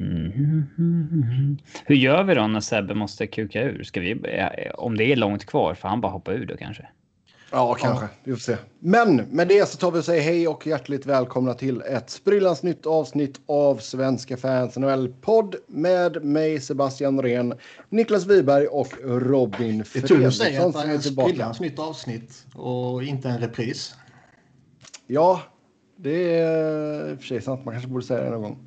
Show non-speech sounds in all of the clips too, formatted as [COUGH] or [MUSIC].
Mm. Hur gör vi då när Sebbe måste kuka ur? Ska vi, eh, om det är långt kvar, får han bara hoppa ur då kanske? Ja, kanske. Ja. Vi får se. Men med det så tar vi och säger hej och hjärtligt välkomna till ett sprillans nytt avsnitt av Svenska fans NHL-podd med mig Sebastian Norén, Niklas Wiberg och Robin Fredriksson. Det är tur att säga att det är ett sprillans nytt avsnitt och inte en repris. Ja, det är i och för sig sant. Man kanske borde säga det någon gång.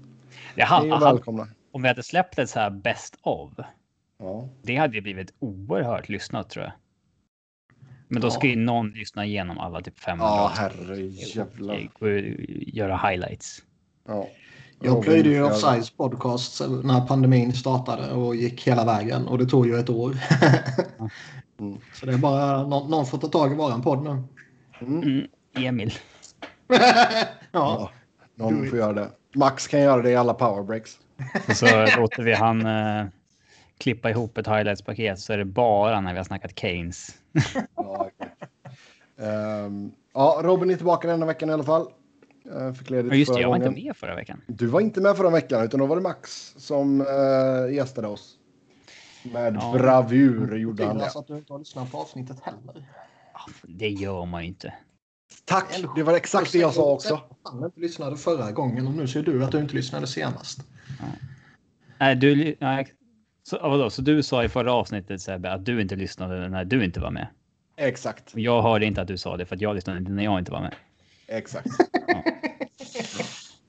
Det hade, välkomna. Om vi hade släppt ett så här best of. Ja. Det hade ju blivit oerhört lyssnat tror jag. Men då ja. ska ju någon lyssna igenom alla typ 500. Ja, herrejävlar. Göra highlights. Ja. Jag plöjde ju Offsides podcast när pandemin startade och gick hela vägen och det tog ju ett år. mm. [LAUGHS] Så det är bara någon, någon får ta tag i våran podd nu. Mm. Mm. Emil. [LAUGHS] ja. ja. Någon får göra det. Max kan göra det i alla powerbreaks. Så låter vi han uh, klippa ihop ett highlights-paket så är det bara när vi har snackat Keynes. [LAUGHS] ja, okay. um, ja, Robin är tillbaka denna veckan i alla fall. Uh, fick ledigt ja, just det, jag var gången. inte med förra veckan. Du var inte med förra veckan, utan då var det Max som uh, gästade oss. Med ja. bravur gjorde han det. Alltså att du inte har lyssnat på avsnittet heller. Det gör man ju inte. Tack, det var exakt det jag sa också. Han inte lyssnade förra gången och nu ser du att du inte lyssnade senast. Nej, du, nej, så, vadå, så du sa i förra avsnittet Sebbe att du inte lyssnade när du inte var med? Exakt. Jag hörde inte att du sa det för att jag lyssnade inte när jag inte var med. Exakt. Ja.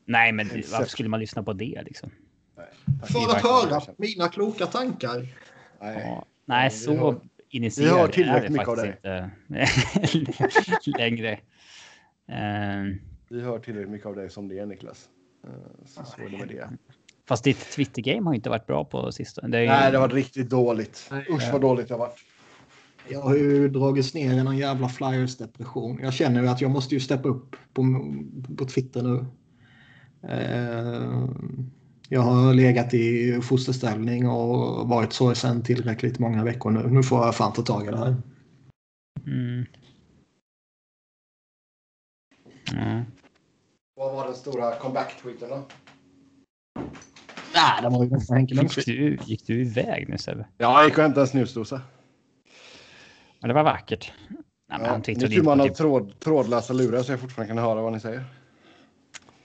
Nej, men varför skulle man lyssna på det liksom? För att höra mina kloka tankar. Nej, ja, nej så initierad Vi har tillräckligt mycket av dig. Inte [LAUGHS] längre. Uh, Vi hör tillräckligt mycket av dig som det är Niklas. Uh, så, så är det med det. Fast ditt Twitter-game har inte varit bra på sistone. Det ju... Nej, det har varit riktigt dåligt. Usch vad dåligt det har varit. Jag har ju dragits ner i någon jävla flyers-depression. Jag känner ju att jag måste ju steppa upp på, på Twitter nu. Uh, jag har legat i fosterställning och varit sorgsen tillräckligt många veckor nu. Nu får jag fan ta tag i det här. Mm. Mm. Vad var den stora comeback-tweeten då? Nej, det var ju ganska enkelt. Gick du, gick du iväg nu Sebbe? Ja, jag gick och hämtade en snusdosa. Men det var vackert. Nej, ja, han nu tror man har typ... tråd, trådlösa lurar så jag fortfarande kan höra vad ni säger.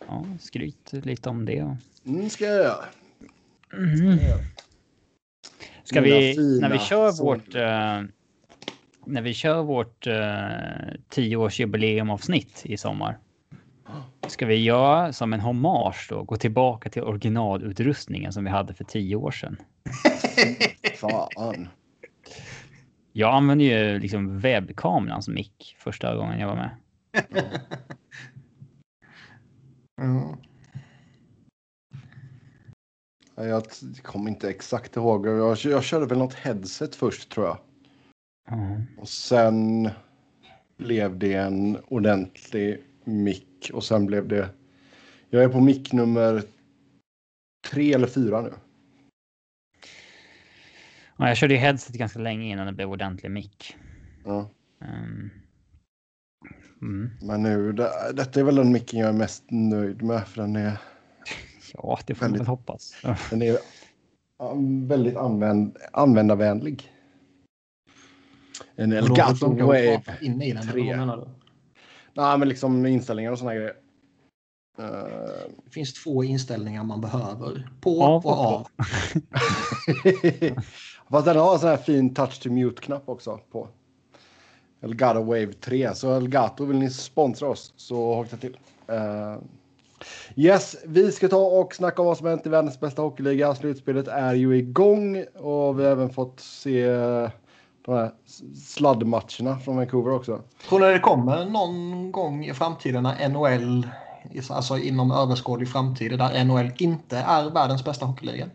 Ja, skryt lite om det. Mm, ska jag göra. Mm. Ska vi, när vi kör son. vårt... Uh, när vi kör vårt uh, tioårsjubileum avsnitt i sommar ska vi göra som en hommage då, gå tillbaka till originalutrustningen som vi hade för tio år sedan. [LAUGHS] Fan. Jag använde ju liksom webbkameran som mick första gången jag var med. [LAUGHS] Jag kommer inte exakt ihåg. Jag, jag körde väl något headset först tror jag. Mm. Och sen blev det en ordentlig mick och sen blev det. Jag är på mick nummer tre eller fyra nu. Ja, jag körde ju headset ganska länge innan det blev ordentlig mick. Ja. Um, mm. Men nu, det, detta är väl den micken jag är mest nöjd med för den är. Ja, det får väldigt, man väl hoppas. Den är väldigt använd, användarvänlig. En Elgato Wave inne i den, 3. Nej, men liksom inställningar och såna grejer. Det finns två inställningar man behöver. På av och av. [LAUGHS] Fast den har en sån här fin touch to mute-knapp också på. Elgato Wave 3. Så Elgato, vill ni sponsra oss så haka till. Uh... Yes, vi ska ta och snacka om vad som hänt i världens bästa hockeyliga. Slutspelet är ju igång och vi har även fått se de här sladdmatcherna från Vancouver också. Tror ni det kommer någon gång i framtiden när NHL, alltså inom överskådlig framtid, där NHL inte är världens bästa hockeyliga?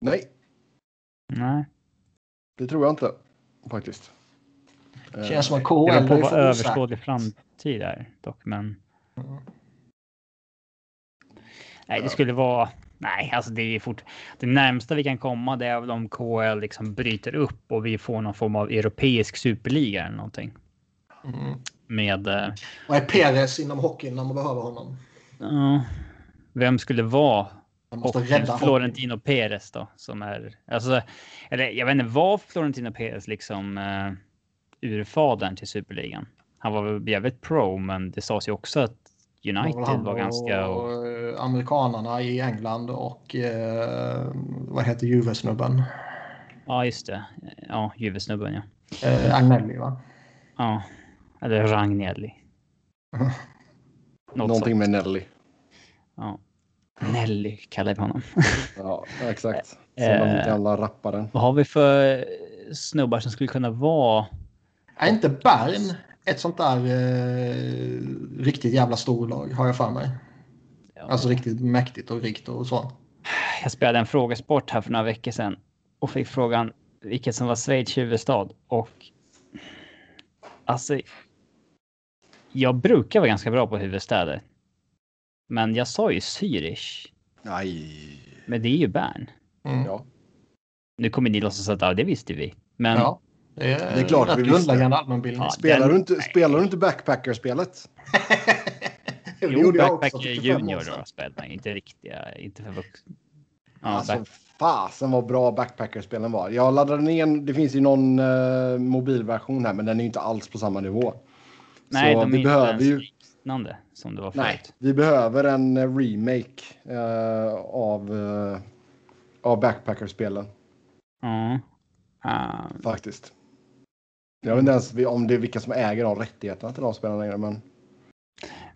Nej. Nej. Det tror jag inte faktiskt. Det känns som att KHL är på vad överskådlig framtid är dock, men. Mm. Nej, det skulle vara Nej, alltså det är fort. Det närmsta vi kan komma det är väl om KL liksom bryter upp och vi får någon form av europeisk superliga eller någonting. Mm. Med. Vad är Perez inom hockeyn när man behöver honom? Ja, Vem skulle vara och Florentino Perez då? Som är, alltså, eller jag vet inte, var Florentino Perez liksom uh, urfadern till superligan? Han var väl jävligt pro, men det sades ju också att United var, var ganska... Och, eh, amerikanarna i England och eh, vad heter Juve-snubben? Ja, just det. Ja, Juve-snubben, ja. Eh, Agnelli, va? Ja, eller Ragnelli. Någonting med Nelly. Ja. Nelly kallar vi honom. ja, exakt. [LAUGHS] Som den eh, gamla rapparen. Vad har vi för snubbar som skulle kunna vara... Är inte Bern ett sånt där eh, riktigt jävla storlag har jag för mig? Ja. Alltså riktigt mäktigt och rikt och så. Jag spelade en frågesport här för några veckor sedan och fick frågan vilket som var Schweiz huvudstad och alltså. Jag brukar vara ganska bra på huvudstäder. Men jag sa ju Zürich. Nej. Men det är ju Bern. Mm. Ja. Nu kommer ni låtsas att ja, det visste vi. Men. Ja, det är, det är klart vi grundläggande allmänbildning. Ja, spelar, den... du inte, spelar du inte backpacker-spelet? [LAUGHS] jo, backpacker junior då spelar inte riktiga, inte för vuxna. Ja, alltså, back... fasen vad bra backpackerspelen var. Jag laddade ner, det finns ju någon uh, mobilversion här, men den är ju inte alls på samma nivå. Nej, Så de vi behöver ju liknande som det var förut. Nej, vi behöver en eh, remake uh, av, uh, av Backpacker-spelen. Mm. Uh. Faktiskt. Jag vet inte ens om det är vilka som äger de rättigheterna till de spelen längre, men.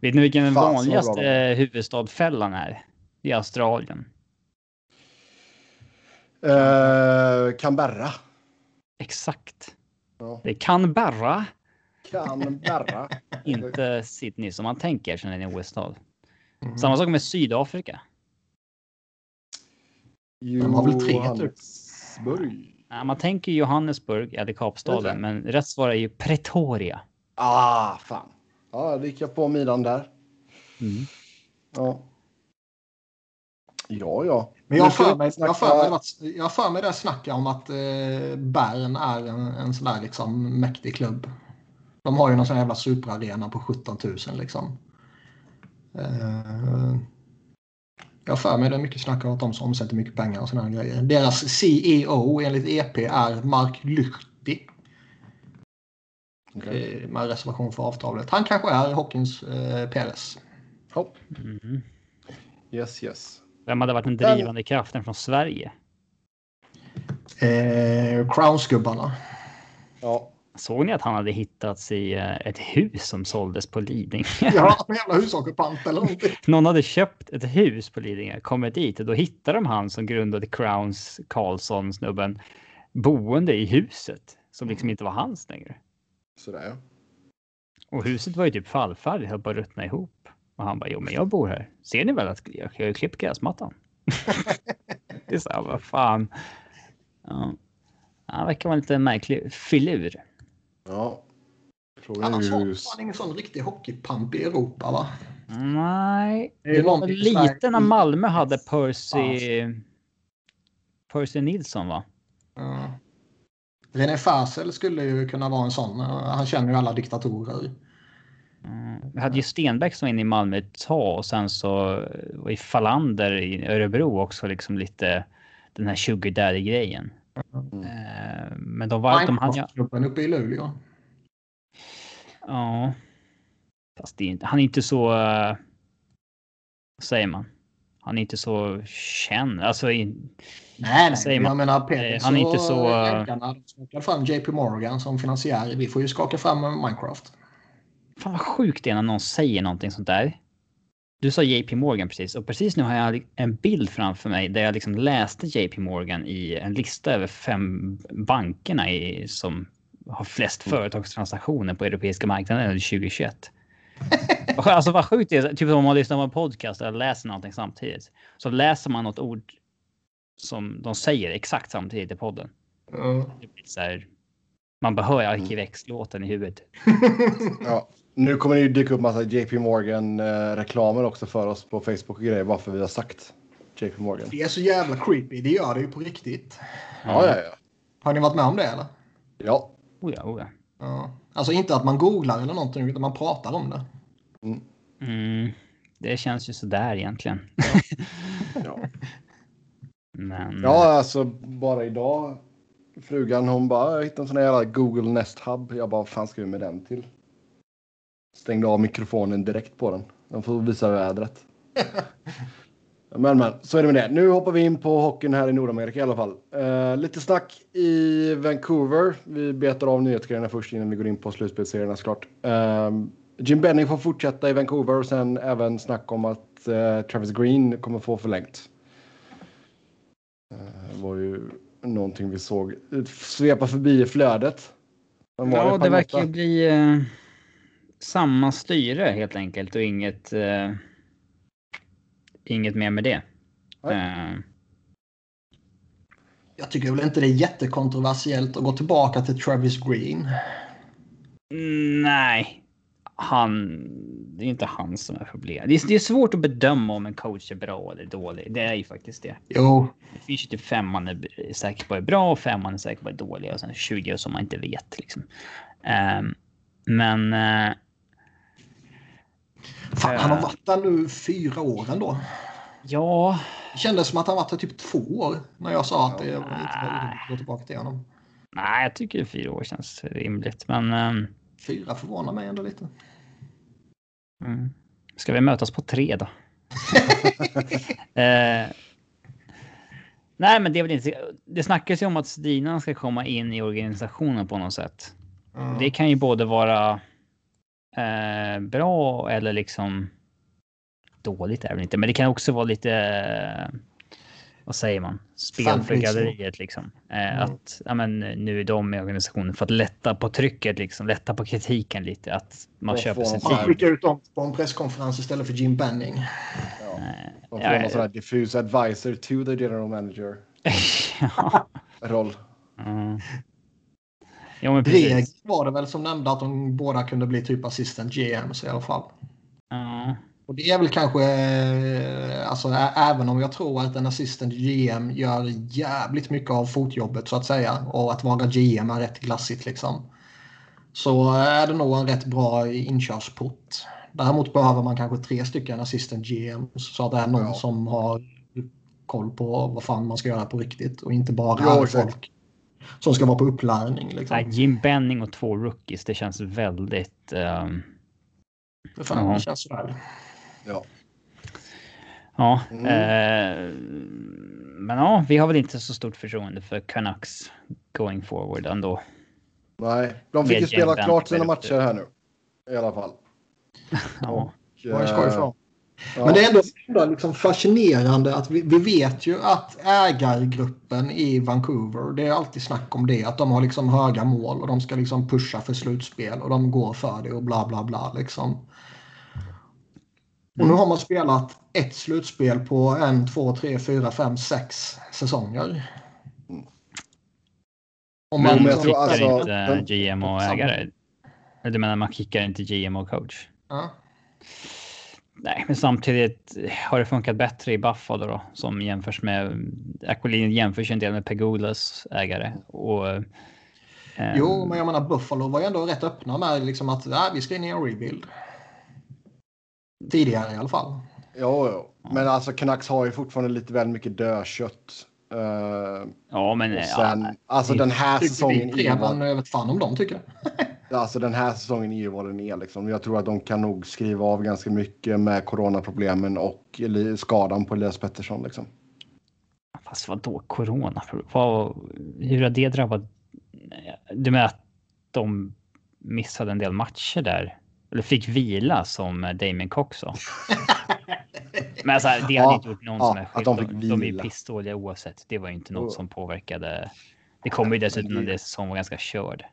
Vet ni vilken den vanligaste huvudstadfällan är? I Australien. Uh, Canberra. Exakt. Ja. Det är Canberra. Canberra. [LAUGHS] Inte Sydney som man tänker som en OS-stad. Mm. Samma sak med Sydafrika. Johannesburg. Ja, man tänker Johannesburg eller Kapstaden, men rätt svar är ju Pretoria. Ah, fan. Ja, det gick jag på Milan där. Mm. Ja. Ja, ja. Men jag har för mig, snacka... jag för mig, jag för mig det snacka om att eh, Bern är en, en sån där liksom mäktig klubb. De har ju någon sån jävla superarena på 17 000 liksom. Eh, jag för mig det är mycket snack om att de som omsätter mycket pengar och sådana grejer. Deras CEO enligt EP är Mark Lychty. Okay. Med reservation för avtalet. Han kanske är hockeyns eh, Peres. Hopp. Mm. Yes, yes. Vem hade varit den drivande kraften från Sverige? Eh, Crowns-gubbarna. Ja. Såg ni att han hade hittats i eh, ett hus som såldes på Lidingö? [LAUGHS] Ja, en jävla husockupant eller någonting. [LAUGHS] Någon hade köpt ett hus på Lidingö, kommit dit och då hittade de han som grundade Crowns Karlsson snubben boende i huset som liksom inte var hans längre. Sådär ja. Och huset var ju typ fallfärdigt, höll på att ruttna ihop. Och han bara, jo men jag bor här. Ser ni väl att jag har klippt gräsmattan? [LAUGHS] det är så här, vad fan. Ja. Han verkar vara en lite märklig filur. Ja. Frågan Annars har man ingen sån riktig hockeypamp i Europa va? Nej, det, var lite när Malmö hade Percy... Percy Nilsson va? Ja. René Fasel skulle ju kunna vara en sån. Han känner ju alla diktatorer. Mm. Vi hade ju Stenbeck som var inne i Malmö ett tag och sen så var ju Falander i Örebro också liksom lite den här sugar daddy grejen. Mm. Eh, men de var... De hade... Klubben uppe i Luleå. Ja. Fast är inte, han är inte så... Uh, vad säger man? Han är inte så känd. Alltså... I, nej, nej. Jag man? menar Peter han är inte så... Jägarna skakar fram JP Morgan som finansiär. Vi får ju skaka fram Minecraft. Fan vad sjukt det är när någon säger någonting sånt där. Du sa JP Morgan precis och precis nu har jag en bild framför mig där jag liksom läste JP Morgan i en lista över fem bankerna i, som har flest mm. företagstransaktioner på europeiska marknaden under 2021. [LAUGHS] alltså vad sjukt det är, typ om man lyssnar på en podcast eller läser någonting samtidigt. Så läser man något ord som de säger exakt samtidigt i podden. Mm. så här, man behöver Arkivex-låten i huvudet. [LAUGHS] ja. Nu kommer det ju dyka upp massa JP Morgan-reklamer också för oss på Facebook och grejer bara för vi har sagt JP Morgan. Det är så jävla creepy. Det gör det ju på riktigt. Ja, ja, ja. Har ni varit med om det eller? Ja. Oh ja, oh ja. ja. Alltså inte att man googlar eller någonting utan man pratar om det. Mm. Mm. det känns ju sådär egentligen. Ja. [LAUGHS] Men ja, alltså bara idag. Frugan hon bara, jag hittade en sån här jävla Google Nest Hub. Jag bara, vad fan ska vi med den till? Stängde av mikrofonen direkt på den. Den får visa vädret. [LAUGHS] Men men, så är det med det. Nu hoppar vi in på hockeyn här i Nordamerika i alla fall. Eh, lite snack i Vancouver. Vi betar av nyhetsgrejerna först innan vi går in på slutspelsserierna såklart. Eh, Jim Benning får fortsätta i Vancouver och sen även snack om att eh, Travis Green kommer få förlängt. Eh, Det var ju någonting vi såg svepa förbi i flödet. Ja, det verkar ju bli eh, samma styre helt enkelt och inget. Eh, inget mer med det. Eh, Jag tycker väl inte det är jättekontroversiellt att gå tillbaka till Travis Green. nej, han. Det är inte han som är problemet. Det är, det är svårt att bedöma om en coach är bra eller dålig. Det är ju faktiskt det. Jo, Det finns ju typ fem man är säker på är bra och fem man är säker på är dåliga och sen 20 som man inte vet liksom. Ehm, men eh, fan, han har varit där nu fyra år ändå. ja, Det kändes som att han varit där typ två år när jag sa att det var lite att gå tillbaka till honom. nej, jag tycker fyra år känns rimligt. Men ehm, Fyra förvånar mig ändå lite. mm. ska vi mötas på tre då? [LAUGHS] Eh, nej, men det är väl inte. Det snackas ju om att Stina ska komma in i organisationen på något sätt. Mm. Det kan ju både vara eh, bra eller liksom dåligt är det inte, men det kan också vara lite. Vad säger man? Spel för galleriet liksom. Eh, Att ja, men, nu är de i organisationen för att lätta på trycket, liksom lätta på kritiken lite. Att man Och köper Nej. tid. skickar ut dem på en presskonferens istället för Jim Benning. Ja. De får ja. någon sån här diffuse advisor to the general manager [LAUGHS] ja. roll. Mm. Jo, men precis. var det väl som nämnde att de båda kunde bli typ assistant GMs i alla fall. Ja. Och det är väl kanske, eh, alltså även om jag tror att en assistant GM gör jävligt mycket av fotjobbet så att säga och att vara GM är rätt glassigt liksom. Så är det nog en rätt bra inkörsport. Däremot behöver man kanske tre stycken assistant GMs så att det är någon Ja. som har koll på vad fan man ska göra på riktigt och inte bara Ja, folk som ska vara på upplärning. Liksom. Nej, Jim Benning och två rookies, det känns väldigt... ehm, För fan, Ja. det känns sådär. Ja. Ja, Mm. eh, men ja, vi har väl inte så stort förtroende för Canucks going forward ändå. Nej, de fick ju spela klart sina matcher här nu. I alla fall. [LAUGHS] Ja, Och, eh. Men det är ändå, ändå liksom fascinerande att vi, vi vet ju att ägargruppen i Vancouver, det är alltid snack om det, att de har liksom höga mål och de ska liksom pusha för slutspel och de går för det och bla bla bla liksom. Och nu har man spelat ett slutspel på en, två, tre, fyra, fem, sex säsonger. Om men men man jag tror kickar alltså- inte GM och ägare. Eller du menar man kickar inte GM och coach? Ja. Nej, men samtidigt har det funkat bättre i Buffalo då, som jämförs med... Aquilin jämförs ju en del med Pegulas ägare. Och, ehm, Jo, men jag menar Buffalo var ju ändå rätt öppna med liksom att nej, vi ska in i en rebuild. Tidigare i alla fall. Jo. Men alltså Canucks har ju fortfarande lite väl mycket dödkött. Uh, Ja, men... sen, [LAUGHS] ja, alltså den här säsongen vi är vet fan om de tycker. alltså den här säsongen är ju vad den är liksom. Jag tror att de kan nog skriva av ganska mycket med coronaproblemen och skadan på Elias Pettersson liksom. Fast vadå corona? Vad, hur har det drabbat? Du menar att de missade en del matcher där? Eller fick vila som Damien Cox sa? [LAUGHS] Men alltså, det hade Ja, inte gjort någon ja, som är skyldig. de De, fick de är ju pissdåliga oavsett. Det var ju inte något Jo. som påverkade. Det kommer ju dessutom när det- säsongen var ganska körd.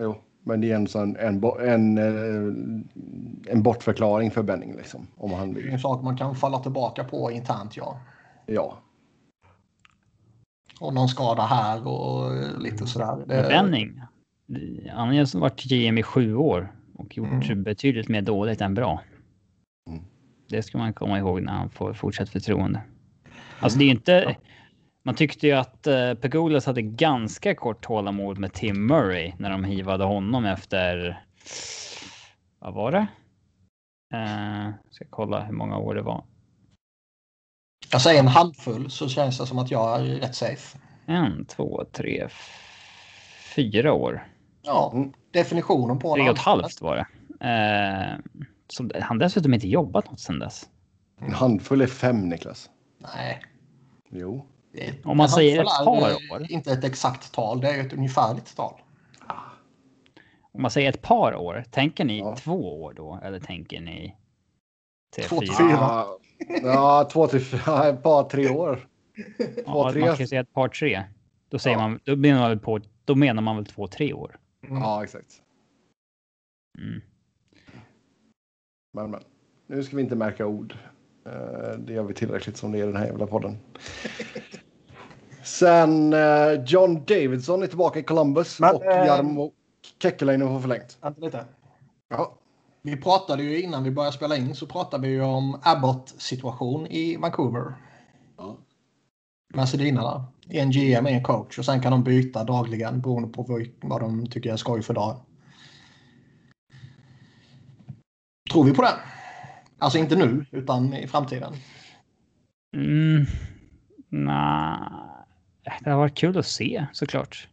Jo, men det är en sån en, en, eh, en bortförklaring för Benning liksom. Om han Det är vill. en sak man kan falla tillbaka på internt, ja. Ja. Och någon skada här och lite sådär. Det, Benning. Han har ju varit GM i sju år och gjort Mm. betydligt mer dåligt än bra. Mm. Det ska man komma ihåg när han får fortsatt förtroende. Alltså det är inte... Man tyckte ju att uh, Pegulas hade ganska kort tålamod med Tim Murray när de hivade honom efter... Vad var det? Uh, ska kolla hur många år det var. Säger en handfull så känns det som att jag är rätt safe. En, två, tre, fyra år. Ja, mm. definitionen på Tre och ett halvt var det. Uh, så han dessutom inte jobbat något sedan dess. En handfull är fem, Niklas. Nej. Jo. Om man säger ett par år. Inte ett exakt tal, det är ett ungefärligt tal. Om man säger ett par år, tänker ni ja. två år då? Eller tänker ni till två till fyra? Ja, två till fyra, ett par tre år. Två, ja, tre. man kan säga ett par tre. Då, säger ja. man, då, menar man väl på, då menar man väl två, tre år. Mm. Ja, exakt. Mm. Men, men. Nu ska vi inte märka ord. Eh, det gör vi tillräckligt som det är i den här jävla podden. Sen eh, John Davidson är tillbaka i Columbus Men, och äh, Jarmo Kekkeläinen får förlängt. Vänta lite. Ja. Vi pratade ju innan vi började spela in så pratade vi ju om Abbott situation i Vancouver. Ja. Med Sedinarna. En GM, en coach och sen kan de byta dagligen beroende på vad de tycker är skoj för dagen. Tror vi på det? Alltså inte nu, utan i framtiden. Mm. Nej, det har varit kul att se såklart.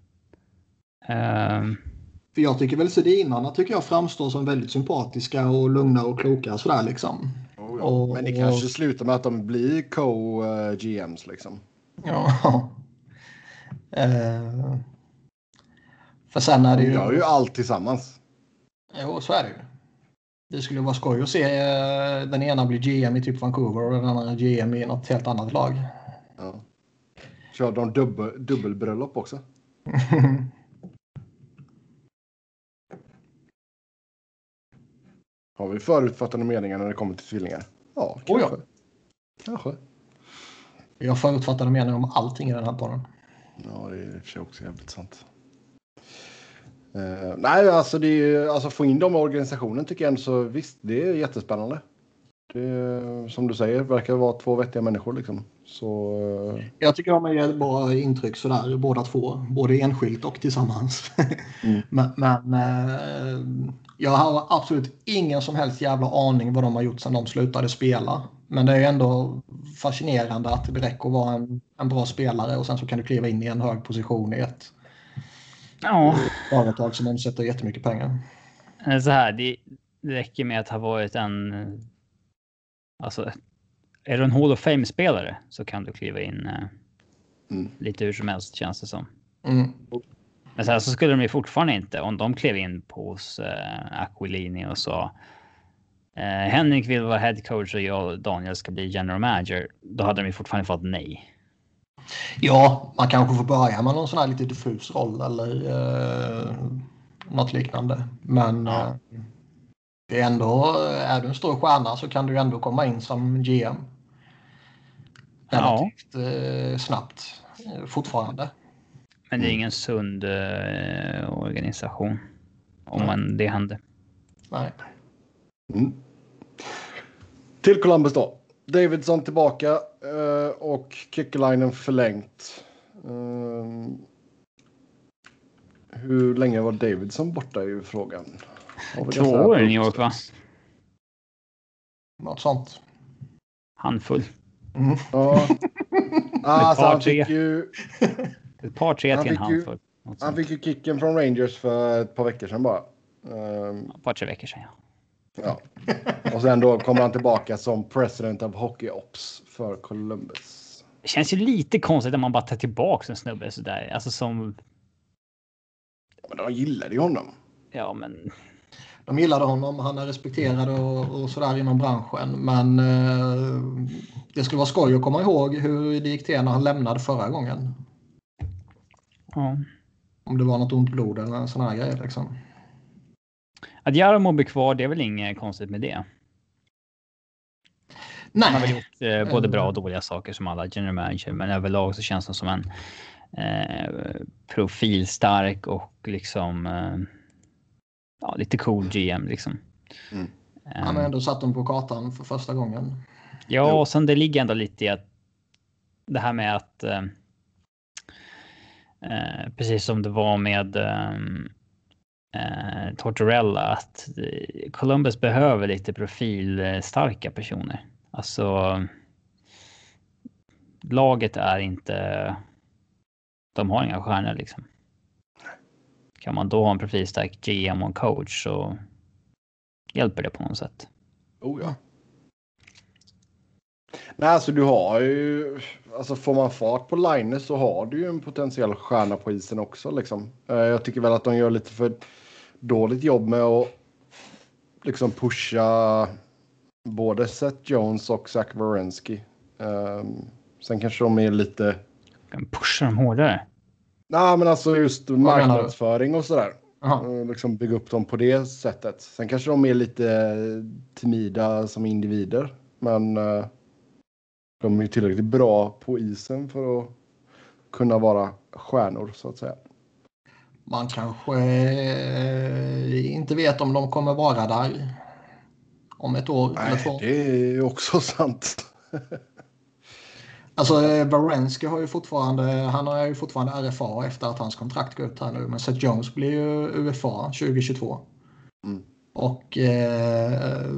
Um... För jag tycker väl Sedinarna tycker jag framstår som väldigt sympatiska och lugna och kloka sådär liksom. Oh, ja. och, Men det kanske slutar med att de blir co-GMs liksom. Ja. Uh... För sen är det ju... De gör ju allt tillsammans. Jo, så är det ju. Det skulle vara skoj att se eh, den ena bli GM i typ Vancouver och den andra GM i något helt annat lag. Ja. Kör de dubbel, dubbelbröllop också? [LAUGHS] Har vi förutfattade meningar när det kommer till tvillingar? Ja, kanske. Oh ja. Kanske. Vi har förutfattade meningar om allting i den här podden. Ja, det är i och för sig också jävligt sant. Uh, nej, alltså, det är, alltså få in dem i organisationen tycker jag ändå så visst, det är jättespännande. Det, som du säger, verkar vara två vettiga människor liksom. Så, uh... Jag tycker de är bra intryck sådär, båda två. Både enskilt och tillsammans. Mm. [LAUGHS] men, men uh, jag har absolut ingen som helst jävla aning vad de har gjort sedan de slutade spela. Men det är ändå fascinerande att det räcker att vara en, en bra spelare och sen så kan du kliva in i en hög position i ett Ja. Företag som omsätter jättemycket pengar. Så här, det räcker med att ha varit en... Alltså, är du en Hall of Fame-spelare så kan du kliva in eh, mm. lite hur som helst känns det som. Mm. Men sen så skulle de ju fortfarande inte, om de klev in på hos eh, Aquilini och sa eh, Henrik vill vara head coach och jag och Daniel ska bli general manager. Då hade de ju fortfarande fått nej. Ja, man kanske får börja med någon sån här lite diffus roll eller eh, något liknande. Men ja. eh, det är ändå, är du en stor stjärna så kan du ändå komma in som GM. Relativt ja. eh, snabbt eh, fortfarande. Men det är ingen sund eh, organisation om man, det händer. Nej. Mm. Till Columbus då. Davidson tillbaka uh, och Kyckelainen förlängt. Uh, hur länge var Davidson borta i frågan? Två år i New York va? Något sånt. Handfull. Mm. Ja. [LAUGHS] alltså, han fick ju... Ett par, tre till en handfull. Han fick ju kicken från Rangers för ett par veckor sedan bara. Um, ett par, tre veckor sedan ja. Ja. Och sen då kommer han tillbaka som president of Hockey Ops för Columbus. Det känns ju lite konstigt att man bara tar tillbaka en snubbe sådär. Alltså som... Men de gillade ju honom. Ja, men... De gillade honom. Han är respekterad och, och sådär inom branschen. Men eh, det skulle vara skoj att komma ihåg hur det gick till när han lämnade förra gången. Ja. Om det var något ont blod eller en sån här grej liksom. Att Jarmo blir kvar, det är väl inget konstigt med det. Nej. Han har väl gjort eh, både bra och dåliga saker som alla general manager, men överlag så känns han som en eh, profilstark och liksom eh, ja, lite cool GM liksom. Mm. Han har ändå satt dem på kartan för första gången. Ja, och sen det ligger ändå lite i att det här med att eh, eh precis som det var med eh, Tortorella att eh, Columbus behöver lite profilstarka personer. Alltså. Laget är inte. De har inga stjärnor liksom. Kan man då ha en profilstark GM och coach så hjälper det på något sätt. Oh ja. Nej, alltså du har ju, alltså får man fart på Linus så har du ju en potentiell stjärna på isen också liksom. Eh, jag tycker väl att de gör lite för dåligt jobb med att liksom pusha både Seth Jones och Zach Wierenski. Um, sen kanske de är lite... Kan pusha dem hårdare? Nej, men alltså just marknadsföring och sådär. Uh, liksom bygga upp dem på det sättet. Sen kanske de är lite timida som individer. Men uh, de är tillräckligt bra på isen för att kunna vara stjärnor så att säga. Man kanske eh, inte vet om de kommer vara där om ett år Nej, eller två. Det är också sant. [LAUGHS] alltså Barenski har ju fortfarande, han har ju fortfarande RFA efter att hans kontrakt går ut här nu. Men Seth Jones blir ju UFA 2022. Mm. Och eh,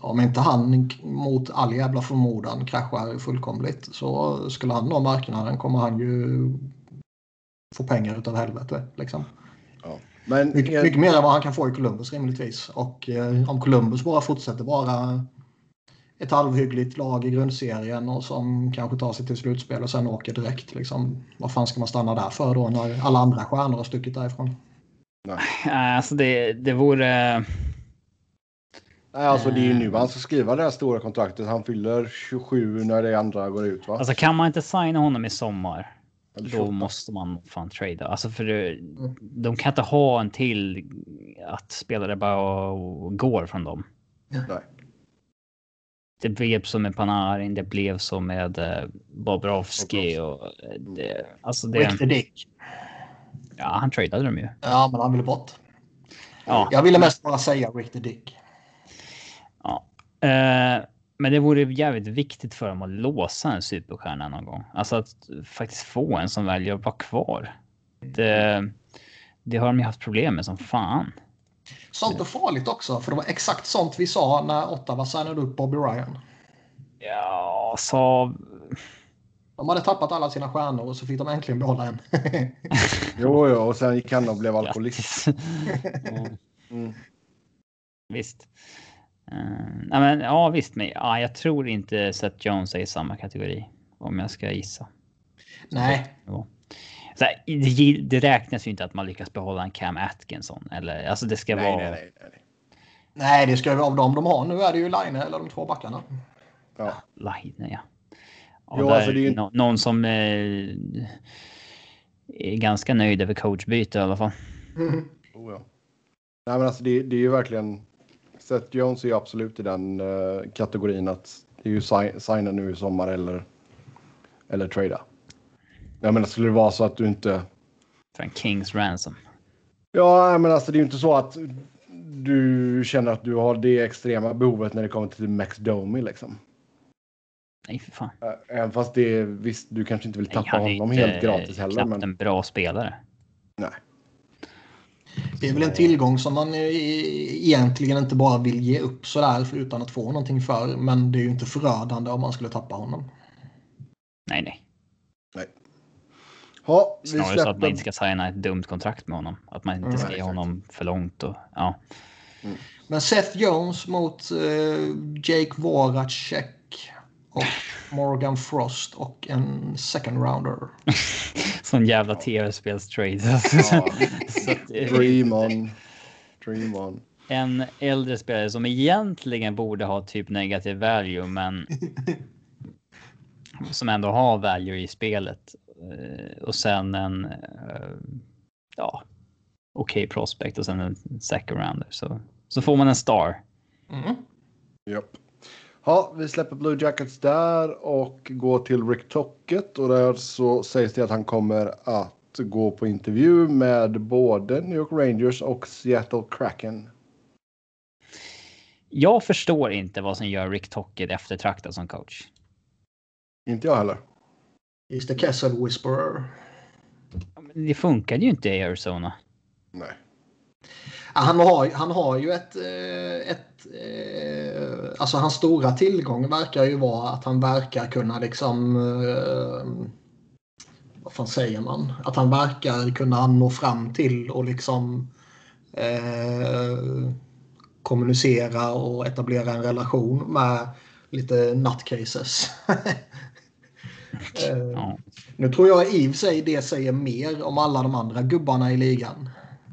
om inte han mot all jävla förmodan kraschar fullkomligt så skulle han nå marknaden kommer han ju få pengar utav helvete. Liksom. Ja. Men, mycket, mycket mer än vad han kan få i Columbus rimligtvis. Och eh, om Columbus bara fortsätter vara ett halvhyggligt lag i grundserien och som kanske tar sig till slutspel och sen åker direkt. Liksom, vad fan ska man stanna där för då när alla andra stjärnor har stuckit därifrån? Nej. Alltså det, det vore... Nej, alltså det är ju nu han ska skriva det här stora kontraktet. Han fyller 27 när det andra går ut. Va? Alltså kan man inte signa honom i sommar? Då måste man fan trada. Alltså för det, mm. de kan inte ha en till att spelare bara går från dem. Nej. Det blev så med Panarin, det blev så med eh, Bobrovski och eh, det, alltså det. Richter Dick. Ja, han tradade dem ju. Ja, men han ville bort. Ja. Jag ville mest bara säga Richter Dick. Ja. Uh, men det vore jävligt viktigt för dem att låsa en superstjärna någon gång. Alltså att faktiskt få en som väljer att vara kvar. Det, det har de ju haft problem med som fan. Sånt är farligt också, för det var exakt sånt vi sa när Ottawa signade upp Bobby Ryan. Ja, så... De hade tappat alla sina stjärnor och så fick de äntligen behålla en. [LAUGHS] [LAUGHS] jo, jo, och sen gick han och blev alkoholist. mm. Visst. Uh, men, ja, visst, men ja, jag tror inte Seth Jones är i samma kategori om jag ska gissa. Nej. Så, så här, det, det, räknas ju inte att man lyckas behålla en Cam Atkinson eller alltså det ska nej, vara. Nej, nej, nej. nej, det ska vara av dem de har. Nu är det ju Line eller de två backarna. Ja, Line, ja. jo, alltså det är ju... no någon som eh, är ganska nöjd över coachbyte i alla fall. Mm. Oh, ja. Nej, men alltså det, det är ju verkligen Seth Jones är ju absolut i den uh, kategorin att det är ju si signa nu i sommar eller, eller trada. Jag menar, skulle det vara så att du inte... För en Kings ransom. Ja, men alltså det är ju inte så att du känner att du har det extrema behovet när det kommer till Max Domi liksom. Nej, för fan. Även fast det är visst, du kanske inte vill tappa Nej, honom helt gratis heller. Han är men... en bra spelare. Nej. Det är väl en tillgång som man egentligen inte bara vill ge upp sådär utan att få någonting för. Men det är ju inte förödande om man skulle tappa honom. Nej, nej. Nej. Ha, vi Snarare släpper... så att man inte ska signa ett dumt kontrakt med honom. Att man inte mm, ska ge honom för långt. Och, ja. Mm. Men Seth Jones mot uh, Jake Voracek och Morgan Frost och en second rounder. [LAUGHS] Sån jävla tv-spelstrade. Ja. [LAUGHS] Dream on. Dream on. En äldre spelare som egentligen borde ha typ negativ value, men [LAUGHS] som ändå har value i spelet. Eh, och sen en eh, ja, okej okay prospect och sen en second rounder. Så, så får man en star. Mm. Yep. Ja, vi släpper Blue Jackets där och går till Rick Tocket och där så sägs det att han kommer att gå på intervju med både New York Rangers och Seattle Kraken. Jag förstår inte vad som gör Rick Tocket eftertraktad som coach. Inte jag heller. He's the Castle Whisperer. Det funkade ju inte i Arizona. Nej. Han har, han har ju ett, eh, ett... Alltså hans stora tillgång verkar ju vara att han verkar kunna liksom... Eh, vad fan säger man? Att han verkar kunna nå fram till och liksom eh, kommunicera och etablera en relation med lite nutcases. [LAUGHS] eh, ja. Nu tror jag i och för sig det säger mer om alla de andra gubbarna i ligan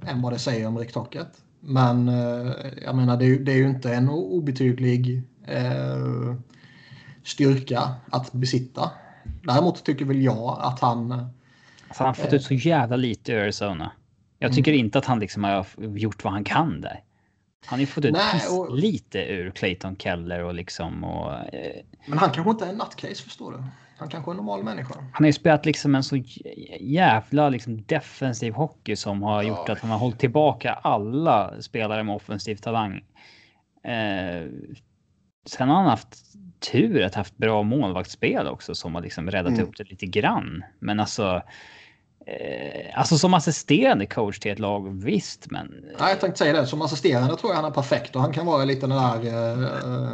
än vad det säger om Rick Tocket. Men eh, jag menar det är, det är ju inte en obetydlig eh, styrka att besitta. Däremot tycker väl jag att han... Alltså han har fått ut så jävla lite i Arizona. Jag mm. tycker mm. inte att han liksom har gjort vad han kan där. Han har ju fått ut Nej, och... lite ur Clayton Keller och liksom och... Eh... Men han kanske inte är en nutcase förstår du. Han kanske är en normal människa. Han har ju spelat liksom en så jävla liksom defensiv hockey som har gjort ja. att han har hållit tillbaka alla spelare med offensiv talang. Eh, sen har han haft tur att haft bra målvaktsspel också som har liksom räddat mm. upp det lite grann. Men alltså. Eh, alltså som assisterande coach till ett lag, visst men. Ja, jag tänkte säga det. Som assisterande tror jag han är perfekt och han kan vara lite den där. Eh,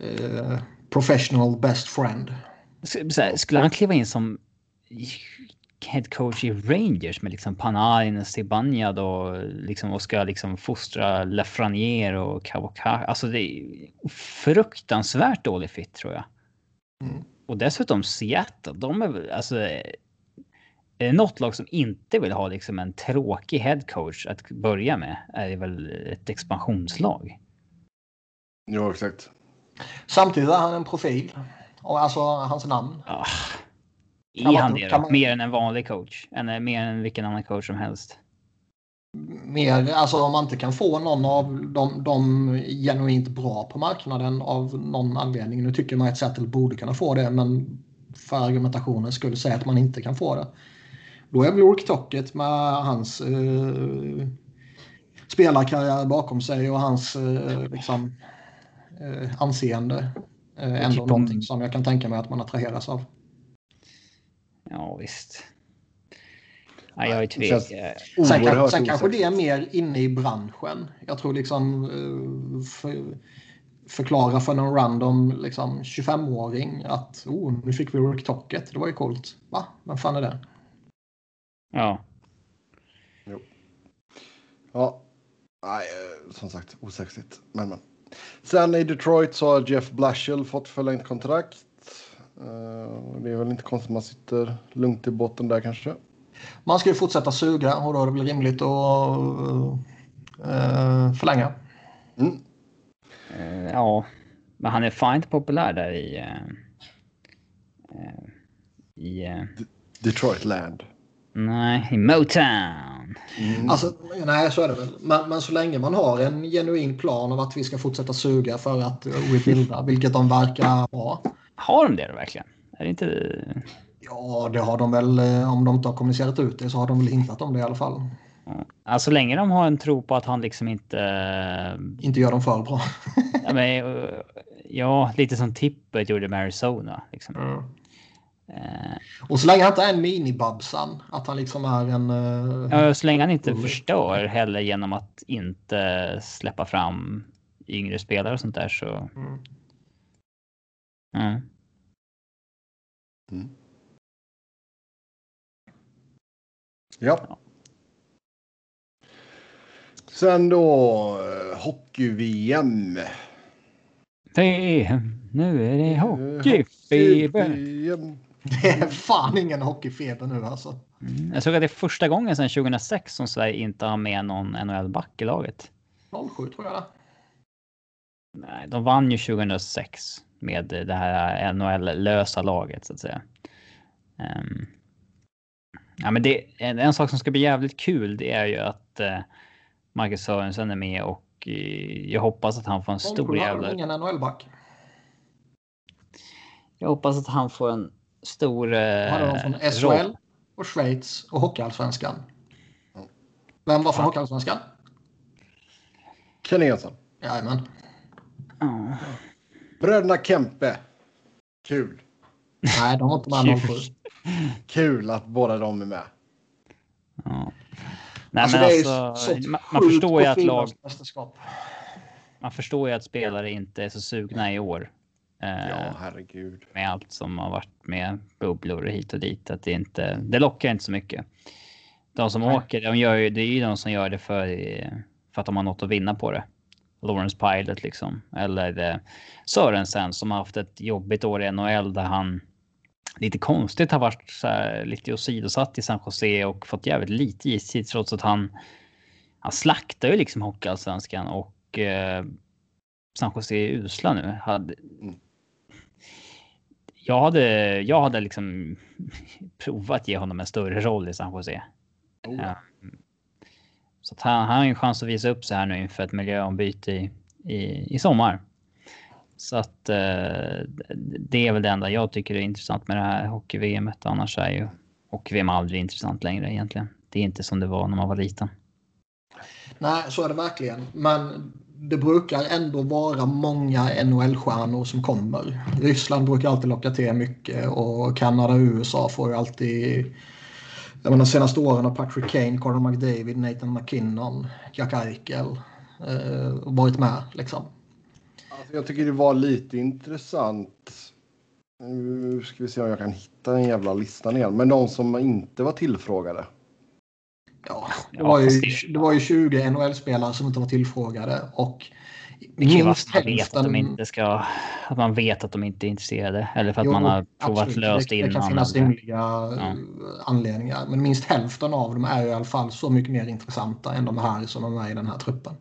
eh, professional best friend. Här, skulle han kliva in som head coach i Rangers med liksom Panarin och Zibanejad och liksom och ska liksom fostra Lafreniere och Kawakar. Alltså det är fruktansvärt dålig fit tror jag. Mm. Och dessutom Seattle, de är alltså är det något lag som inte vill ha liksom en tråkig head coach att börja med är det väl ett expansionslag. Ja, exakt. Samtidigt är han en profil. Alltså hans namn. Ah. Är han det då? Man... Mer än en vanlig coach? Än, mer än vilken annan coach som helst? Mer, alltså om man inte kan få någon av de, de genuint bra på marknaden av någon anledning. Nu tycker man att Settle borde kunna få det, men för argumentationen skulle säga att man inte kan få det. Då är väl Tocket med hans eh, spelarkarriär bakom sig och hans eh, liksom, eh, anseende ändå typ någonting som jag kan tänka mig att man attraheras av. Ja visst. Ja, jag är tvek. Sen, kan, sen kanske det är mer inne i branschen. Jag tror liksom eh, för, förklara för någon random liksom, 25-åring att oh, nu fick vi Rick Tocket. Det var ju coolt. Va? Vem fan är det? Ja. Jo. Ja. Nej, eh, som sagt osexigt. Men men. Sen i Detroit så har Jeff Blashill fått förlängt kontrakt. Uh, det är väl inte konstigt man sitter lugnt i botten där kanske. Man ska ju fortsätta suga och då är det väl rimligt att uh, förlänga. Mm. Uh, ja, men han är fint populär där i... i Detroit Land. Nej, i Motown. Mm. Alltså, nej, så är det väl. Men, men så länge man har en genuin plan av att vi ska fortsätta suga för att rebuilda, vilket de verkar ha. Har de det verkligen? Är det inte... Ja, det har de väl. Eh, om de inte har kommunicerat ut det så har de väl hintat om det i alla fall. Ja, så länge de har en tro på att han liksom inte... Inte gör dem för bra. ja, men, eh, ja, lite som Tippet gjorde med Arizona. Liksom. Mm. Eh, och så länge han inte är en minibabsan, att han liksom är en... Uh, ja, så länge han inte uh, förstör heller genom att inte släppa fram yngre spelare och sånt där så... Mm. Mm. Mm. Ja. ja. Sen då hockey-VM. Nu är det hockeyfeber. Det är fan ingen hockeyfeber nu alltså. Mm. Jag såg att det är första gången sedan 2006 som Sverige inte har med någon NHL-back i laget. 07 tror jag. Nej, de vann ju 2006 med det här NHL-lösa laget så att säga. Um, ja, men det, en, en, sak som ska bli jävligt kul det är ju att uh, Marcus Sörensen är med och uh, jag hoppas att han får en stor jävla... ingen NHL-back. Jag hoppas att han får en stor... Eh, han är från SHL roll. och Schweiz och Hockeyallsvenskan. Vem var från Hockeyallsvenskan? Ken Edson. Jajamän. Oh. Bröderna Kempe. Kul. Nej, de har inte med 07. Kul att båda de är med. Ja. Nej, alltså, men alltså, man, man förstår ju att lag... Man förstår ju att spelare inte är så sugna i år. Eh, ja, herregud. Med allt som har varit med bubblor hit och dit. Att det, inte, det lockar inte så mycket. De som Nej. åker, de gör ju, det är ju de som gör det för, för att de har något att vinna på det. Lawrence Pilot liksom. Eller eh, Sörensen som har haft ett jobbigt år i NHL där han lite konstigt har varit så här, lite åsidosatt i San Jose och fått jävligt lite istid trots att han, han slaktar ju liksom Hockeyallsvenskan och eh, San Jose är usla nu. Hade, mm. Jag hade, jag hade liksom [LAUGHS] provat ge honom en större roll i San Jose. Oh. Ja. Så att han, han har en chans att visa upp sig här nu inför ett miljöombyte i, i, i sommar. Så att eh, det är väl det enda jag tycker är intressant med det här hockey-VM. Annars är ju hockey-VM aldrig intressant längre egentligen. Det är inte som det var när man var liten. Nej, så är det verkligen. Men det brukar ändå vara många NHL-stjärnor som kommer. Ryssland brukar alltid locka till mycket och Kanada och USA får ju alltid... Jag menar senaste åren har Patrick Kane, Conor McDavid, Nathan McKinnon, Jack Eichel eh, varit med liksom. Alltså, jag tycker det var lite intressant. Nu ska vi se om jag kan hitta den jävla listan igen. Men de som inte var tillfrågade. Ja, det var ju, det var ju 20 NHL-spelare som inte var tillfrågade och minst hälften... Vet att, de inte ska, att man vet att de inte är intresserade eller för att jo, man har provat absolut. löst innan. Det kan finnas rimliga ja. anledningar, men minst hälften av dem är i alla fall så mycket mer intressanta än de här som är med i den här truppen.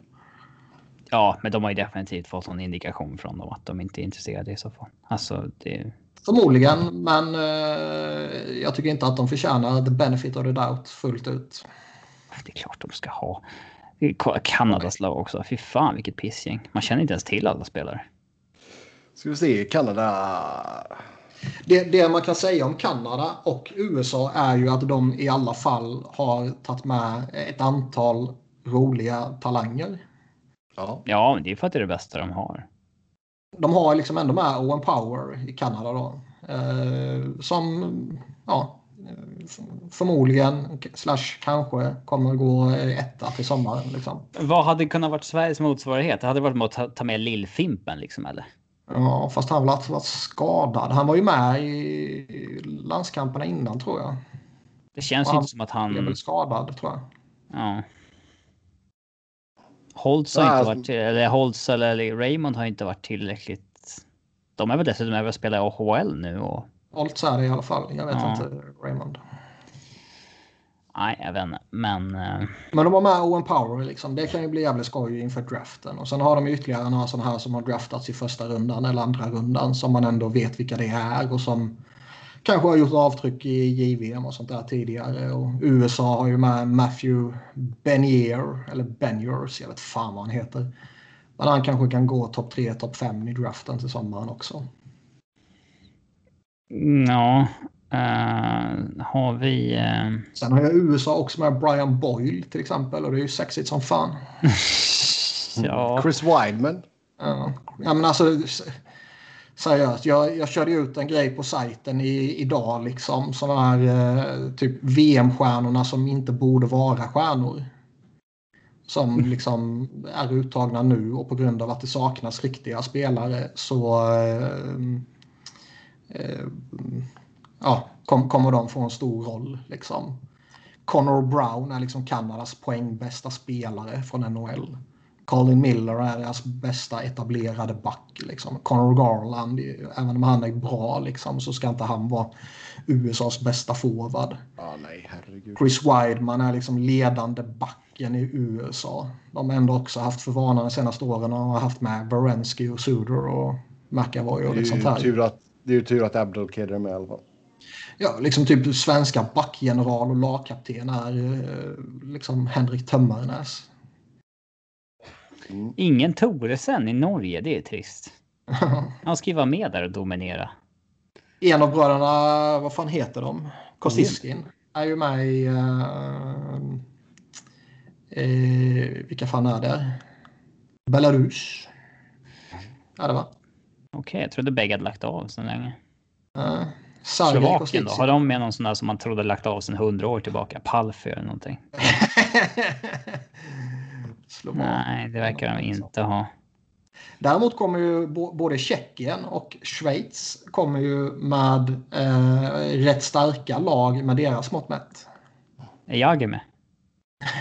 Ja, men de har ju definitivt fått någon indikation från dem att de inte är intresserade i så fall. Alltså, det... Förmodligen, men eh, jag tycker inte att de förtjänar the benefit of the doubt fullt ut. Det är klart de ska ha. Kanadas lag också. Fy fan vilket pissgäng. Man känner inte ens till alla spelare. Ska vi se, Kanada. Det, det, man kan säga om Kanada och USA är ju att de i alla fall har tagit med ett antal roliga talanger. Ja, ja det är för att det är det bästa de har. De har liksom ändå med Owen Power i Kanada då. Eh, som ja, förmodligen slash kanske kommer gå etta till sommaren. Liksom. Vad hade kunnat varit Sveriges motsvarighet? Det hade varit med att ta, med Lill-Fimpen liksom eller? Ja, fast han har varit skadad. Han var ju med i landskamperna innan tror jag. Det känns ju inte som att han... är väl skadad tror jag. Ja. Holtz har inte varit, eller Holtz eller Raymond har inte varit tillräckligt. De är väl dessutom över att spela i AHL nu och. Holtz är det i alla fall. Jag vet ja. inte Raymond. Nej, jag vet inte, men. Uh... Men de har med Owen Power liksom. Det kan ju bli jävligt skoj inför draften. Och sen har de ytterligare några sådana här som har draftats i första rundan eller andra rundan som man ändå vet vilka det är och som kanske har gjort avtryck i JVM och sånt där tidigare. Och USA har ju med Matthew Benier, eller Beniers, jag vet fan vad han heter. Men han kanske kan gå topp 3, topp 5 i draften till sommaren också. Ja, uh, har vi... Uh... Sen har jag USA också med Brian Boyle till exempel och det är ju sexigt som fan. [LAUGHS] ja. Chris Wideman. Ja, ja men alltså seriöst. Jag, jag körde ut en grej på sajten i, idag liksom. Sådana här eh, typ VM-stjärnorna som inte borde vara stjärnor. Som mm. [LAUGHS] liksom är uttagna nu och på grund av att det saknas riktiga spelare så eh, ja, kom, kommer de få en stor roll. Liksom. Connor Brown är liksom Kanadas poängbästa spelare från NHL. Colin Miller är deras bästa etablerade back. Liksom. Conor Garland, även om han är bra liksom, så ska inte han vara USAs bästa forward. Ah, nej. Chris Wideman är liksom ledande backen i USA. De har ändå också haft för vana de senaste åren och har haft med Varensky och Suder och McAvoy och liksom det är ju tur att, det är ju tur att Abdelkader är med i alla fall. Ja, liksom typ svenska backgeneral och lagkapten är eh, liksom Henrik Tömmernes. Mm. Ingen Toresen i Norge, det är trist. [LAUGHS] Han ska ju vara med där och dominera. En av bröderna, vad fan heter de? Kostiskin är ju med i... Uh, uh, vilka fan är det? Belarus. Är det va? Okej, jag trodde bägge hade lagt av sedan länge. Uh, Slovakien då? Har de med någon sån där som man trodde lagt av sedan hundra år tillbaka? Palfi eller någonting? [LAUGHS] Nej, det verkar de inte ha. Däremot kommer ju både Tjeckien och Schweiz kommer ju med eh, rätt starka lag med deras mått mätt. Är jag med?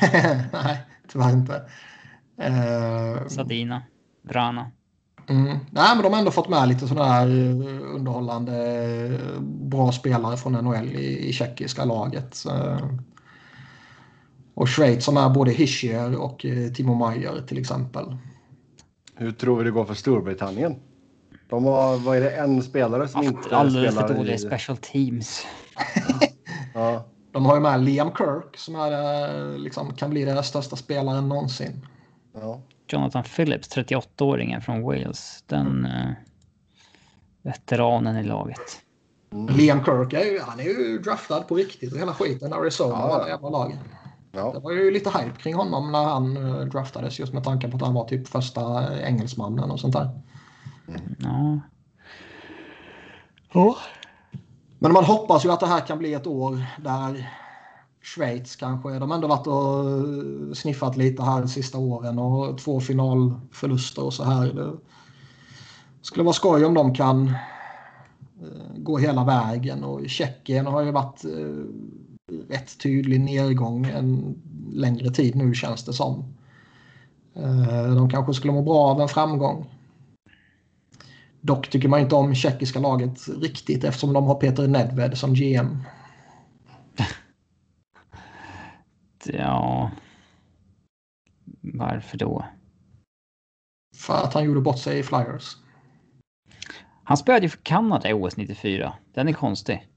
[LAUGHS] Nej, tyvärr inte. Eh, Sadina, Vrana. Mm. Nej, men de har ändå fått med lite sådana här eh, underhållande bra spelare från NHL i, i tjeckiska laget. Och Schweiz som är både Hischier och eh, Timo Meyer till exempel. Hur tror vi det går för Storbritannien? De har, vad är det, en spelare som inte spelar Alldeles för dåliga special teams. [LAUGHS] ja. De har ju med Liam Kirk som är, eh, liksom, kan bli deras största spelare någonsin. Ja. Jonathan Phillips, 38-åringen från Wales. Den mm. eh, veteranen i laget. Mm. Liam Kirk är ju, han är ju draftad på riktigt och hela skiten. Arizona ja. och jävla laget. Ja. Det var ju lite hype kring honom när han eh, draftades just med tanke på att han var typ första engelsmannen och sånt där. Ja. Oh. Men man hoppas ju att det här kan bli ett år där Schweiz kanske, de har ändå varit och eh, sniffat lite här de sista åren och två finalförluster och så här. Det skulle vara skoj om de kan eh, gå hela vägen och Tjeckien har ju varit eh, rätt tydlig nedgång en längre tid nu känns det som. De kanske skulle må bra av en framgång. Dock tycker man inte om tjeckiska laget riktigt eftersom de har Peter Nedved som GM. Ja... Varför då? För att han gjorde bort sig i Flyers. Han spelade ju för Kanada i OS 94. Den är konstig.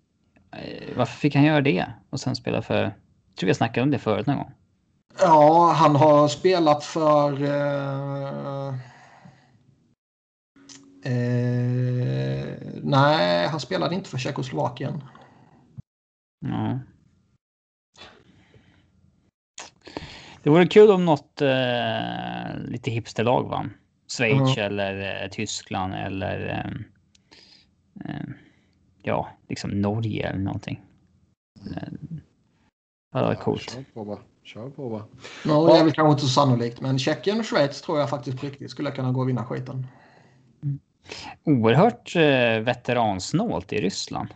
Eh, varför fick han göra det? Och sen spela för... Jag tror vi snackade om det förut någon gång. Ja, han har spelat för... Eh, eh, nej, han spelade inte för Tjeckoslovakien. Ja. Det vore kul om något eh, lite hipsterlag vann. Schweiz mm. eller eh, Tyskland eller... Eh, ja, liksom Norge eller någonting. Det var coolt. Kör på bara. Kör på bara. Ja, det är väl kanske inte så sannolikt, men Tjeckien och Schweiz tror jag faktiskt på riktigt skulle kunna gå och vinna skiten. Mm. Oerhört eh, veteransnålt i Ryssland.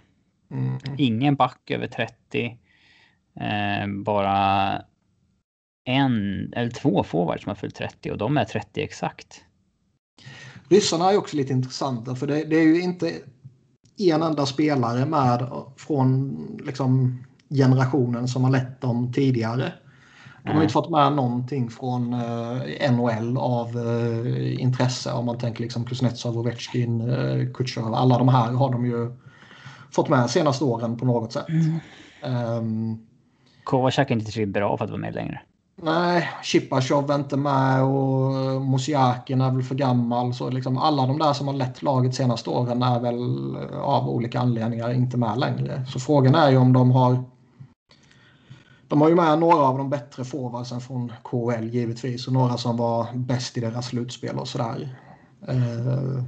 Mm. Ingen back över 30. Eh, bara en eller två forwards som har fyllt 30 och de är 30 exakt. Ryssarna är också lite intressanta för det, det är ju inte en enda spelare med från liksom, generationen som har lett dem tidigare. De har inte fått med någonting från eh, NHL av eh, intresse om man tänker liksom Kuznetsov, Ovechkin, eh, Kutjerov. Alla de här har de ju fått med senaste åren på något sätt. Mm. Um, Kovacak är inte tillräckligt bra för att vara med längre. Nej, Chipachov är inte med och eh, Mosiakin är väl för gammal. Så liksom alla de där som har lett laget senaste åren är väl eh, av olika anledningar inte med längre. Så frågan är ju om de har... De har ju med några av de bättre forwardsen från KHL givetvis och några som var bäst i deras slutspel och sådär. Eh,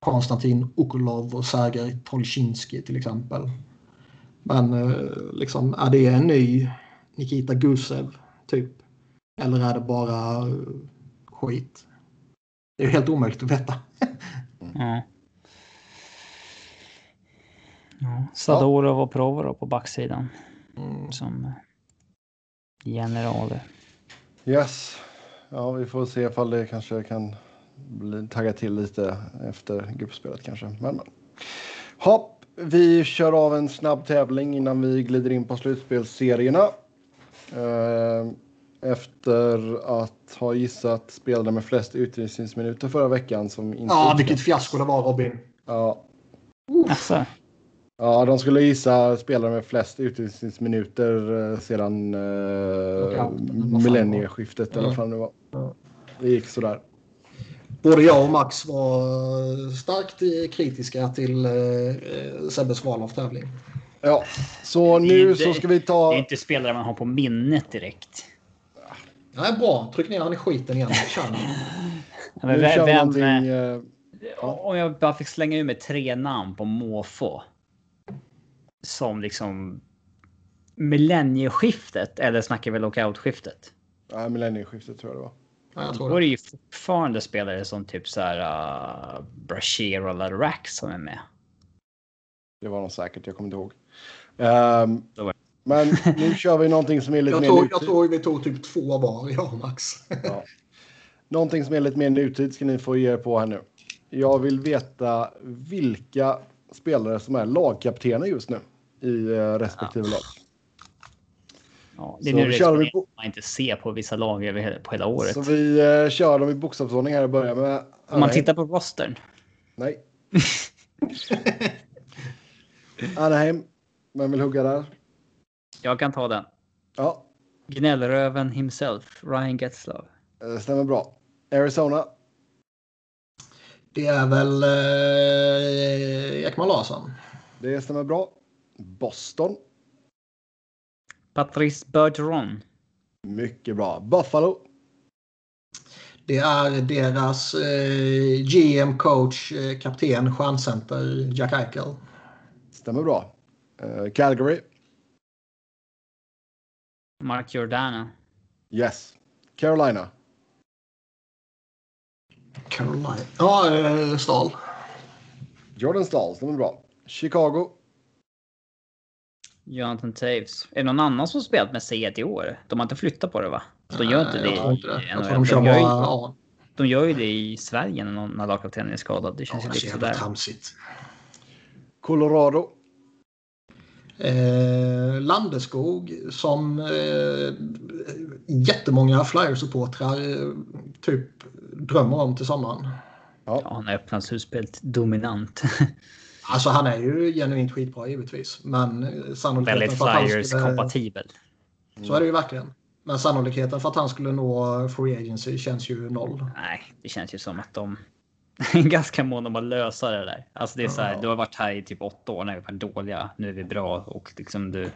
Konstantin Okulov och Sergej Tolchinski till exempel. Men eh, liksom, är det en ny Nikita Gusev typ? Eller är det bara skit? Det är helt omöjligt att veta. [LAUGHS] mm. Ja, Sadorov och Provorov på backsidan. Mm. Som eh, generaler. Yes. Ja, vi får se ifall det kanske kan bli tagga till lite efter gruppspelet kanske. Men, men. Hopp, vi kör av en snabb tävling innan vi glider in på slutspelsserierna. Uh, efter att ha gissat spelare med flest utvisningsminuter förra veckan. Som inte ja, vilket fiasko det var Robin. Ja. Alltså. Ja, de skulle gissa spelare med flest utvisningsminuter eh, sedan eh, millennieskiftet eller vad fan det var. Det gick sådär. Både jag och Max var starkt kritiska till eh, Sebbes val av tävling. Ja, så nu så ska vi ta... Det är inte spelare man har på minnet direkt. Nej, bra. Tryck ner han i skiten igen. [LAUGHS] Kör men vem, vem, uh, om jag bara fick slänga ur med tre namn på måfå. Som liksom millennieskiftet eller snackar vi lockoutskiftet? Ja, millennieskiftet tror jag det var. Ja, jag tror Då är det. ju fortfarande spelare som typ så här uh, Brashear eller Rax som är med. Det var de säkert, jag kommer inte ihåg. Då var men [LAUGHS] nu kör vi någonting som är lite Jag mer tror, nutid. jag tror vi tog typ två var, jag och Max. Ja. Någonting som är lite mer nutid ska ni få ge er på här nu. Jag vill veta vilka spelare som är lagkaptener just nu i eh, respektive lag. Ja, det är Så nu det kör vi på- man inte ser på vissa lag över hela, på hela året. Så vi eh, kör dem i bokstavsordning här och börjar med... Om man tittar på rostern. Nej. [LAUGHS] Anaheim. Vem vill hugga där? Jag kan ta den. Ja, Gnällröven himself, Ryan Getzlav. det stämmer bra. Arizona. Det är väl eh, Ekman Larsson. Det stämmer bra. Boston. Patrice Bergeron. Mycket bra. Buffalo. Det är deras eh, GM, coach, eh, kapten, stjärncenter Jack Eichel. Stämmer bra. Eh, Calgary. Mark Giordano. Yes. Carolina. Carolina. Ja, eh, Stahl. Jordan Stahl. Stämmer bra. Chicago. Jonathan Taves. Är det någon annan som spelat med C1 i år? De har inte flyttat på det va? De gör inte det jag tror inte det. i Jag NHL. tror de gör ju, bara... Ja, de gör ju det i Sverige när, någon, när lagkaptenen är skadad. Det ja, känns det ju är så lite sådär. tramsigt. Colorado. Eh, Landeskog som eh, jättemånga Flyers-supportrar eh, typ drömmer om till sommaren. Ja, han har öppnat slutspelet dominant. [LAUGHS] Alltså han är ju genuint skitbra givetvis. Men eh, sannolikheten Väldigt för att han flyers skulle... kompatibel. Så är det ju verkligen. Men sannolikheten för att han skulle nå free agency känns ju noll. Nej, det känns ju som att de [LAUGHS] ganska måna om att lösa det där. Alltså det är så här, du har varit här i typ åtta år när vi var dåliga. Nu är vi bra och liksom du.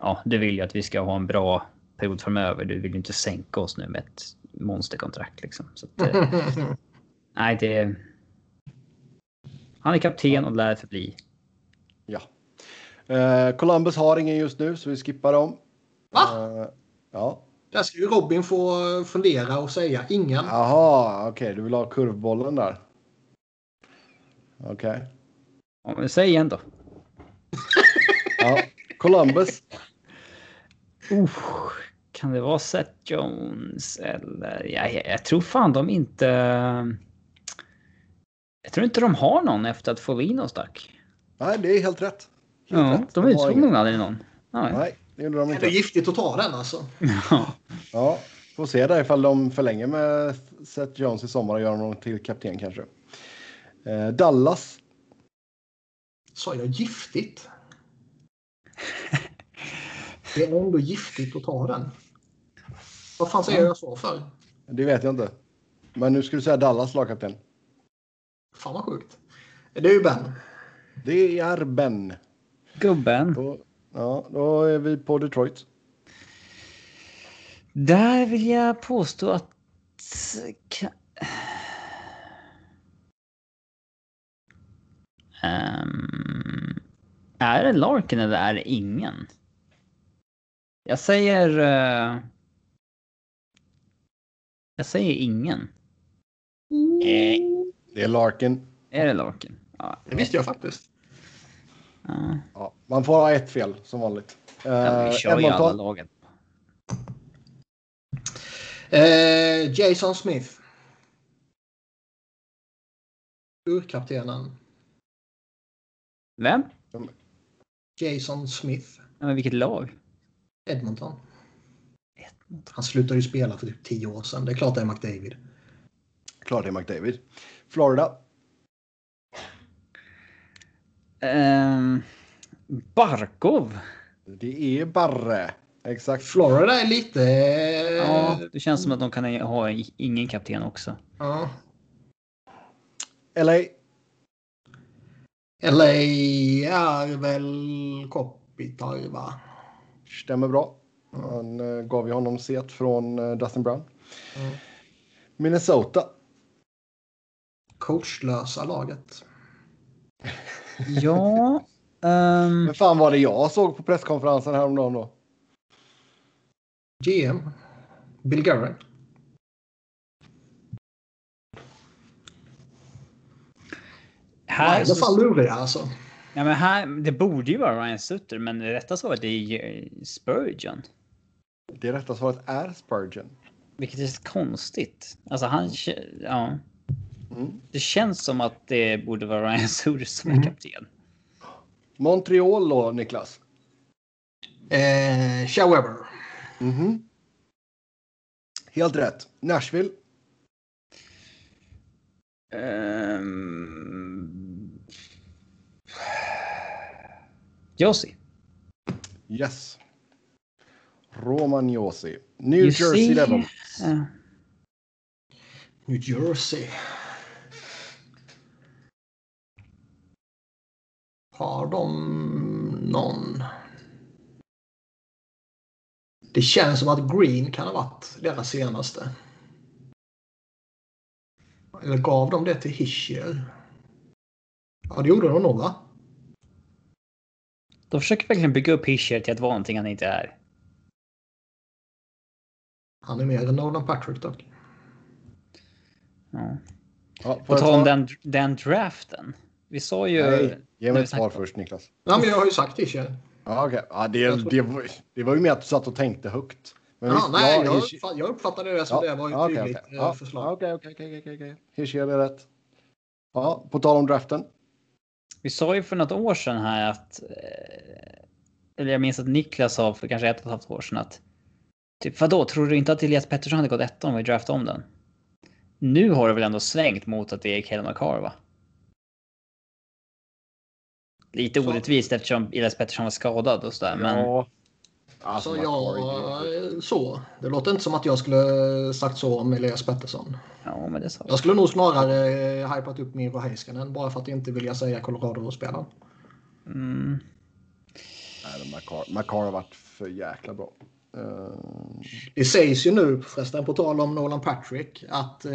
Ja, du vill ju att vi ska ha en bra period framöver. Du vill ju inte sänka oss nu med ett monsterkontrakt liksom. Så att, eh, [LAUGHS] nej, det. är- Han är kapten och lär förbli. Ja. Eh, Columbus har ingen just nu så vi skippar dem. Va? Eh, ja. Där ska ju Robin få fundera och säga ingen. Jaha, okej. du vill ha kurvbollen där. Okej. Ja, men säg igen då. Ja. Columbus. Uh, kan det vara Seth Jones eller? Ja, jag, jag tror fan de inte. Jag tror inte de har någon efter att Foligno stack. Nej, det är helt rätt. Helt Ja, rätt. de har utsåg nog aldrig någon. Nej. Nej, det gjorde de Det inte. är giftigt att ta den alltså. Ja. Ja, får se där ifall de förlänger med Seth Jones i sommar och gör honom till kapten kanske. Eh, Dallas. Sa jag giftigt? Det är ändå giftigt att ta den. Vad fan säger jag så för? Det vet jag inte. Men nu ska du säga Dallas lagkapten. Fan vad sjukt. Det är ju Ben. Det är Ben. Gubben. Då, ja, då är vi på Detroit. Där vill jag påstå att... Ehm, är det Larkin eller är det ingen? Jag säger... eh, jag säger ingen. Det är Larkin. Är det Larkin? Ja, Det visste jag faktiskt. ja. Ja, man får ha ett fel som vanligt. Eh, Ja, vi kör ju alla lagen. Eh, Jason Smith. Urkaptenen. Vem? Jason Smith. Ja, men vilket lag? Edmonton. Han slutade ju spela för typ 10 år sedan. Det är klart det är McDavid. Klart det är McDavid. Florida. Ehm, Barkov. Det är Barre. Exakt. Florida är lite... Ja, det känns som att de kan ha ingen kapten också. ja. LA. LA är väl Kopitar va? Stämmer bra. Han eh, gav ju honom set från eh, Dustin Brown. Mm. Minnesota. Coachlösa laget. [LAUGHS] Ja, Um... Men fan var det jag såg på presskonferensen häromdagen då? GM. Bill Gurray. Här, I alla fall luriga alltså. Ja, men här, det borde ju vara Ryan Sutter, men det rätta svaret är Spurgeon. Det rätta svaret är Spurgeon. Vilket är konstigt. Alltså han... Ja. Mm. Det känns som att det borde vara Ryan Sutter som är kapten. Montreal då, Niklas? Eh, Shea Weber. Mhm. Helt rätt. Nashville? Um... Josie. Yes. Roman Josi. New You Jersey see? Devils. Ja. New Jersey. Har de någon? Det känns som att Green kan ha varit deras senaste. Eller gav de det till Hischier? Ja, det gjorde de nog va? De försöker verkligen bygga upp Hischer till att vara någonting han inte är. Han är mer än Nolan Patrick dock. Ja. Ja, På tal om den, den draften. Vi sa ju... Nej, ge mig ett svar först Niklas. Ja, men jag har ju sagt Hischier. Ja, okej. Ja, det, det, var, det var ju mer att du satt och tänkte högt. Men Ja, visst, nej, ja, jag, Hish- jag uppfattade det som det var ett ja, okej, tydligt okej. eh, Ja, förslag. Okej, okej, okej, okej, okej. Hischier är rätt. Ja, på tal om draften. Vi sa ju för något år sedan här att... eh, Eller jag minns att Niklas sa för kanske ett och ett halvt år sedan att... Typ vadå, tror du inte att Elias Pettersson hade gått etta om vi draftade om den? Nu har det väl ändå svängt mot att det är Kael McCarr va? Lite orättvist eftersom Elias Pettersson var skadad och sådär men... Ja. Så Alltså, jag, så. Det låter inte som att jag skulle sagt så om Elias Pettersson. Ja, men det sa. Jag skulle nog snarare eh, hypat upp Miro Heiskanen bara för att inte vilja säga Colorado-spelaren. Mm. McCarr, McCarr har varit för jäkla bra. Eh, Det sägs ju nu förresten på tal om Nolan Patrick att eh,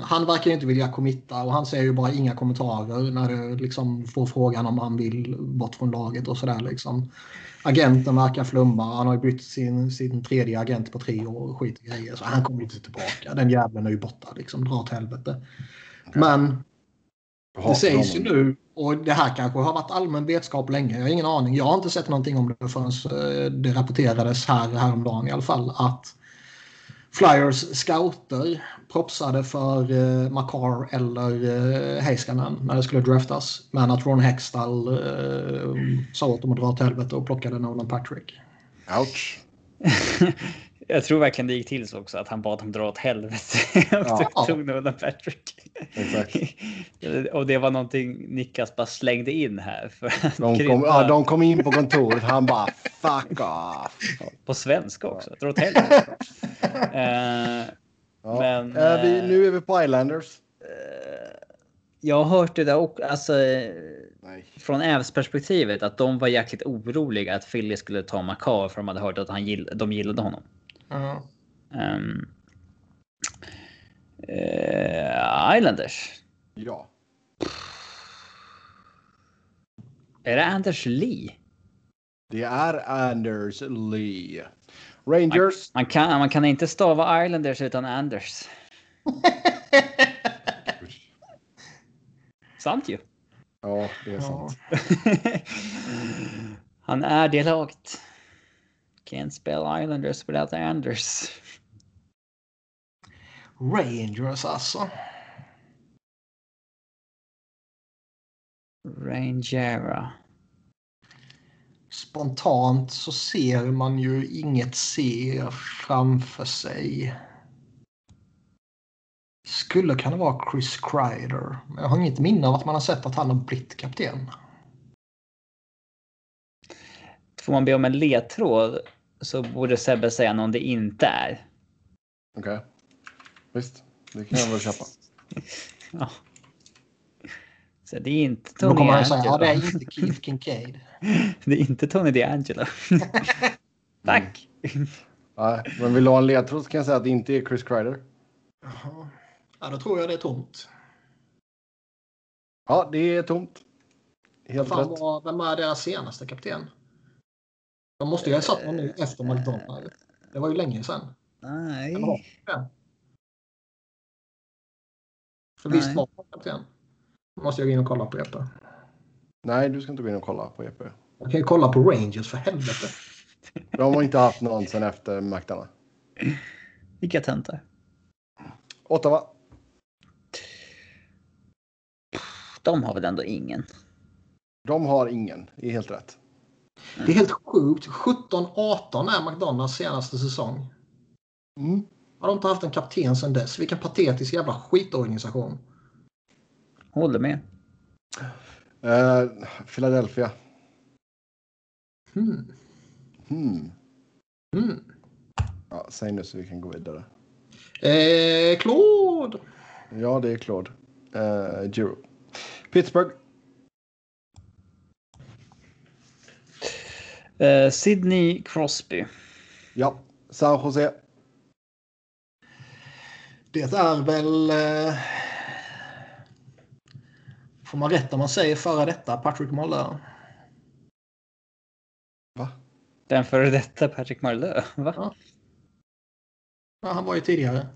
han verkar inte vilja committa och han säger ju bara inga kommentarer när det liksom får frågan om han vill bort från laget och sådär liksom. Agenten verkar flumma. Han har ju bytt sin, sin tredje agent på tre år och skit i grejer så han kommer inte tillbaka. Den jäveln är ju borta liksom. Dra åt helvete. Men jag det sägs ju nu, och det här kanske har varit allmän vetskap länge, jag har ingen aning. Jag har inte sett någonting om det förrän eh, det rapporterades här häromdagen i alla fall att Flyers scouter propsade för eh, Makar eller eh, Heiskanen när det skulle draftas. Men att Ron Hextall eh, sa åt dem att dra åt helvete och plockade Nolan Patrick. Ouch. [LAUGHS] Jag tror verkligen det gick till så också att han bad dem dra åt helvete. [LAUGHS] Ja. och tog Nolan Patrick. Exakt. [LAUGHS] och det var någonting Niklas bara slängde in här. För De kom, ja, de kom in på kontoret. Han bara fuck off. På svenska också. Dra åt helvete. Eh, Ja. Men, Eh, vi, eh, nu är vi på Islanders. jag har hört det där också. Alltså, Nej. från Ävs perspektivet att de var jäkligt oroliga att Philly skulle ta Makar för de hade hört att han gill, de gillade honom. Ja. Um, eh, Islanders. Ja. Är det Anders Lee? Det är Anders Lee. Rangers. Man kan, man kan inte stava Islanders utan Anders. [LAUGHS] Sant ju. Ja, det är sant. [LAUGHS] Han är det laget. Can't spell Islanders without Anders. Rangers alltså. Rangera. Spontant så ser man ju inget C framför sig. Skulle kunna vara Chris Kreider. Men jag har inget minne av att man har sett att han har blivit kapten. Får man be om en ledtråd så borde Sebbe säga någon det inte är. Okej. Visst, det kan jag väl köpa. [LAUGHS] Ja. Så det är inte Då Tony kommer han säga ja, det är inte Keith Kincaid. [LAUGHS] Det är inte Tony DeAngelo. [LAUGHS] Tack. Nej, men vill du ha en ledtråd så kan jag säga att det inte är Chris Kreider. Jaha. Ja, då tror jag det är tomt. Ja, det är tomt. Helt Fan, rätt. vad, vem är deras senaste kapten? De måste ju ha satt någon nu efter McDonald. Det var ju länge sedan. Nej. För visst var han kapten? Måste jag gå in och kolla på Jeppe. Nej, du ska inte gå in och kolla på EP. Jag kan ju kolla på Rangers för helvete. [LAUGHS] De har inte haft någon sen efter McDonough. Vilka töntar? Ottawa. De har väl ändå ingen. De har ingen. Det är helt rätt. Det är helt sjukt. 17-18 är McDonalds senaste säsong. Mm. Har de inte haft en kapten sedan dess? Vilken patetisk jävla skitorganisation. Håller med. Eh, Philadelphia. Hmm. Hmm. Hmm. Ja, säg nu så vi kan gå vidare. Eh, Claude. Ja, det är Claude. Eh, Giro. Pittsburgh. Eh, Sydney Crosby. Ja. San Jose. Det är väl... Eh, får man rätt om man säger före detta Patrick Moller? Va? Den före detta Patrick Marleau. Va? Ja. Ja, han var ju tidigare.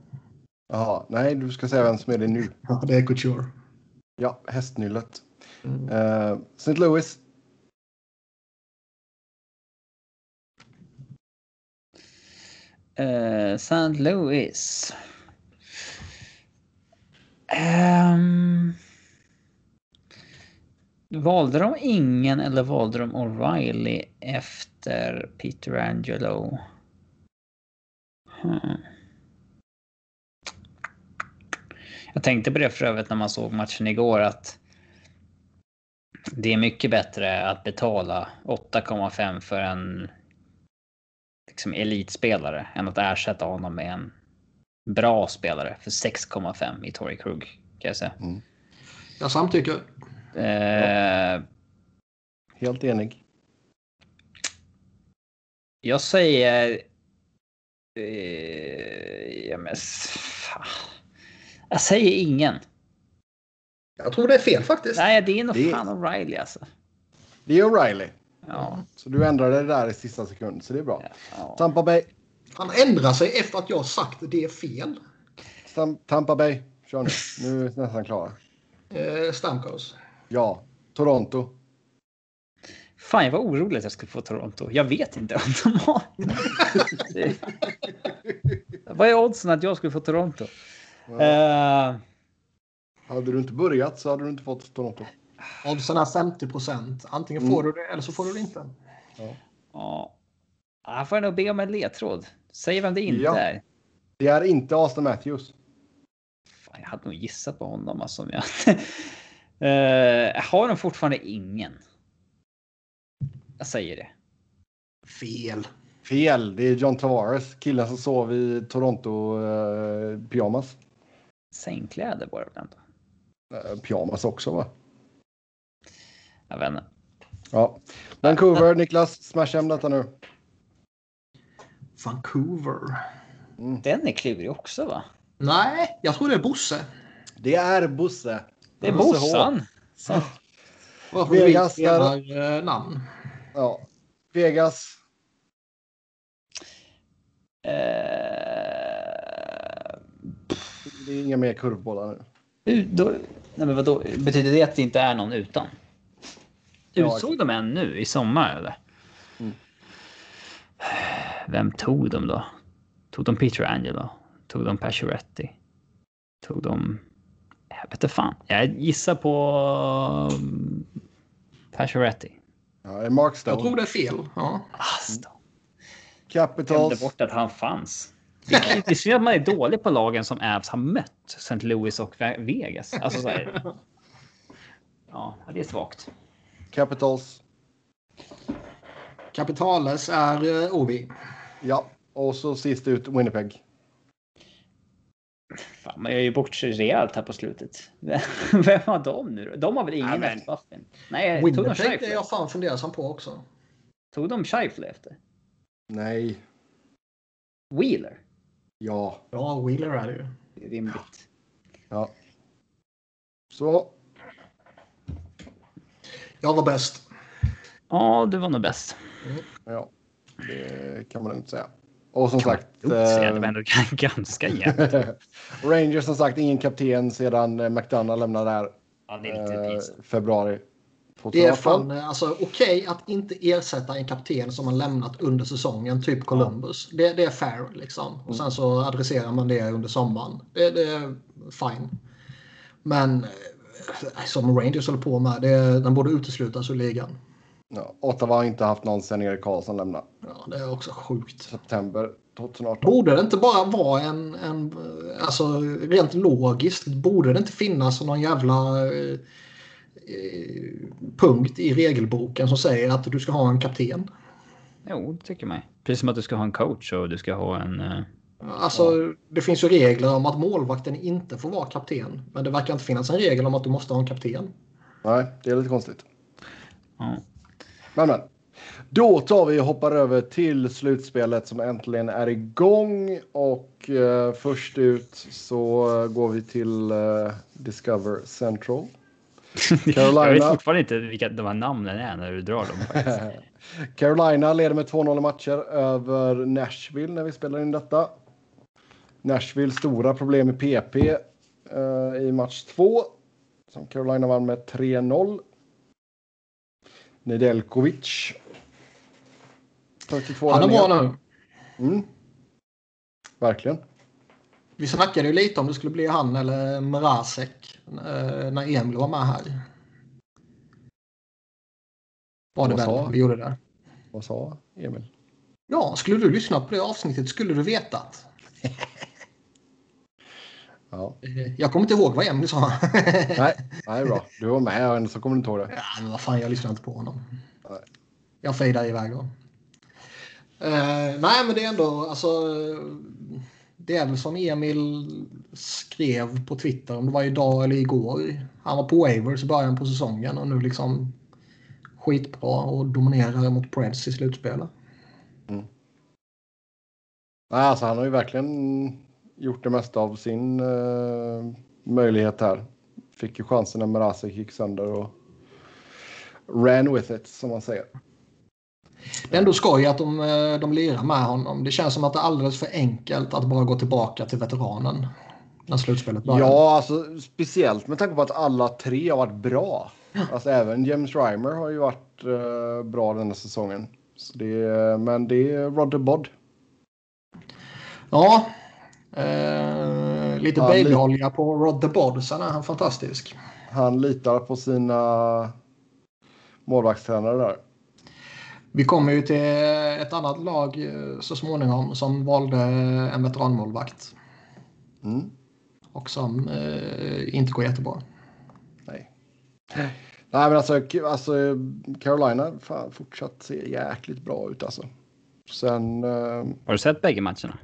Jaha, nej, du ska säga vem som är det nu. Ja, det är Couture. Ja, hästnyllet. Mm. Eh, St. Louis. Eh, St. Louis. Ehm valde de ingen eller valde de O'Reilly efter Peter Angelo? Hmm. Jag tänkte på det för övrigt när man såg matchen igår att det är mycket bättre att betala 8,5 för en liksom elitspelare än att ersätta honom med en bra spelare för 6,5 i Tory Krug. Kan jag säga. Mm. Jag samtycker. Eh, Helt enig. jag säger... Eh, ja, men, fan. Jag säger ingen. Jag tror det är fel faktiskt. Nej, det är nog Det- fan O'Reilly alltså. Det är O'Reilly. Ja. Så du ändrade det där i sista sekund, så det är bra. ja. Tampa Bay. Han ändrar sig efter att jag sagt det är fel. Tam- Tampa Bay. Kör nu. Nu är vi nästan klara. Eh, Stamkos. Ja. Toronto. Fan, jag var orolig att jag skulle få Toronto. Jag vet inte om de har. Vad är oddsen att jag skulle få Toronto? Eh, Hade du inte börjat så hade du inte fått Toronto. Oddsen är 50 procent. Antingen Mm. får du det eller så får du det inte. ja. Får jag nog be om en ledtråd. Säg vem det inte Ja. är. Det är inte Austin Matthews. Fan, jag hade nog gissat på honom alltså. Jag... Eh, har de fortfarande ingen? Jag säger det. Fel. Fel. Det är John Tavares. Killen som sov i Toronto eh, pyjamas. Sängkläder var det väl ändå? Eh, pyjamas också va? Jag vet inte. Ja. Vancouver, Niklas. Smash hem detta nu. Vancouver. Den är klurig också va? Nej, jag tror det är Bosse. Det är Bosse. Det är. Bossan. Vegas spelar eh, namn. Ja. Vegas. Eh, Det är inga mer kurvbollar nu. u- då, nej men vadå? Betyder det att det inte är någon utan? Ja, Utsåg de en nu i sommar eller? Mm. Vem tog de då? Tog de Peter Angelo? Tog de Pacioretty? Tog de... Jag vet inte fan. Jag gissar på um, Pacioretty. Ja, Mark Jag Stone. tror det är fel. Ja. Glömde Capitals. bort att han fanns. Det är, synd att man är dålig på lagen som Avs har mött. St. Louis och Ve- Vegas. Alltså så här. Ja, det är svagt. Capitals. Capitales är Ovi. Ja. Och så sist ut Winnipeg. Fan, man gör ju bort sig rejält här på slutet. [LAUGHS] Vem har de nu då? De har väl ingen Ja, men- efter Buffin? Nej, tog de Winnipeg är jag fan fundersam på också. Tog de Scheifele efter? Nej. Wheeler? Ja. Ja, Wheeler är det ju. Det är rimligt. Ja. Så. Jag var bäst. Ja, du var nog bäst. Mm. Ja, det kan man inte säga. Och som kan sagt. Säga, det var ändå [LAUGHS] ganska jämnt. [LAUGHS] Rangers som sagt ingen kapten sedan McDonough lämnade där. Ja, det är lite eh, februari. Det är fan alltså, okej okay att inte ersätta en kapten som har lämnat under säsongen, typ Columbus. Ja. Det, det, är fair liksom. Och sen så adresserar man det under sommaren. Det, det är fine. Men eh, som Rangers håller på med, det, den borde uteslutas ur ligan. Ja, Ottawa har inte haft någon sen Erik Karlsson lämnade. Ja, det är också sjukt. September 2018. Borde det inte bara vara en, en alltså rent logiskt, borde det inte finnas någon jävla eh, punkt i regelboken som säger att du ska ha en kapten? Jo, det tycker man. Precis som att du ska ha en coach och du ska ha en... Uh... Alltså, ja. det finns ju regler om att målvakten inte får vara kapten. Men det verkar inte finnas en regel om att du måste ha en kapten. Nej, det är lite konstigt. Ja. Men, men. Då tar vi och hoppar över till slutspelet som äntligen är igång. Och eh, först ut så går vi till eh, Discover Central. [LAUGHS] Carolina. Jag vet fortfarande inte vilka de här namnen är när du drar dem. [LAUGHS] Carolina leder med 2-0 matcher över Nashville när vi spelar in detta. Nashville stora problem i PP eh, i match 2. Som Carolina vann med 3-0. Nedeljkovic. 42 Han är bra nu. Mm. Verkligen. Vi snackade ju lite om det skulle bli han eller Mrazek eh, när Emil var med här. Var det väl vi gjorde det. Vad sa Emil? Ja, skulle du lyssna på det avsnittet skulle du vetat. [LAUGHS] ja. Eh, jag kommer inte ihåg vad Emil sa. [LAUGHS] nej, nej, bra. Du var med och så kommer du inte ihåg det. Ja, men vad fan, jag lyssnar inte på honom. Nej. Jag fejdar iväg då. Uh, nej, men det är ändå alltså det är väl som Emil skrev på Twitter, om det var idag eller igår. Han var på Wavers i början på säsongen och nu liksom skitbra och dominerar mot Preds i slutspelet. Mm. Alltså, han har ju verkligen gjort det mesta av sin uh, möjlighet här. Fick ju chansen när Mrazek gick sönder och ran with it som man säger. Det är ändå skoj att de, eh, de lirar med honom. Det känns som att det är alldeles för enkelt att bara gå tillbaka till veteranen. När slutspelet börjar. Ja, alltså, speciellt med tanke på att alla tre har varit bra. Alltså, även James Reimer har ju varit uh, bra den här säsongen. Så det, men det är Rodder Bod. Ja. Eh, lite ja, babyolja på Rod the Bod. Sen är han fantastisk. Han litar på sina målvaktstränare där. Vi kommer ju till ett annat lag eh, så småningom som valde en veteranmålvakt. Mm. Och som eh, inte går jättebra. Nej. Nej men alltså, alltså Carolina fan, fortsatt ser jäkligt bra ut alltså. Sen... Eh... Har du sett bägge matcherna?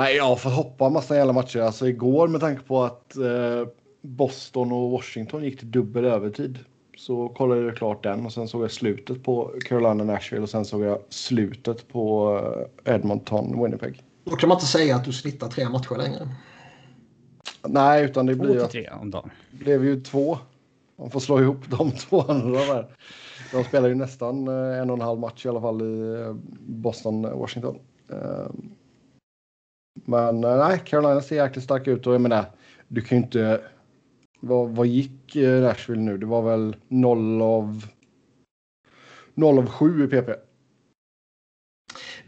Nej, jag får hoppa massa jävla matcher. Alltså igår med tanke på att eh, Boston och Washington gick till dubbel övertid så kollade jag klart den och sen såg jag slutet på Carolina Nashville och sen såg jag slutet på eh, Edmonton Winnipeg. Då kan man inte säga att du snittar tre matcher längre. Nej, utan det blir ju... tre om dagen. Det blev ju två. Man får slå ihop de [LAUGHS] två andra där. De spelar ju nästan eh, en och en halv match i alla fall i eh, Boston-Washington. Men nej, Carolina ser jäkligt stark ut och jag menar, du kan ju inte vad, vad gick eh, Nashville nu? Det var väl 0 av 0 av 7 i PP.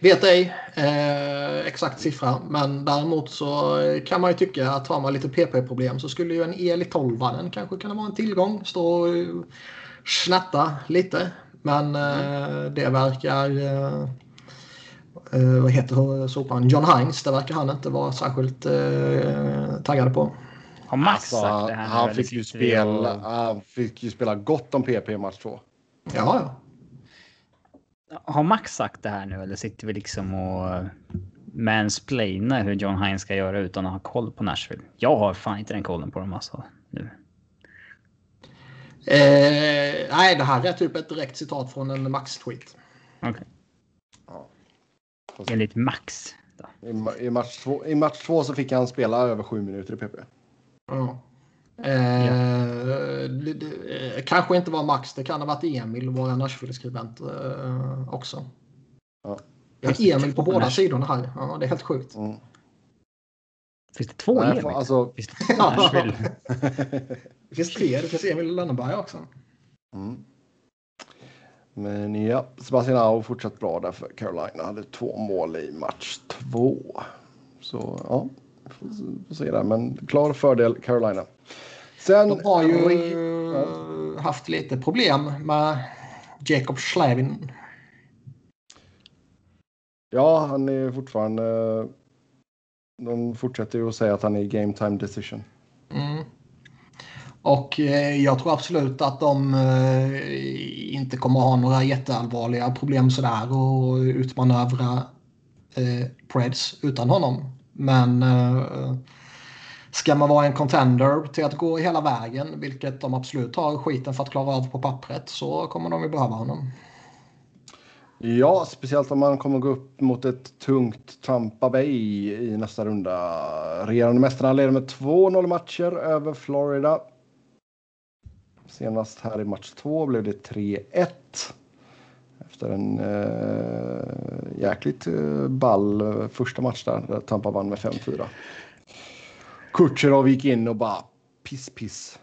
Vet ej eh, exakt siffra, men däremot så kan man ju tycka att har man lite PP-problem så skulle ju en el i 12 kanske kunna vara en tillgång. Stå och snatta lite. Men eh, det verkar... Eh, eh vad heter sopan? John Hines. Det verkar han inte vara särskilt eh, taggad på. Har Max alltså, sagt det här? Han fick, ju spela, och... han fick ju spela gott om PP i match 2. Ja, ja. Har Max sagt det här nu eller sitter vi liksom och mansplainar hur John Hines ska göra utan att ha koll på Nashville? Jag har fan inte den kollen på dem alltså nu. Eh, nej, det här är typ ett direkt citat från en Max-tweet. Okay. Enligt Max. I, I, match två, I match två så fick han spela över sju minuter i PP. Ja. Eh, ja. det, det, kanske inte var Max, det kan ha varit Emil, vår Nashville-skribent eh, också. Ja. Jag har Emil på båda sidorna här. Ja, det är helt sjukt. Mm. Finns det två Nej, Emil? Alltså... Finns det, [LAUGHS] det finns tre. Det finns Emil Lönneberg också. Mm. Men ja, Sebastian Au fortsatt bra där för Carolina. Hade två mål i match två. Så ja, får, får se där. Men klar fördel Carolina. Sen, De har ju ja. haft lite problem med Jacob Slavin. Ja, han är fortfarande... De fortsätter ju att säga att han är game time decision. Mm. Och eh, jag tror absolut att de eh, inte kommer ha några jätteallvarliga problem sådär och utmanövra eh, Preds utan honom. Men ska man vara en contender till att gå hela vägen, vilket de absolut har skiten för att klara av på pappret, så kommer de ju behöva honom. Ja, speciellt om man kommer gå upp mot ett tungt Tampa Bay i nästa runda. Regerande mästarna leder med 2-0 matcher över Florida. Senast här i match två blev det 3-1. Efter en eh, jäkligt eh, ball eh, första match där, där Tampa vann med 5-4. Kutjerov gick in och bara piss piss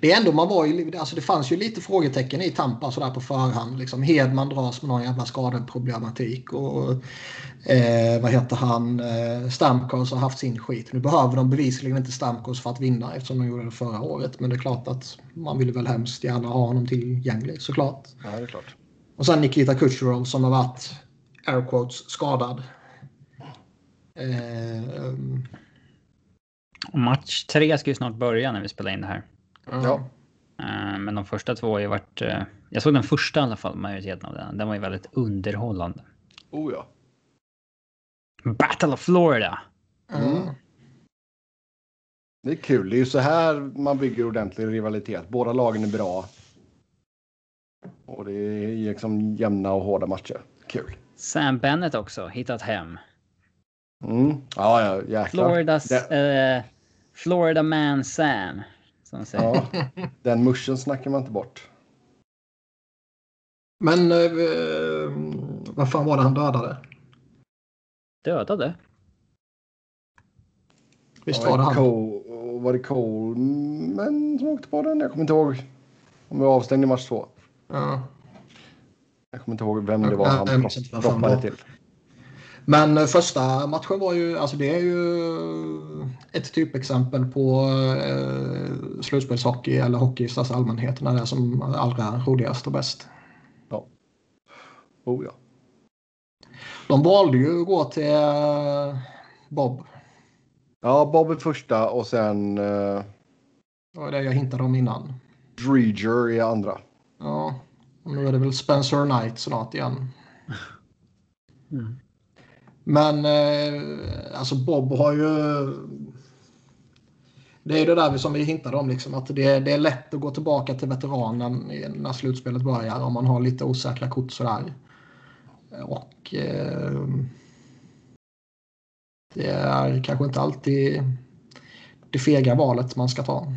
det är ändå, man var ju, alltså det fanns ju lite frågetecken i Tampa sådär på förhand. Liksom Hedman dras med någon jävla skadeproblematik och eh, vad heter han, eh, Stamkos har haft sin skit. Nu behöver de bevisligen inte Stamkos för att vinna eftersom de gjorde det förra året. Men det är klart att man vill väl hemskt gärna ha honom tillgänglig såklart. Ja, det är klart. Och sen Nikita Kucherov som har varit air quotes skadad. Eh, um... Match tre ska ju snart börja när vi spelar in det här. Ja. Eh, men de första två har ju varit... Eh, jag såg den första i alla fall, majoriteten av den. Den var ju väldigt underhållande. Oh ja. Battle of Florida. Mm. Det är kul. Det är ju så här man bygger ordentlig rivalitet. Båda lagen är bra. Och det är liksom jämna och hårda matcher. Kul. Sam Bennett också, hittat hem. Mm. Ja, ja, jäklar. Floridas... Det... Eh, Florida Man Sam. Som ja, den muschen snackar man inte bort. Men eh, vad fan var det han dödade? Dödade? Visst var det han? Cole, var det Coleman som åkte på den? Jag kommer inte ihåg. Om vi var avstängd i match två. Ja. Jag kommer inte ihåg vem det var han droppade till. Men eh, första matchen var ju, alltså det är ju ett typexempel på eh, slutspelshockey eller hockey i största allmänhet när det är som allra roligast och bäst. Ja. Oh ja. De valde ju att gå till eh, Bob. Ja, Bob är första och sen... Eh, det var det jag hintade om innan. Dreger i andra. Ja, och nu är det väl Spencer Knight snart igen. Mm. Men eh, alltså Bob har ju... Det är ju det där som vi hintade om, liksom, att det, det är lätt att gå tillbaka till veteranen när slutspelet börjar om man har lite osäkra kort sådär. Och eh, det är kanske inte alltid det fega valet man ska ta.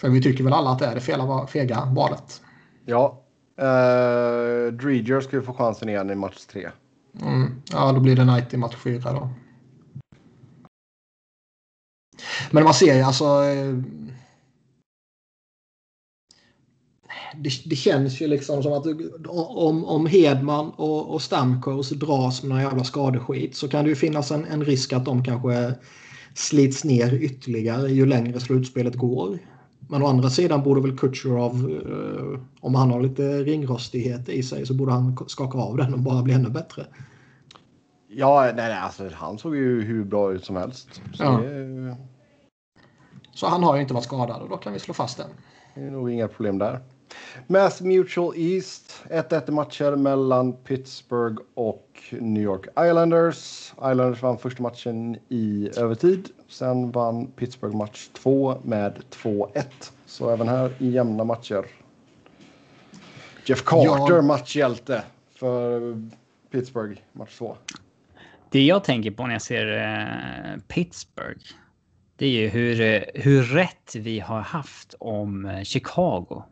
För vi tycker väl alla att det är det fega valet. Ja, Eh, uh, Dreger ska ju få chansen igen i match tre. Mm. Ja, då blir det Knight i match fyra då. Men man ser ju alltså... Eh, det, det, känns ju liksom som att om, om Hedman och, och Stamkos dras med någon jävla skadeskit så kan det ju finnas en, en risk att de kanske slits ner ytterligare ju längre slutspelet går. Men å andra sidan borde väl Kutjerov, eh, om han har lite ringrostighet i sig, så borde han skaka av den och bara bli ännu bättre. Ja, nej, nej alltså, han såg ju hur bra ut som helst. Så, ja. det... så han har ju inte varit skadad och då kan vi slå fast den. Det är nog inga problem där. Mass Mutual East. 1-1 matcher mellan Pittsburgh och New York Islanders. Islanders vann första matchen i övertid. Sen vann Pittsburgh match 2 med 2-1. Så även här i jämna matcher. Jeff Carter ja. matchhjälte för Pittsburgh match 2. Det jag tänker på när jag ser eh, Pittsburgh. Det är ju hur, eh, hur rätt vi har haft om eh, Chicago.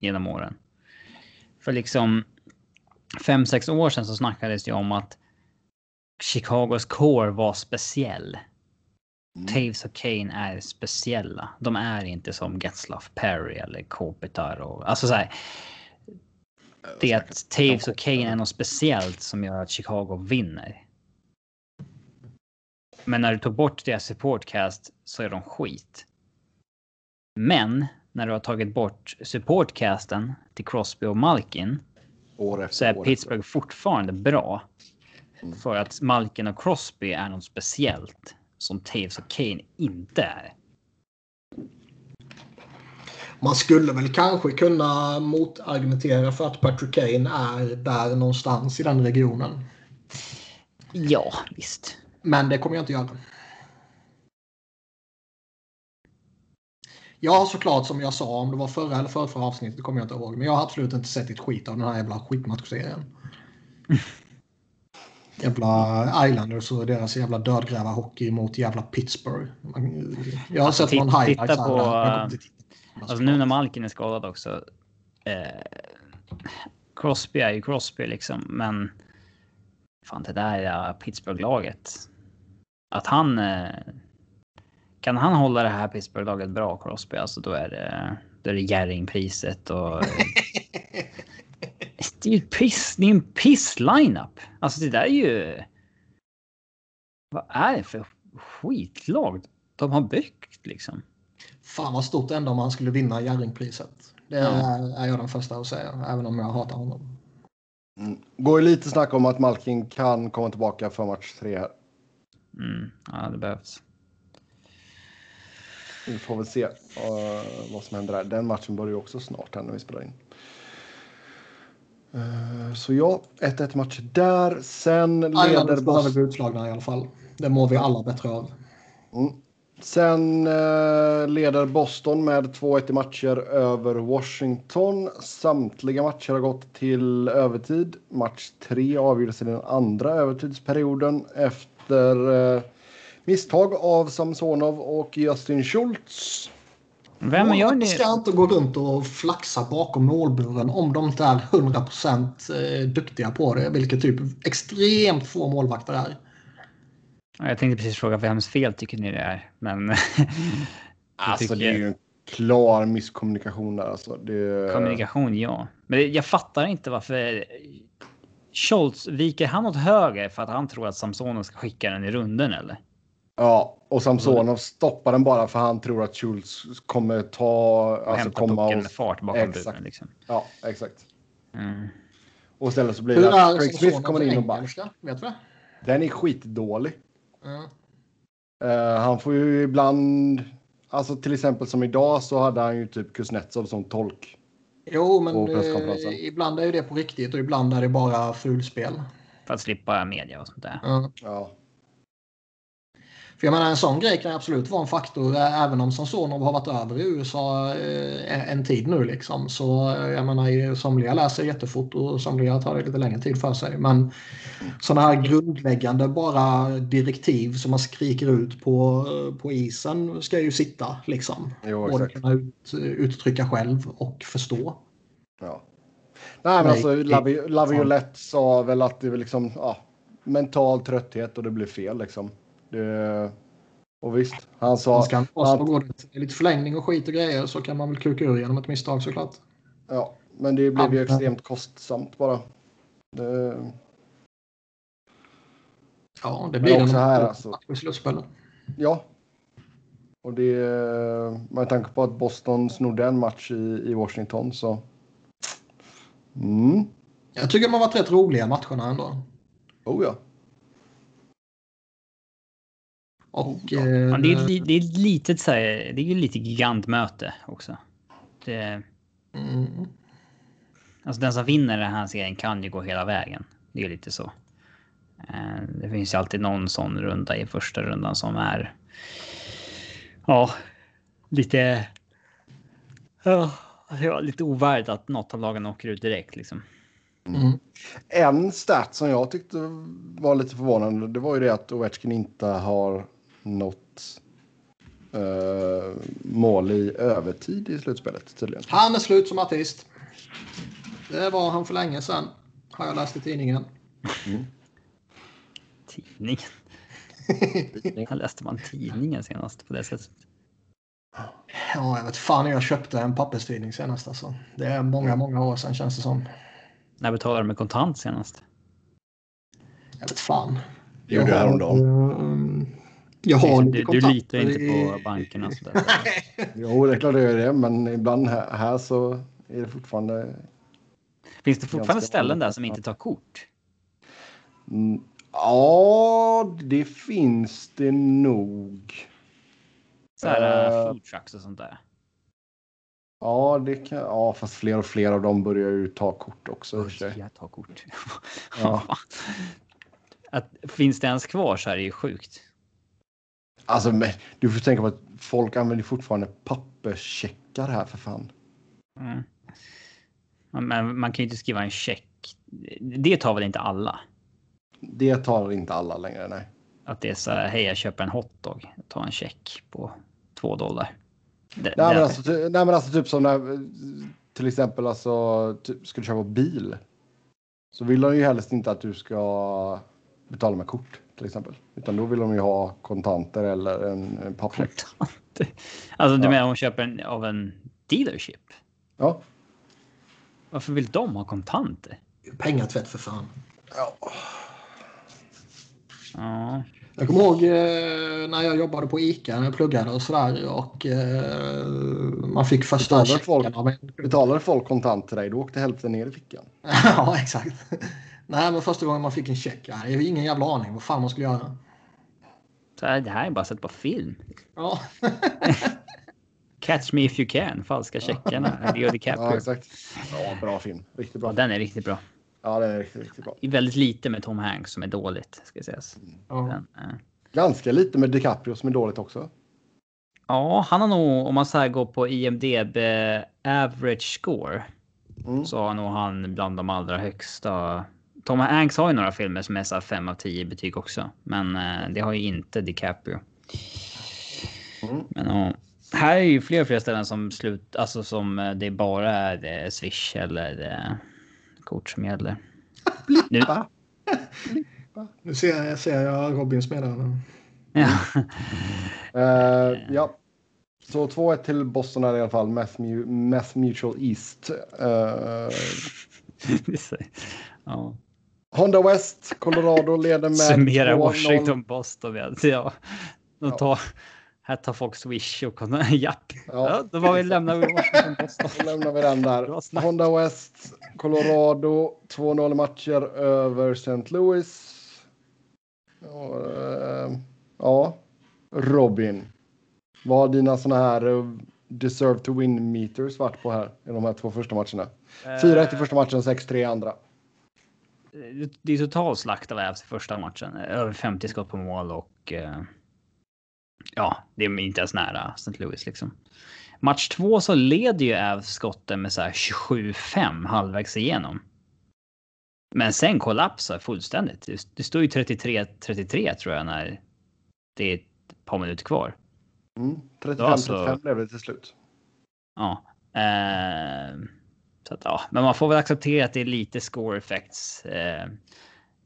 Genom åren. För liksom fem, sex år sedan så snackades det om att Chicagos core var speciell. Mm. Taves och Kane är speciella. De är inte som Getzlaff Perry eller Kopitar och alltså så här. Det är att Taves och Kane är något speciellt som gör att Chicago vinner. Men när du tog bort deras supportcast så är de skit. Men när du har tagit bort supportcasten till Crosby och Malkin så är Pittsburgh fortfarande bra. Mm. För att Malkin och Crosby är något speciellt som Taves och Kane inte är. Man skulle väl kanske kunna motargumentera för att Patrick Kane är där någonstans i den regionen. Ja, visst. Men det kommer jag inte göra. Ja, såklart som jag sa, om det var förra eller förra, förra avsnittet kommer jag inte ihåg. Men jag har absolut inte sett ett skit av den här jävla skitmatchserien. Jävla Islanders och deras jävla dödgrävarhockey mot jävla Pittsburgh. Jag har alltså, sett någon highlights titta på, här. Alltså nu när Malkin är skadad också. Eh, Crosby är ju Crosby liksom, men fan det där är Pittsburgh-laget. Att han eh, kan han hålla det här Pittsburgh-laget bra, Crosby, alltså då är det, då är det Jerringpriset och... [LAUGHS] det är ju piss, det är en piss-lineup. Alltså det där är ju... Vad är det för skitlag de har byggt liksom? Fan vad stort ändå om han skulle vinna Jerringpriset. Det är, är jag den första att säga, även om jag hatar honom. Mm. Går ju lite snack om att Malkin kan komma tillbaka för match tre här. Mm. Ja, det behövs. Vi får väl se uh, vad som händer där. Den matchen börjar ju också snart här när vi spelar in. Uh, så ja, 1-1 match där. Sen leder Boston... bli utslagna i alla fall. Det mår vi alla bättre av. Mm. Sen uh, leder Boston med 2-1 i matcher över Washington. Samtliga matcher har gått till övertid. Match 3 avgjordes i den andra övertidsperioden efter uh, Misstag av Samsonov och Justin Schultz. Vem gör det? ska inte gå runt och flaxa bakom målburen om de inte är 100% eh, duktiga på det, vilket typ extremt få målvakter är. Jag tänkte precis fråga vems fel tycker ni det är, men... [LAUGHS] alltså tycker... det är ju en klar misskommunikation där alltså. Det... Kommunikation, ja. Men jag fattar inte varför Scholz viker han åt höger för att han tror att Samsonov ska skicka den i runden eller? Ja, och Samsonov stoppar den bara för han tror att Schultz kommer ta... Och alltså komma och... med fart bakom exakt. buren. Liksom. Ja, exakt. Mm. Och istället så blir det att Craig Smith kommer in och bara... Vet du Den är skitdålig. Mm. Uh, han får ju ibland... Alltså till exempel som idag så hade han ju typ Kuznetsov som tolk. Jo, men eh, ibland är ju det på riktigt och ibland är det bara fulspel. För att slippa media och sånt där. Mm. Ja. För jag menar en sån grej kan absolut vara en faktor även om Samsonov har varit över i USA eh, en tid nu liksom. Så eh, jag menar somliga läser jättefort och somliga tar det lite längre tid för sig. Men sådana här grundläggande bara direktiv som man skriker ut på, på isen ska ju sitta liksom. Jo, Både kunna ut, uttrycka själv och förstå. Ja. Nej men alltså Laviolette sa väl att det är liksom ja, mental trötthet och det blir fel liksom. Det, och visst, han sa... Ska han han, går det lite förlängning och skit och grejer så kan man väl kuka ur genom ett misstag såklart. Ja, men det blev ju extremt kostsamt bara. Det... Ja, det blir det här alltså. Ja. Och det med tanke på att Boston snodde en match i, i Washington så. Mm. Jag tycker de har varit rätt roliga matcherna ändå. Oh ja. Och, ja, eh, det, är, det är ett litet så här, det är ju lite gigantmöte också. Det, mm. Alltså den som vinner den här serien kan ju gå hela vägen. Det är lite så. Eh, det finns ju alltid någon sån runda i första rundan som är. Ja, lite. Ja, lite ovärdigt att något av lagen åker ut direkt liksom. Mm. En stat som jag tyckte var lite förvånande det var ju det att Ovechkin inte har nått uh, mål i övertid i slutspelet tydligen. Han är slut som artist. Det var han för länge sedan. Har jag läst i tidningen. Mm. Tidningen? [LAUGHS] När läste man tidningen senast på det sättet? Ja, jag vet fan jag köpte en papperstidning senast alltså. Det är många, många år sedan känns det som. När betalade du med kontant senast? Jag vet fan. Det gjorde jag häromdagen. Jag har du, du litar inte på bankerna. [LAUGHS] jo, det är klart jag gör det, men ibland här, här så är det fortfarande. Finns det fortfarande ställen där som inte tar kort? Mm, ja, det finns det nog. Så här uh, och sånt där. Ja, det kan, ja, fast fler och fler av dem börjar ju ta kort också. Börjar ta kort. Ja. [LAUGHS] att, finns det ens kvar så här är ju sjukt. Alltså, men, du får tänka på att folk använder fortfarande papperscheckar här för fan. Mm. Men man kan ju inte skriva en check. Det tar väl inte alla? Det tar inte alla längre, nej. Att det är så här, hej jag köper en hotdog, ta en check på två dollar. Det, nej, men alltså, nej men alltså typ som när till exempel alltså typ, ska du köpa bil. Så vill de ju helst inte att du ska betala med kort till exempel. Utan då vill de ju ha kontanter eller en, en pappcheck. Alltså du ja. menar om de köper en, av en dealership? Ja. Varför vill de ha kontanter? Pengatvätt för fan. Ja. Ja. Jag kommer ihåg eh, när jag jobbade på ICA när jag pluggade och sådär och eh, man fick första betalade folk, av en... betalade folk kontant till dig då åkte hälften ner i fickan. [LAUGHS] ja exakt. Nej men första gången man fick en check, jag hade ingen jävla aning vad fan man skulle göra. Så här, det här är bara sett på film. Ja. [LAUGHS] Catch me if you can, falska checkarna. Leo [LAUGHS] DiCaprio. Ja, exakt. Ja, bra film. Riktigt bra. Ja, den är riktigt bra. Ja, den är riktigt, riktigt bra. Väldigt lite med Tom Hanks som är dåligt, ska sägas. Mm. Den, äh. Ganska lite med DiCaprio som är dåligt också. Ja, han har nog, om man så här går på IMDB average score, mm. så har nog han bland de allra högsta. Tom Hanks har ju några filmer som är så 5 av 10 betyg också, men äh, det har ju inte DiCaprio. Mm. Men ja, här är ju fler och fler ställen som slut, alltså som äh, det bara är det Swish eller kort som gäller. Blippa. Nu, nu ser, jag, ser jag Robins meddelande. Ja. uh, [LAUGHS] ja. Så 2-1 till Boston är i alla fall. Math, Math Mutual East. [LAUGHS] Uh, ja. Honda West, Colorado leder med Summera Washington, Boston. Ja. De tar, här tar folk Swish och [LAUGHS] japp. Ja. ja, då var vi lämnar vi Washington Boston. Då lämnar vi den där. Honda West, Colorado, 2-0 matcher över St. Louis. Och, äh, ja, Robin. Vad har dina såna här uh, deserve to win meters varit på här i de här två första matcherna? 4-1 i första matchen, 6-3 i andra. Det är total slakt av Avs i första matchen. Över 50 skott på mål och uh, ja, det är inte ens nära St. Louis liksom. Match två så leder ju Avs skotten med så här 27-5 halvvägs igenom. Men sen kollapsar fullständigt. Det står ju 33-33 tror jag när det är ett par minuter kvar. Mm, 35-35 alltså, blev det till slut. Ja. Eh, så att, ja. Men man får väl acceptera att det är lite score effects eh,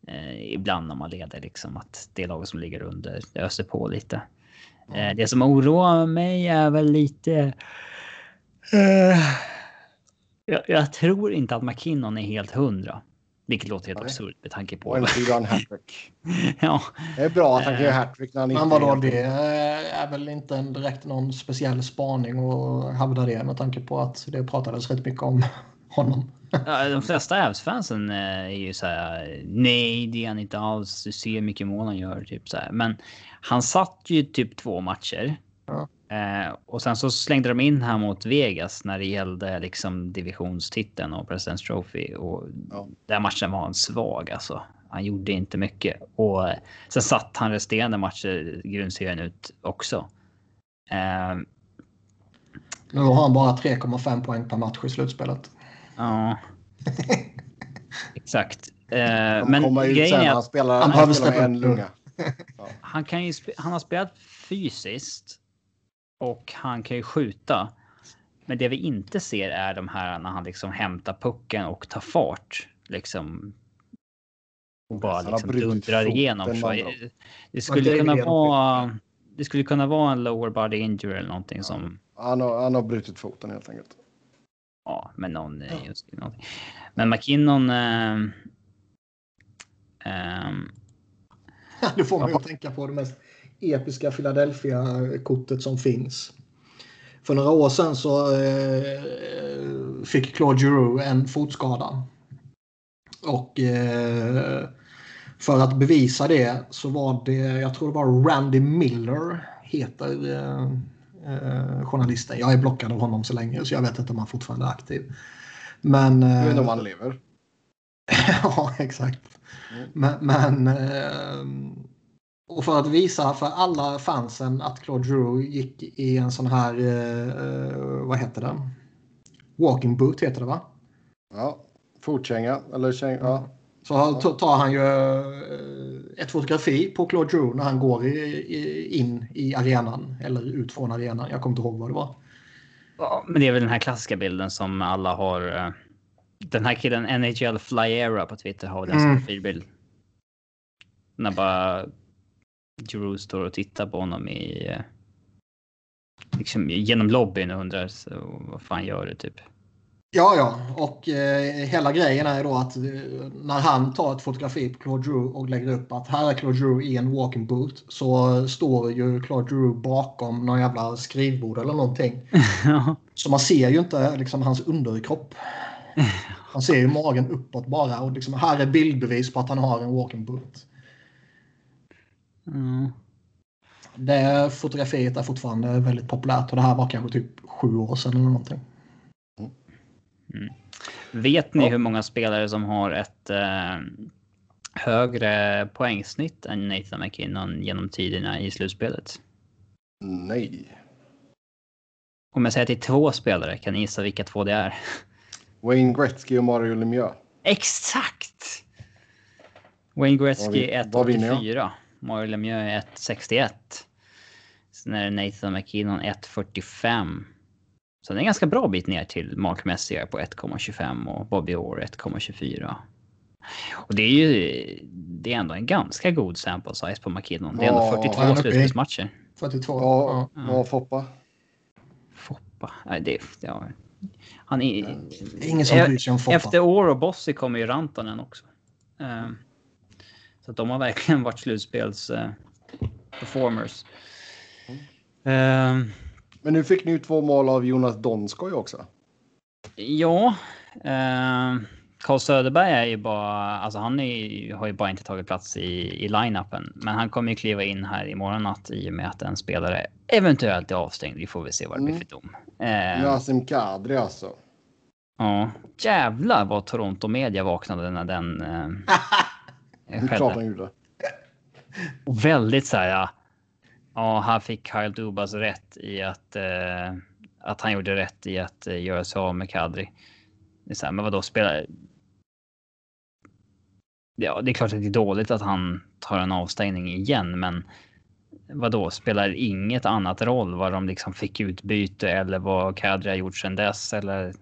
eh, ibland när man leder liksom att det laget som ligger under öser på lite. Mm. det som oroar mig är väl lite. Eh, jag, jag, tror inte att McKinnon är helt hundra. Vilket låter helt absurt med tanke på... Och en hattrick. [LAUGHS] ja. Det är bra att han kan göra hattrick när han inte... Men vadå, det är väl inte en direkt någon speciell spaning att hävda det med tanke på att det pratades rätt mycket om [LAUGHS] honom. ja, de flesta Avs-fansen är ju så här. Nej, det är han inte alls. Du ser hur mycket mål han gör. Typ så här. Men han satt ju typ två matcher. Ja. Eh, och sen så slängde de in här mot Vegas när det gällde liksom divisionstiteln och President's Trophy. Och ja. den matchen var han svag alltså. Han gjorde inte mycket. Och sen satt han resterande matcher grundserien ut också. Eh, nu har han bara 3,5 poäng per match i slutspelet. Ja. [LAUGHS] Exakt. Eh, men grejen är att han spelar, han, han spelar en lunga. Ja. Han, kan ju, han har spelat fysiskt och han kan ju skjuta. Men det vi inte ser är de här när han liksom hämtar pucken och tar fart. Liksom. Och bara liksom dundrar igenom. Det skulle kunna vara. Det skulle kunna vara en lower body injury eller någonting ja. som. Han har, han har brutit foten helt enkelt. Ja, men någon ja. just någonting. Men McKinnon. Äh, äh, det får man ju tänka på det mest episka Philadelphia-kortet som finns. För några år sedan så eh, fick Claude Giroux en fotskada. Och eh, för att bevisa det så var det, jag tror det var Randy Miller heter eh, eh journalisten. Jag är blockad av honom så länge så jag vet inte om han fortfarande är aktiv. Men... Jag vet inte om han lever. [LAUGHS] ja, exakt. Mm. Men, men eh, och för att visa för alla fansen att Claude Drew gick i en sån här, eh, vad heter den? Walking boot heter det va? Ja, fotkänga eller känga. Ja. Så tar han ju eh, ett fotografi på Claude Drew när han går in i arenan eller ut från arenan. Jag kommer inte ihåg vad det var. Ja, men det är väl den här klassiska bilden som alla har. Eh, den här killen NHL Flyera på Twitter har den mm. som profilbild. När bara Drew står och tittar på honom i eh, liksom, genom lobbyn och undrar så, vad fan gör du typ. Ja, ja, och eh, hela grejen är då att eh, när han tar ett fotografi på Claude Drew och lägger upp att här är Claude Drew i en walking boot så står ju Claude Drew bakom någon jävla skrivbord eller någonting. [LAUGHS] Så man ser ju inte liksom hans underkropp. [LAUGHS] Han ser ju magen uppåt bara och liksom, här är bildbevis på att han har en walking boot. Mm. Det fotografiet är fortfarande väldigt populärt och det här var kanske typ sju år sedan eller någonting. Mm. Vet ni ja. hur många spelare som har ett eh, högre poängsnitt än Nathan McKinnon genom tiderna i slutspelet? Nej. Om jag säger att det är två spelare, kan ni gissa vilka två det är? [LAUGHS] Wayne Gretzky och Mario Lemieux. Exakt! Wayne Gretzky 1,84. Mario Lemieux är 1,61. Sen är det Nathan McKinnon 1,45. Så det är en ganska bra bit ner till Mark Messier på 1,25 och Bobby Orr 1,24. Och det är ju det är ändå en ganska god sample size på McKinnon. Det är ändå 42 ja, slutspelsmatcher. 42. Ja, ja. ja Foppa. Foppa. Nej, det, ja. Han är... Ingen som bryr sig om Foppa. Efter Orr och Bossy kommer ju Rantanen också. Um, så de har verkligen varit slutspels uh, performers. Mm. Uh, Men nu fick ni ju två mål av Jonas Donskoj också. Ja. Uh, Carl Söderberg är ju bara, alltså han är, har ju bara inte tagit plats i, i line-upen. Men han kommer ju kliva in här i morgon natt i och med att en spelare eventuellt är avstängd. Vi får väl se vad det blir mm. för dom. Eh, Nassim Kadri alltså. Ja, jävlar vad Toronto media vaknade när den eh, [LAUGHS] Det är klart han gjorde. Och väldigt så här. Ja, ja här fick Kyle Dubas rätt i att, eh, att han gjorde rätt i att eh, göra sig av med Kadri. Det är så här, men vadå spelar? Ja, det är klart att det är dåligt att han tar en avstängning igen, men vadå, spelar inget annat roll vad de liksom fick utbyte eller vad Kadri har gjort sedan dess eller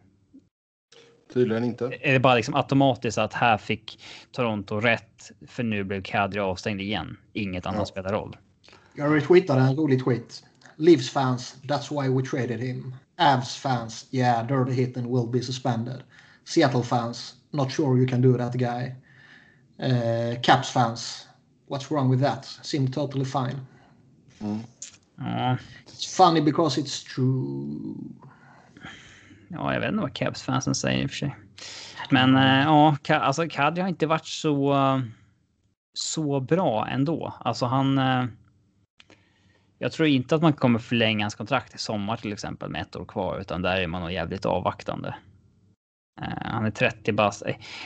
Tydligen inte. Är det bara liksom automatiskt att här fick Toronto rätt för nu blev Kadri avstängd igen? Inget annat ja. spelar roll. Jag retweetade en rolig tweet. Leafs fans, that's why we traded him. Avs fans, yeah, dirty hit and will be suspended. Seattle fans, not sure you can do that guy. Uh, Caps fans, what's wrong with that? Seemed totally fine. Mm. Mm. It's funny because it's true. Ja, jag vet inte vad Cavs-fansen säger i och för sig. Men eh, ja, alltså Kadri har inte varit så, så bra ändå. Alltså han... Eh, jag tror inte att man kommer förlänga hans kontrakt i sommar till exempel med ett år kvar, utan där är man nog jävligt avvaktande. Eh, han är 30 bast.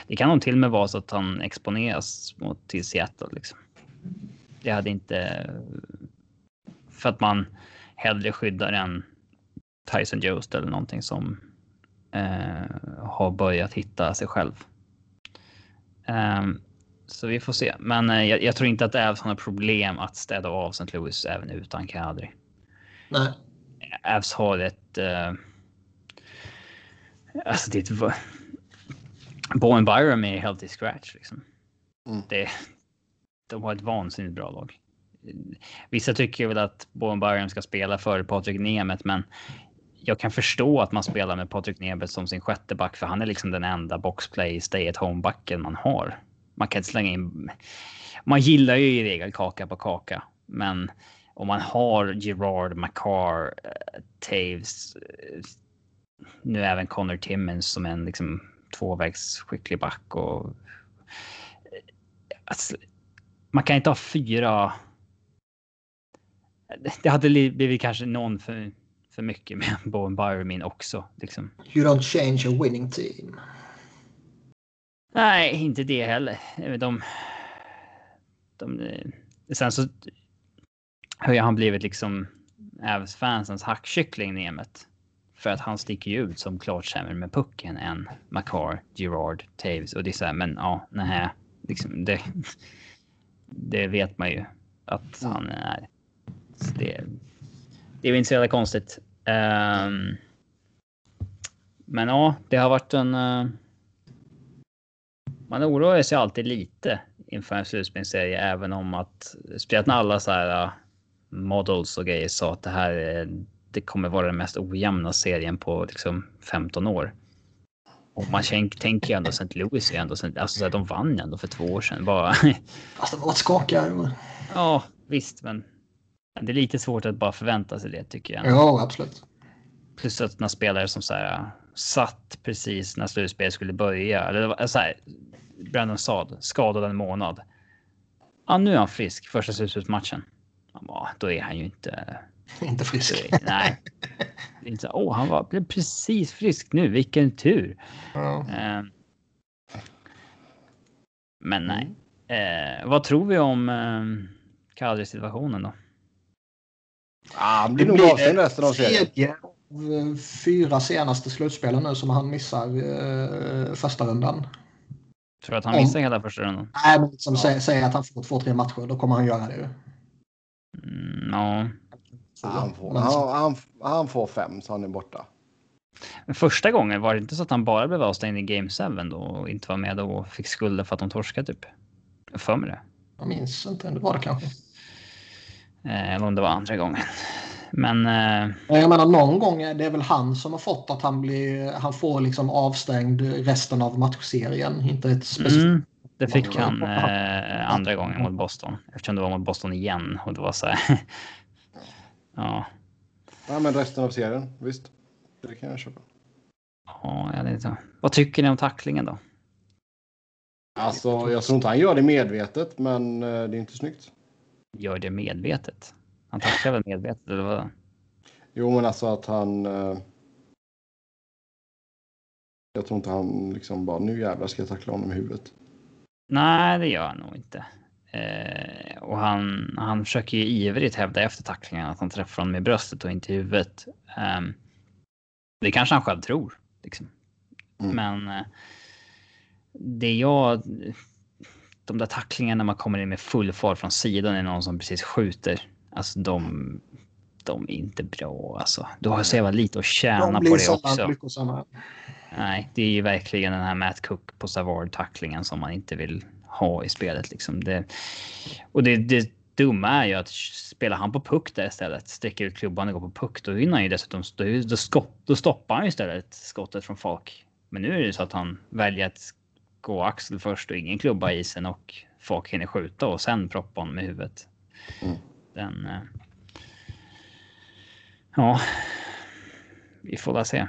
Det kan nog till och med vara så att han exponeras mot till Seattle. Liksom. Det hade inte... För att man hellre skyddar en Tyson Jost eller någonting som eh, har börjat hitta sig själv. Um, så vi får se. Men uh, jag, jag, tror inte att Avs har några problem att städa av St. Louis även utan Kadri. Nej. Avs har ett... Uh, alltså det är ett... Bowen Byram är helt i scratch liksom. Mm. Det, de har ett vansinnigt bra lag. Vissa tycker väl att Bowen Byram ska spela före Patrik Nemeth, men jag kan förstå att man spelar med Patrik Nebet som sin sjätte back, för han är liksom den enda boxplay stay at home backen man har. Man kan inte slänga in. Man gillar ju i regel kaka på kaka, men om man har Gerard, Macar, eh, Taves, eh, nu även Connor Timmins som en liksom tvåvägs skicklig back och. Eh, alltså, man kan inte ha fyra det hade blivit kanske någon för, för mycket med [LAUGHS] Bowen Byron också. Liksom. You don't change a winning team. Nej, inte det heller. De, de, sen så har han blivit liksom Avs-fansens hackkyckling Nemet. För att han sticker ju ut som klart sämre med pucken än McCar, Gerard, Taves och det är så här, men ja, nej, liksom det, [LAUGHS] det vet man ju att han är det, det är inte så jävla konstigt. Um, men ja, det har varit en... Uh, man oroar sig alltid lite inför en slutspelsserie, även om att speciellt när alla så här uh, models och grejer sa att det här är, det kommer vara den mest ojämna serien på liksom 15 år. Och man tänker ju ändå St. Louis ändå, alltså så här, de vann ändå för två år sedan. Bara... Fast de var skakiga. Ja, visst, men det är lite svårt att bara förvänta sig det tycker jag. Ja, absolut. Plus att några spelare som så här, satt precis när slutspelet skulle börja. Eller så här, Brandon Saad skadad en månad. Ja, nu är han frisk första slutspelsmatchen. Ja, då är han ju inte. [LAUGHS] Inte frisk. Är, nej. Inte så, oh, han var, blev precis frisk nu. Vilken tur. Ja. Eh, men nej. Eh, vad tror vi om eh, Kadri situationen då? Ah, han blir nog avstängd resten av serien. Tredje av fyra senaste slutspelen nu som han missar eh, första rundan. Tror du att han missar Om, hela första rundan? Nej, men liksom, ja. säg, säg, att han får två, tre matcher. Då kommer han göra det. Mm, ja. Han får, han, han, han får fem så han är borta. Men första gången var det inte så att han bara blev avstängd i Game 7 då och inte var med och fick skulder för att de torskade typ? Jag för mig det. Jag minns inte. Det var det kanske. Eh, eller om det var andra gången. Men... Eh... Jag menar någon gång är det väl han som har fått att han blir... Han får liksom avstängd resten av matchserien. Inte ett specifikt... Mm, det fick han eh, andra gången mot Boston. Eftersom det var mot Boston igen. Och det var så här... [LAUGHS] ja. Ja, men resten av serien. Visst. Det kan jag köpa. Ja, jag vet inte. Vad tycker ni om tacklingen då? Alltså, jag tror inte han gör det medvetet, men eh, det är inte snyggt gör det medvetet. Han tacklar väl medvetet eller vad? Jo, men alltså att han. Eh, jag tror inte han liksom bara nu jävlar ska jag tackla honom i huvudet. Nej, det gör han nog inte. Eh, och han, han försöker ju ivrigt hävda efter tacklingen att han träffar honom i bröstet och inte i huvudet. Eh, det kanske han själv tror. Liksom. Mm. Men eh, det jag de där tacklingarna när man kommer in med full fart från sidan är någon som precis skjuter. Alltså de, de är inte bra alltså. Du har så jävla lite att tjäna de på det också. Lyckosamma. Nej, det är ju verkligen den här Matt Cook på Savard tacklingen som man inte vill ha i spelet liksom. Det, och det, det dumma är ju att spelar han på puck där istället, sträcker ut klubban och går på puck, då vinner han ju dessutom. Då, då, skott, då stoppar han ju istället skottet från Falk. Men nu är det så att han väljer att gå axel först och ingen klubba i isen och folk hinner skjuta och sen proppa honom med huvudet. Mm. Den. Eh, ja. Vi får väl se.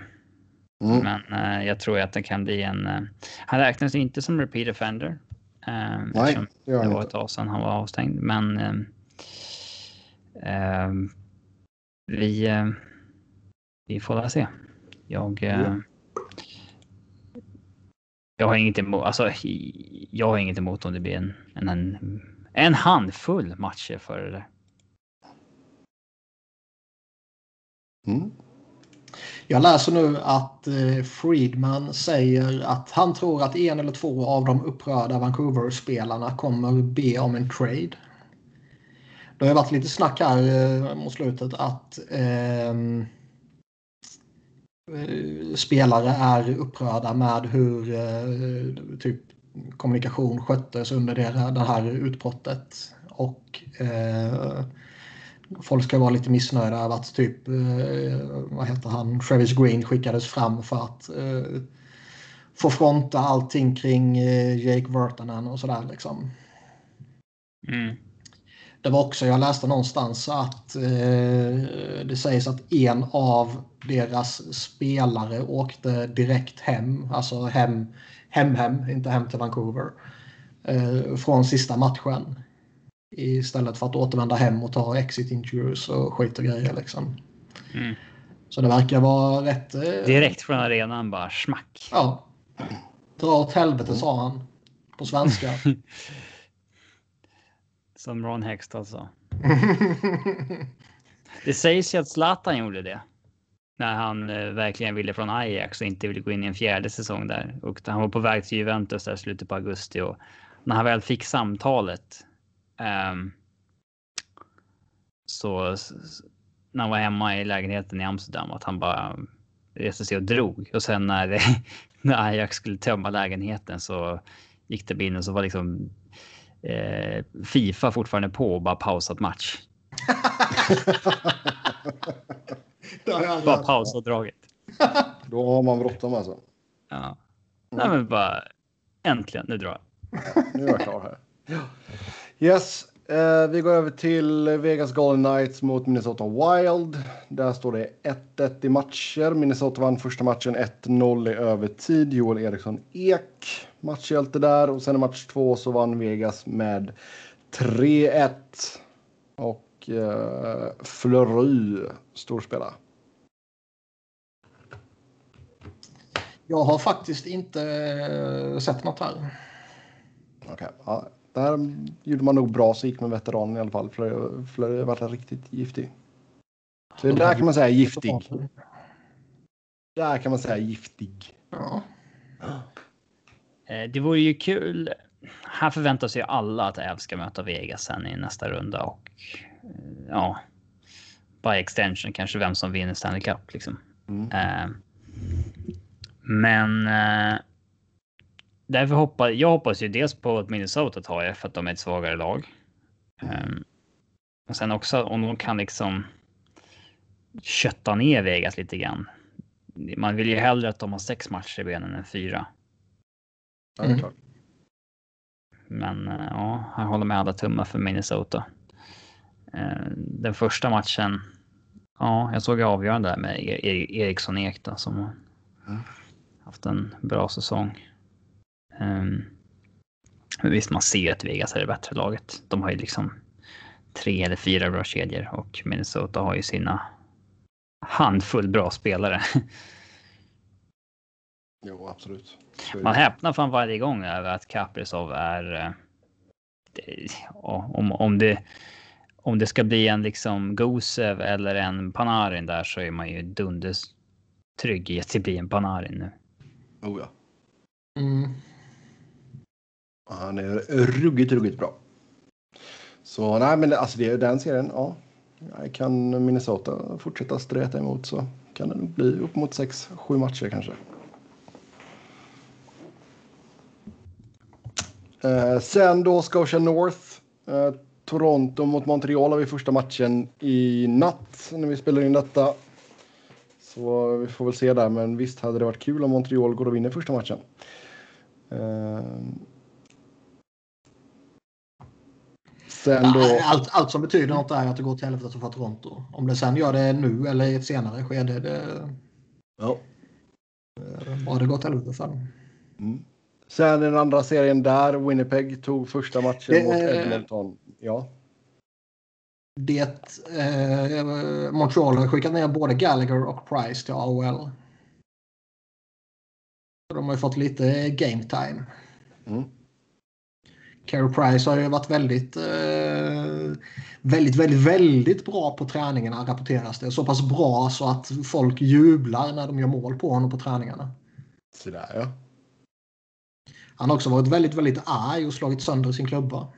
Mm. Men eh, jag tror att det kan bli en. Eh, han räknas inte som repeat offender. Eh, Nej, det, det var ett tag sedan han var avstängd, men. Eh, eh, vi. vi får väl se. Jag. Mm. Jag har inget emot, alltså, jag har inget emot om det blir en, en, en handfull matcher för det där. Mm. Jag läser nu att eh, Friedman säger att han tror att en eller två av de upprörda Vancouver-spelarna kommer be om en trade. Det har varit lite snack här eh, mot slutet att eh, Eh, spelare är upprörda med hur eh, typ kommunikation sköttes under det, det här utbrottet. Och eh, folk ska vara lite missnöjda över att typ, eh, vad heter han, Travis Green skickades fram för att eh, få fronta allting kring eh, Jake Virtanen och sådär liksom. Mm. Det var också, jag läste någonstans att eh, det sägs att en av deras spelare åkte direkt hem, alltså hem, hem, hem, inte hem till Vancouver, eh, från sista matchen. Istället för att återvända hem och ta exit interviews och skit och grejer liksom. Mm. Så det verkar vara rätt... Eh, Direkt från arenan bara smack. Ja. Dra åt helvete sa han. På svenska. [LAUGHS] Som Ron Hextall sa. [LAUGHS] Det sägs ju att Zlatan gjorde det. När han eh, verkligen ville från Ajax och inte ville gå in i en fjärde säsong där. Och han var på väg till Juventus där i slutet på augusti. Och när han väl fick samtalet. ehm, så när han var hemma i lägenheten i Amsterdam att han bara reste sig och drog. Och sen när, [LAUGHS] när Ajax skulle tömma lägenheten så gick det in och så var liksom eh, Fifa fortfarande på och bara pausat match. [LAUGHS] Bara pausat draget. [LAUGHS] Då har man bråttom alltså. Ja. Nej men bara äntligen, nu drar jag. [LAUGHS] Nu är jag klar här. Yes, eh, vi går över till Vegas Golden Knights mot Minnesota Wild. Där står det 1-1 i matcher. Minnesota vann första matchen 1-0 i övertid. Joel Eriksson Ek matchhjälte där. Och sen i match två så vann Vegas med 3-1. Och eh, Fleury storspelare. Jag har faktiskt inte eh, sett något här. Okej, ja, där gjorde man nog bra så gick med veteranen i alla fall. Fleury har varit riktigt giftig. Så det där kan man säga giftig. Där kan man säga giftig. Ja. Eh, Det vore ju kul. Här förväntar sig alla att Äv ska möta Vegas sen i nästa runda och eh, ja. By extension kanske vem som vinner Stanley Cup liksom. Mm. Eh, Men. Därför hoppas jag hoppas ju dels på att Minnesota tar det för att de är ett svagare lag. Eh, och sen också om de kan liksom. Kötta ner Vegas lite grann. Man vill ju hellre att de har sex matcher i benen än fyra. Mm. Men eh, ja, här håller med alla tummar för Minnesota. Eh, Den första matchen. Ja, jag såg avgörande där med E- E- Eriksson Ek då, som Mm. haft en bra säsong. Ehm, Men visst, man ser ju att Vegas är det bättre laget. De har ju liksom tre eller fyra bra kedjor och Minnesota har ju sina handfull bra spelare. [LAUGHS] Jo, absolut. Man häpnar fan varje gång över att Kaprizov är... eh, Om, om, det, om det ska bli en liksom Gusev eller en Panarin där så är man ju dunders trygg i att det blir en Panarin nu. Oh, ja. Mm. Han är ruggigt, ruggigt bra. Så nej, men alltså det, den serien, ja. Kan Minnesota fortsätta streta emot så kan det nog bli upp mot sex, sju matcher kanske. Eh, sen då Scotia North. Eh, Toronto mot Montreal har vi första matchen i natt när vi spelar in detta. Så vi får väl se där, men visst hade det varit kul om Montreal går och vinner första matchen. Eh, sen då... Allt, allt som betyder något är att det går till helvete för Toronto. Om det sen gör det nu eller i ett senare skede, det Ja. har det gått helvete för dem. Mm. Sen den andra serien där, Winnipeg tog första matchen Det- mot Edmonton. Ja. Det, eh, Montreal har skickat ner både Gallagher och Price till AHL. Så de har ju fått lite game time. Mm. Carey Price har ju varit väldigt eh, väldigt, väldigt, väldigt bra på träningarna rapporteras det. Så pass bra så att folk jublar när de gör mål på honom på träningarna. Sådär ja. Han har också varit väldigt, väldigt arg och slagit sönder sin klubba.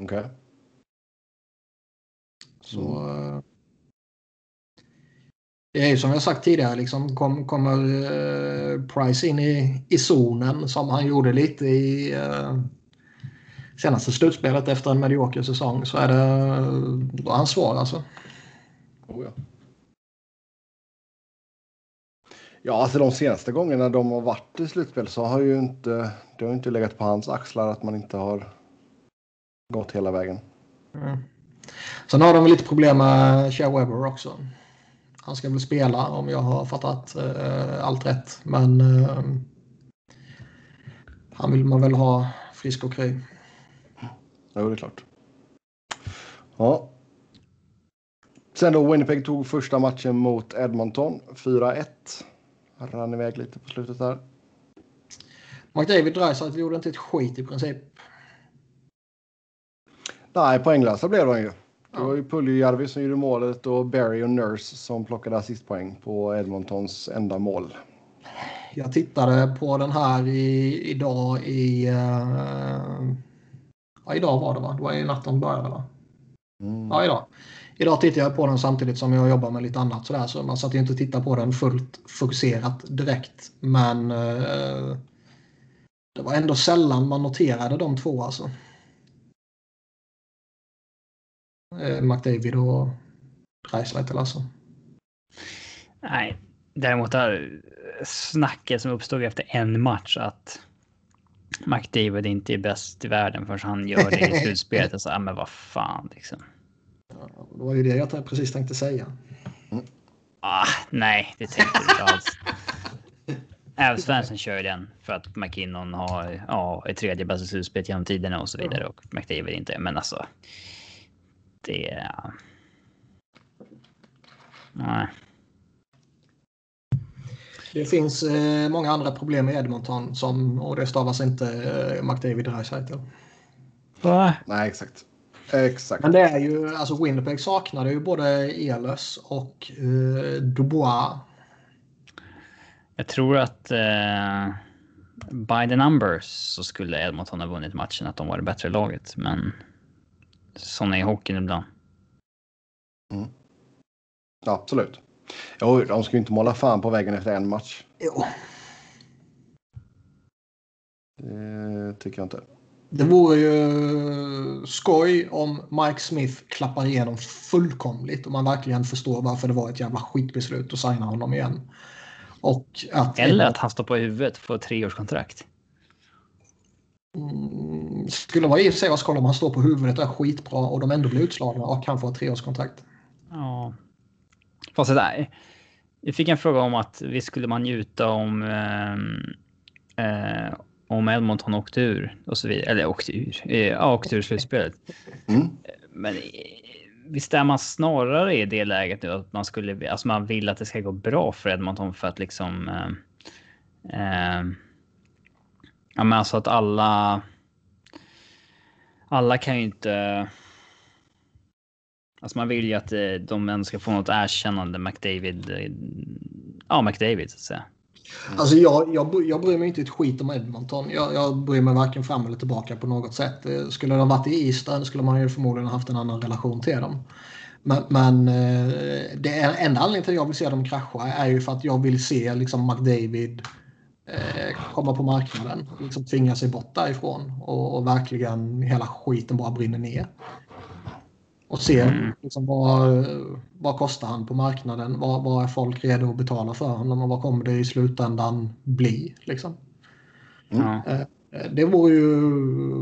Okej. Okay. Så... Mm. Det är ju som jag sagt tidigare, liksom, kom, kommer uh, Price in i, i zonen som han gjorde lite i uh, senaste slutspelet efter en medioker säsong så är det han svår alltså. Oh, ja. Ja, alltså de senaste gångerna de har varit i slutspel så har ju inte det har inte legat på hans axlar att man inte har gått hela vägen. Mm. Sen har de lite problem med Shea Weber också. Han ska väl spela om jag har fattat uh, allt rätt. Men uh, han vill man väl ha frisk och kry. Ja, det är klart. Ja. Sen då Winnipeg tog första matchen mot Edmonton 4-1. Rann iväg lite på slutet där. McDavid Dreisaitl gjorde inte ett skit i princip. Nej, poänglösa blev de ju. Det var ju Puljujärvi som gjorde målet och Barry och Nurse som plockade assistpoäng på Edmontons enda mål. Jag tittade på den här i, idag i... Uh, ja, idag var det va? Det var ju natten började va? Mm. Ja, idag. Idag tittar jag på den samtidigt som jag jobbar med lite annat sådär så man satt ju inte och tittade på den fullt fokuserat direkt. Men uh, det var ändå sällan man noterade de två alltså. Eh, McDavid och Dreisaitl alltså. Nej, däremot har snacket som uppstod efter en match att McDavid inte är bäst i världen förrän han gör det i [LAUGHS] slutspelet. Alltså, ja, men vad fan liksom. Ja, det var ju det jag precis tänkte säga. Mm. Ah, nej, det tänkte jag inte alls. [LAUGHS] Avs-fansen kör ju den för att McKinnon har ja, ett tredje bästa slutspel genom tiderna och så vidare och McDavid inte. Men alltså. Det. Nej. Det finns eh, många andra problem med Edmonton som och det stavas inte eh, McDavid Dreisaitl. Nej, exakt. Exakt. Men det är ju alltså Winnipeg saknade ju både Ehlers och eh, Dubois jag tror att eh, by the numbers så skulle Edmonton ha vunnit matchen, att de var det bättre laget. Men sådana är hockeyn ibland. Mm. Ja, absolut. Jo, de ska ju inte måla fan på vägen efter en match. Jo. Det tycker jag inte. Det vore ju skoj om Mike Smith klappar igenom fullkomligt och man verkligen förstår varför det var ett jävla skitbeslut att signa honom igen. Och att Eller att han står på huvudet på treårskontrakt. Mm, skulle vara i och för sig vara skoj om han står på huvudet och är skitbra och de ändå blir utslagna och kan få ett treårskontrakt. Ja. Fast det där. Vi fick en fråga om att vi skulle man njuta om eh, eh, om Edmonton åkte ur och så vidare. Eller åkte ur. Eh, ja, åkte ur slutspelet. Mm. Men visst är man snarare i det läget nu att man skulle, alltså man vill att det ska gå bra för Edmonton för att liksom. Eh, eh, ja, men alltså att alla. Alla kan ju inte. Alltså man vill ju att eh, de ändå ska få något erkännande McDavid. Eh, ja, McDavid så att säga. Mm. Alltså jag, jag, jag bryr mig inte ett skit om Edmonton. Jag, jag bryr mig varken fram eller tillbaka på något sätt. Eh, skulle de varit i Eastern skulle man ju förmodligen haft en annan relation till dem. Men, men det är enda anledningen till att jag vill se dem krascha är ju för att jag vill se liksom McDavid eh, komma på marknaden. Liksom tvinga sig bort därifrån och, och verkligen hela skiten bara brinner ner. Och se mm. liksom, vad, vad kostar han på marknaden? Vad, vad är folk redo att betala för honom? Och vad kommer det i slutändan bli? Liksom? Mm. Det vore ju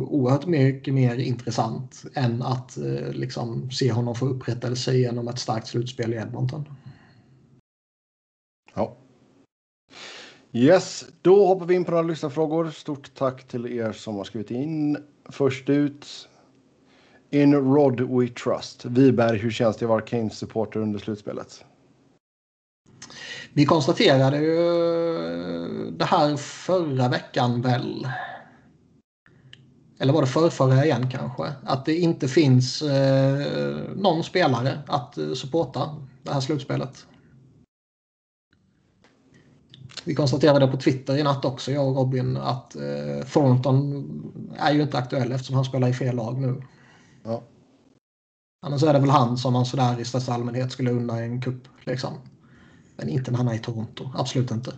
oerhört mycket mer intressant än att eh, liksom, se honom få upprättelse genom ett starkt slutspel i Edmonton. Ja. Yes, då hoppar vi in på några lyssnarfrågor. Stort tack till er som har skrivit in. Först ut in Rod We Trust. Viberg, hur känns det att vara Keynes supporter under slutspelet? Vi konstaterade ju det här förra veckan väl. eller var det förrförra igen kanske, att det inte finns eh, någon spelare att eh, supporta det här slutspelet. Vi konstaterade på Twitter i natt också, jag och Robin, att eh, Thornton är ju inte aktuell eftersom han spelar i fel lag nu. Ja. Annars är det väl han som man sådär i största allmänhet skulle unna en kupp. Liksom. Men inte när han är i Toronto. Absolut inte.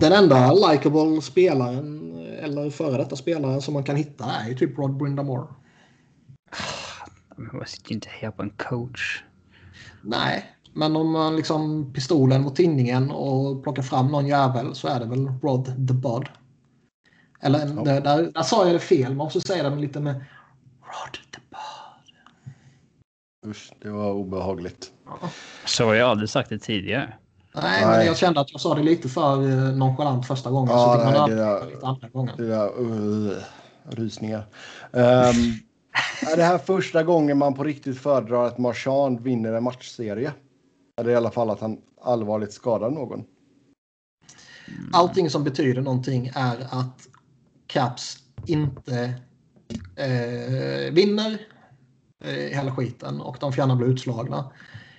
Den enda likable spelaren eller före detta spelaren som man kan hitta är ju typ Rod Brindamore. Man sitter ju inte här på en coach. Nej, men om man liksom pistolen mot tinningen och plockar fram någon jävel så är det väl Rod the Bud. Eller ja. där, där, där, sa jag det fel. Man måste säga det lite med Rod. Usch, det var obehagligt. Så har jag aldrig sagt det tidigare. Nej, nej, men jag kände att jag sa det lite för eh, nonchalant första gången. Ja, så nej, det där, lite andra gången. Det där, uh, rysningar. Um, [LAUGHS] är det här första gången man på riktigt föredrar att Marchand vinner en matchserie? Eller i alla fall att han allvarligt skadar någon? Allting som betyder någonting är att Caps inte eh, vinner eh, hela skiten och de får gärna bli utslagna.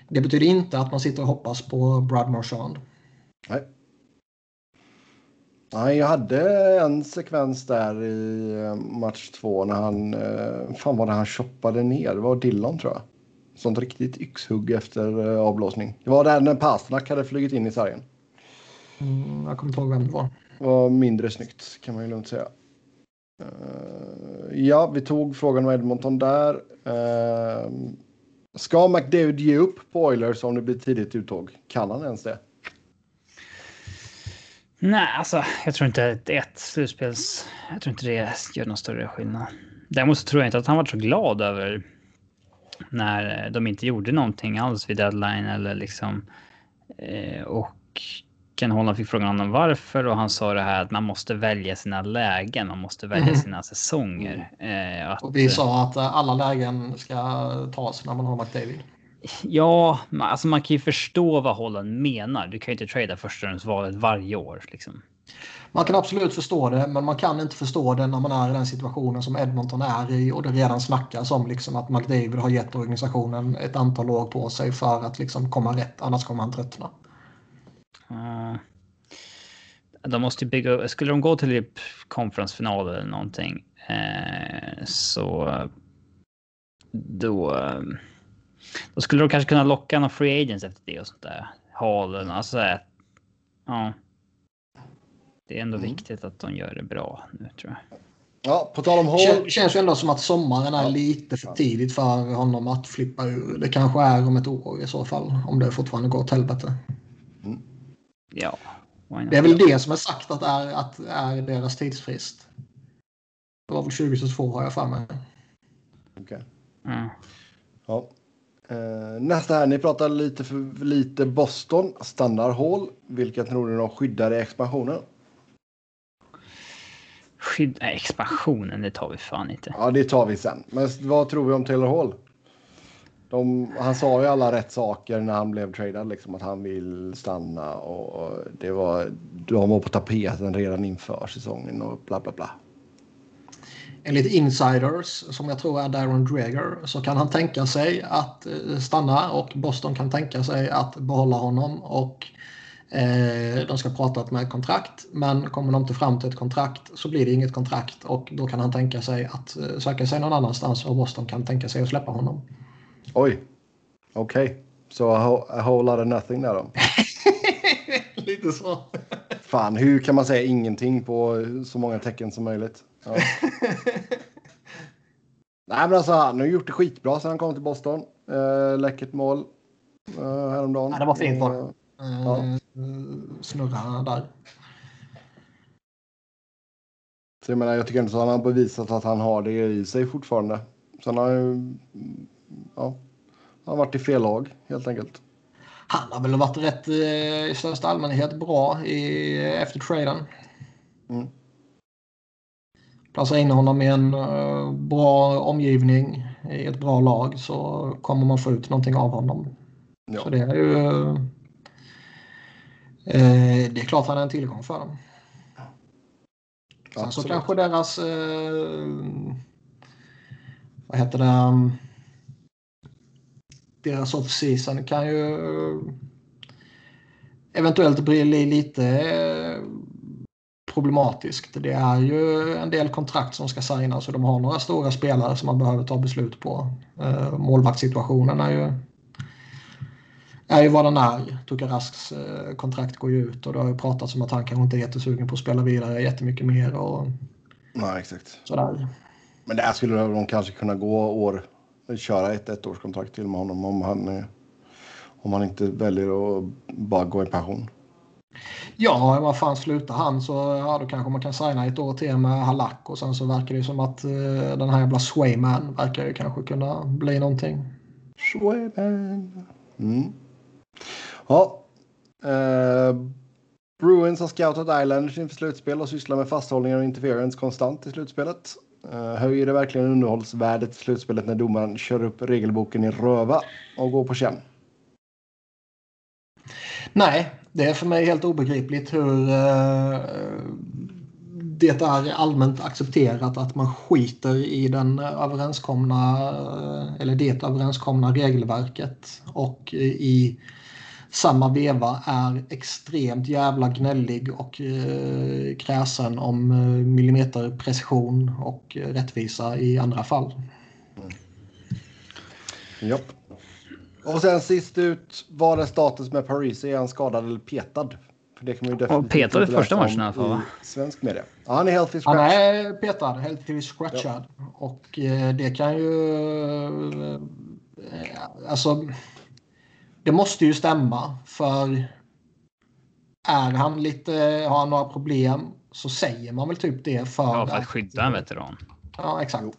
Det betyder inte att man sitter och hoppas på Brad Marchand. Nej. Nej, jag hade en sekvens där i eh, match två när han... Eh, fan var det han choppade ner? Det var Dillon tror jag. Sånt riktigt yxhugg efter avblåsning. Det var där när Pasternak hade flugit in i sargen. Mm, jag kommer inte ihåg vem det var. Det var mindre snyggt kan man ju lugnt säga. Eh, ja, vi tog frågan om Edmonton där. Eh, ska McDavid ge upp på Oilers om det blir tidigt uttåg? Kan han ens det? Nej, alltså jag tror inte att ett slutspels... Jag tror inte det gör någon större skillnad. Däremot tror jag inte att han var så glad över när de inte gjorde någonting alls vid deadline eller liksom... Eh, och Ken Holland fick frågan om varför och han sa det här att man måste välja sina lägen, man måste välja mm. sina säsonger. Eh, att, och vi sa att eh, alla lägen ska tas när man har McDavid. Ja, alltså man kan ju förstå vad Holland menar. Du kan ju inte trada förstahundsvalet varje år. Liksom. Man kan absolut förstå det, men man kan inte förstå det när man är i den situationen som Edmonton är i och det redan snackas om liksom att McDavid har gett organisationen ett antal år på sig för att liksom komma rätt, annars kommer han tröttna. Uh, de måste ju bygga upp. Skulle de gå till typ konferensfinal eller någonting uh, så då, då skulle de kanske kunna locka några free agents efter det och sånt där. Halen, alltså ja. Det är ändå mm. viktigt att de gör det bra nu tror jag. Ja, på tal om Hall. Det känns ju ändå som att sommaren är ja. lite för tidigt för honom att flippa ur. Det kanske är om ett år i så fall. Om det fortfarande går åt helvete. Mm. Ja. Det är väl det som är sagt att är, att är deras tidsfrist. Det var väl 2022 har jag för mig. Okej. Okay. Mm. Ja. Uh, nästa här, ni pratar lite för lite Boston. Stannar Hall. Vilka tror ni de skyddar i expansionen? Skydda expansionen, det tar vi fan inte. Ja, det tar vi sen. Men vad tror vi om Taylor Hall? De, han sa ju alla rätt saker när han blev tradad, liksom att han vill stanna och det var, de var på tapeten redan inför säsongen och bla bla bla. Enligt insiders, som jag tror är Darren Dreger, så kan han tänka sig att eh, stanna och Boston kan tänka sig att behålla honom och eh, de ska prata med kontrakt. Men kommer de inte fram till ett kontrakt så blir det inget kontrakt och då kan han tänka sig att eh, söka sig någon annanstans och Boston kan tänka sig att släppa honom. Oj, okej. Okay. Så a, a whole lot of nothing där då? [LAUGHS] Lite så. Fan, hur kan man säga ingenting på så många tecken som möjligt? Ja. [LAUGHS] Nej, men alltså han har gjort det skitbra sen han kom till Boston. Uh, läckert mål uh, häromdagen. Ja, det var fint var uh, ja. Snurra där. Så jag menar, jag tycker inte att han har bevisat att han har det i sig fortfarande. Sen har han ja, han har varit i fel lag helt enkelt. Han har väl varit rätt eh, i största allmänhet bra i, efter traden. Mm. Placera in honom i en uh, bra omgivning i ett bra lag så kommer man få ut någonting av honom. Ja. Så det är ju... Uh, det är klart han är en tillgång för dem. Sen så kanske deras... Eh, vad heter det? Deras off-season kan ju eventuellt bli lite eh, problematiskt. Det är ju en del kontrakt som ska signas och de har några stora spelare som man behöver ta beslut på. Eh, målvaktssituationen är ju, är ju vad den är. Tuka Rasks eh, kontrakt går ju ut och det har ju pratats om att han kanske inte är jättesugen på att spela vidare jättemycket mer. Och Nej, exakt. Sådär. Men där skulle de kanske kunna gå år, köra ett ettårskontrakt till med honom om han, om han inte väljer att bara gå i pension. Ja, vad fan slutar han så ja, då kanske man kan signa ett år till med Halak och sen så verkar det som att uh, den här jävla Swayman verkar ju kanske kunna bli någonting. Swayman. Mm. Ja. Uh, Bruins har scoutat Islanders inför slutspel och sysslar med fasthållningar och interference konstant i slutspelet. Eh, höjer det verkligen underhållsvärdet i slutspelet när domaren kör upp regelboken i röva och går på känn? Nej, det är för mig helt obegripligt hur eh, det är allmänt accepterat att man skiter i den överenskomna eh, eller det överenskomna regelverket och i samma veva är extremt jävla gnällig och eh, kräsen om eh, millimeterprecision och eh, rättvisa i andra fall. Mm. Japp. Och sen sist ut, var är status med Paris? Är han skadad eller petad? För det kan man ju definitivt petad i första matchen i alla fall Svensk media. Ja, han är healthy scratch. Han är petad, healthy scratchad. Ja. Och eh, det kan ju... Eh, alltså det måste ju stämma för är han lite, har han några problem så säger man väl typ det för, ja, för att skydda en veteran. Ja, exakt.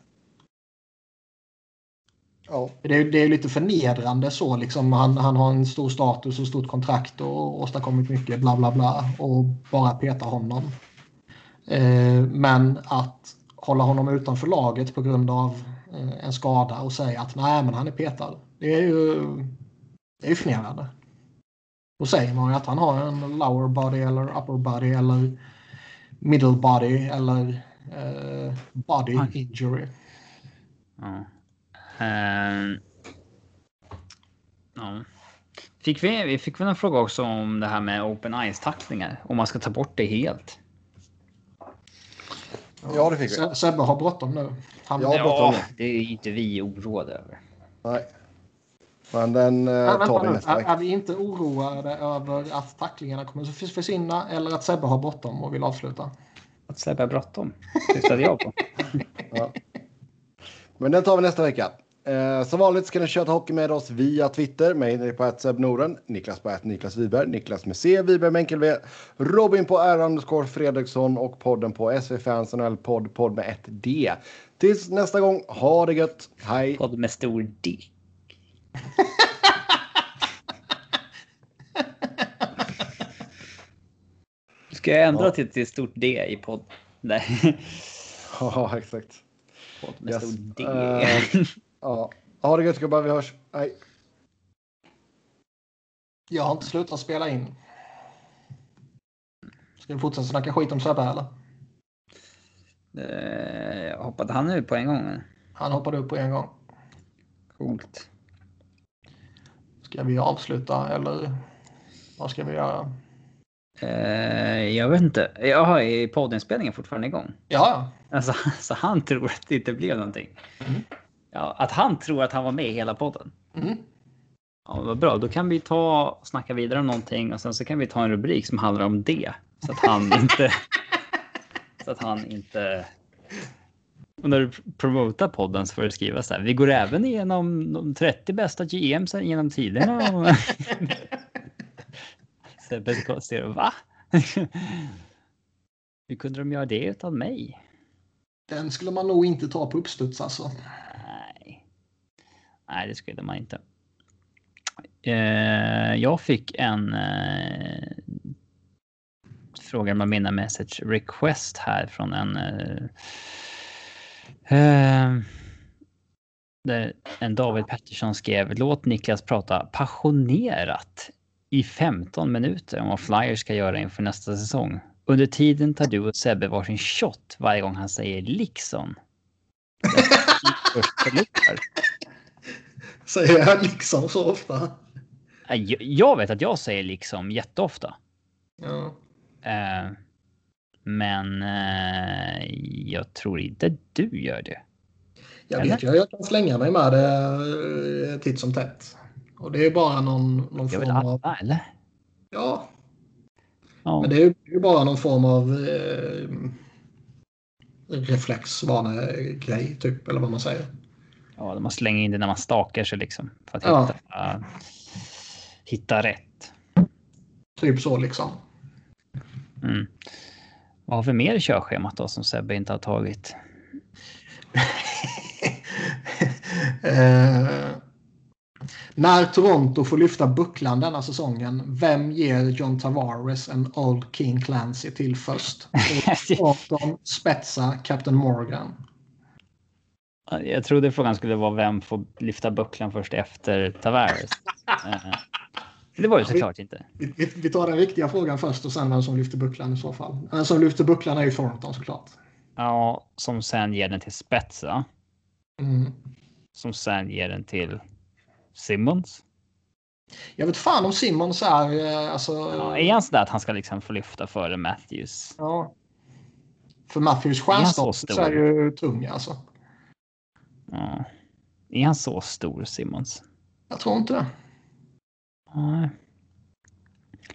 Ja. Det, är, det är lite förnedrande så liksom. Han, han har en stor status och stort kontrakt och åstadkommit mycket bla bla bla och bara peta honom. Eh, men att hålla honom utanför laget på grund av eh, en skada och säga att nej men han är petad. Det är ju det är ju förnedrande. Då säger man ju att han har en lower body eller upper body eller middle body eller uh, body Aj. injury. Ja. Uh, ja. Fick vi, vi fick väl en fråga också om det här med open eyes-tacklingar. Om man ska ta bort det helt. Ja, det fick vi. Sebbe har bråttom nu. Han... Ja, det är inte vi oroade över. Nej. Men den eh, tar vi nästa vecka. Är, är vi inte oroade över att tacklingarna kommer att försvinna eller att Sebbe har bråttom och vill avsluta? Att Sebbe har bråttom syftade jag på. [LAUGHS] ja. Men den tar vi nästa vecka. Eh, som vanligt ska ni köta hockey med oss via Twitter. Mig på att Noren, Niklas på att Niklas Wiberg, Niklas med C, Wiberg med enkel V, Robin på R underscore Fredriksson och podden på SV Fans NHL podd, podd med ett D. Tills nästa gång, ha det gött. Hej! Podd med stor D. [LAUGHS] Ska jag ändra ja. till, till stort D i podd? Nej. [LAUGHS] Ja, exakt. Podd med yes. stort D. Uh, ja. Ha det gött gubbar, vi hörs. Hej. Jag har inte slutat spela in. Ska vi fortsätta snacka skit om Sebbe eller? Uh, hoppade han ut på en gång? Han hoppade upp på en gång. Coolt. Ska vi avsluta eller vad ska vi göra? Uh, jag vet inte. Jaha, är poddinspelningen fortfarande igång? Ja. Alltså, [LAUGHS] så han tror att det inte blev någonting? Mm. Ja, att han tror att han var med i hela podden? Mm. Ja, vad bra. Då kan vi ta och snacka vidare om någonting och sen så kan vi ta en rubrik som handlar om det. Så att han [LAUGHS] inte... så att han inte och när du promotar podden så får du skriva så här. Vi går även igenom de 30 bästa GMs genom tiderna. [LAUGHS] Sebbe ser va? [LAUGHS] Hur kunde de göra det utan mig? Den skulle man nog inte ta på uppstuds alltså. Nej, Nej det skulle man inte. Eh, jag fick en eh, fråga med mina message request här från en eh, Där en David Pettersson skrev låt Niklas prata passionerat i 15 minuter om vad Flyers ska göra inför nästa säsong. Under tiden tar du och Sebbe varsin shot varje gång han säger liksom. [LAUGHS] Säger jag liksom så ofta? Jag vet att jag säger liksom jätteofta. Ja. Uh, men uh, jag tror inte du gör det. Jag Eller? vet ju, jag kan slänga mig med det eh, titt som tätt. Och det är bara någon, någon form alla, av... eller? Ja. ja. Men det är ju bara någon form av eh, reflexvanegrej, typ, eller vad man säger. Ja, man slänger in det när man stakar sig liksom. För att ja. hitta, uh, hitta rätt. Typ så liksom. Mm. Vad har vi mer i körschemat då som Sebbe inte har tagit? [LAUGHS] eh, när Toronto får lyfta bucklan denna säsongen, vem ger John Tavares en Old King Clancy till först? [LAUGHS] Thornton, Spetsa, Captain Morgan. Jag trodde frågan skulle vara vem får lyfta bucklan först efter Tavares. [LAUGHS] Eh, det var ju såklart inte. Vi, vi, vi, tar den riktiga frågan först och sen vem som lyfter bucklan i så fall. Den som lyfter bucklan är ju Thornton såklart. Ja, som sen ger den till Spetsa. Mm. Som sen ger den till Simmons. Jag vet fan om Simmons är... Eh, alltså... Ja, är han sådär att han ska liksom få lyfta före Matthews? Ja. För Matthews stjärnstatus är, är ju tung alltså. Ja. Är han så stor, Simmons? Jag tror inte det. Nej.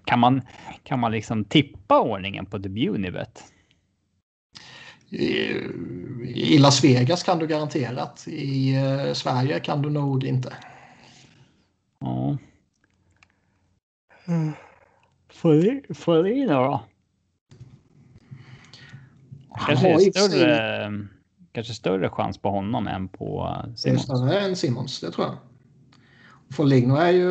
Kan man, kan man liksom tippa ordningen på The Unibet? I Las Vegas kan du garanterat. I eh, Sverige kan du nog inte. Ja. Får vi då? Kanske större, kanske större chans på honom än på Simons. Det är större än Simons, det tror jag. Foligno är ju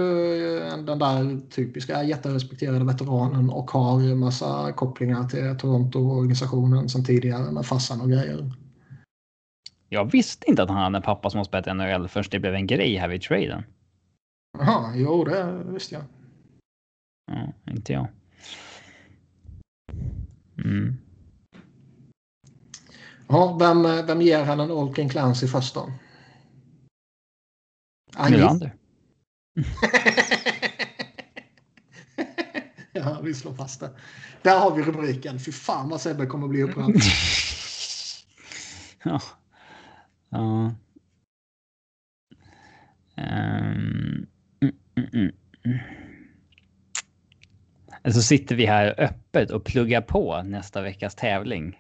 den där typiska jätterespekterade veteranen och har en massa kopplingar till Toronto-organisationen sedan tidigare med farsan och grejer. Jag visste inte att han hade en pappa som har spelat NHL först det blev en grej här vid traden. Jaha, jo det visste jag. Ja, inte jag. Mm. Ja, vem, vem ger han en Olken Clancy först då? Nylander. [LAUGHS] ja, vi slår fast det. Där har vi rubriken. Fy fan vad Sebbe kommer bli upprörd. [LAUGHS] ja. Ja. Um, mm, mm, mm. Så sitter vi här öppet och pluggar på nästa veckas tävling.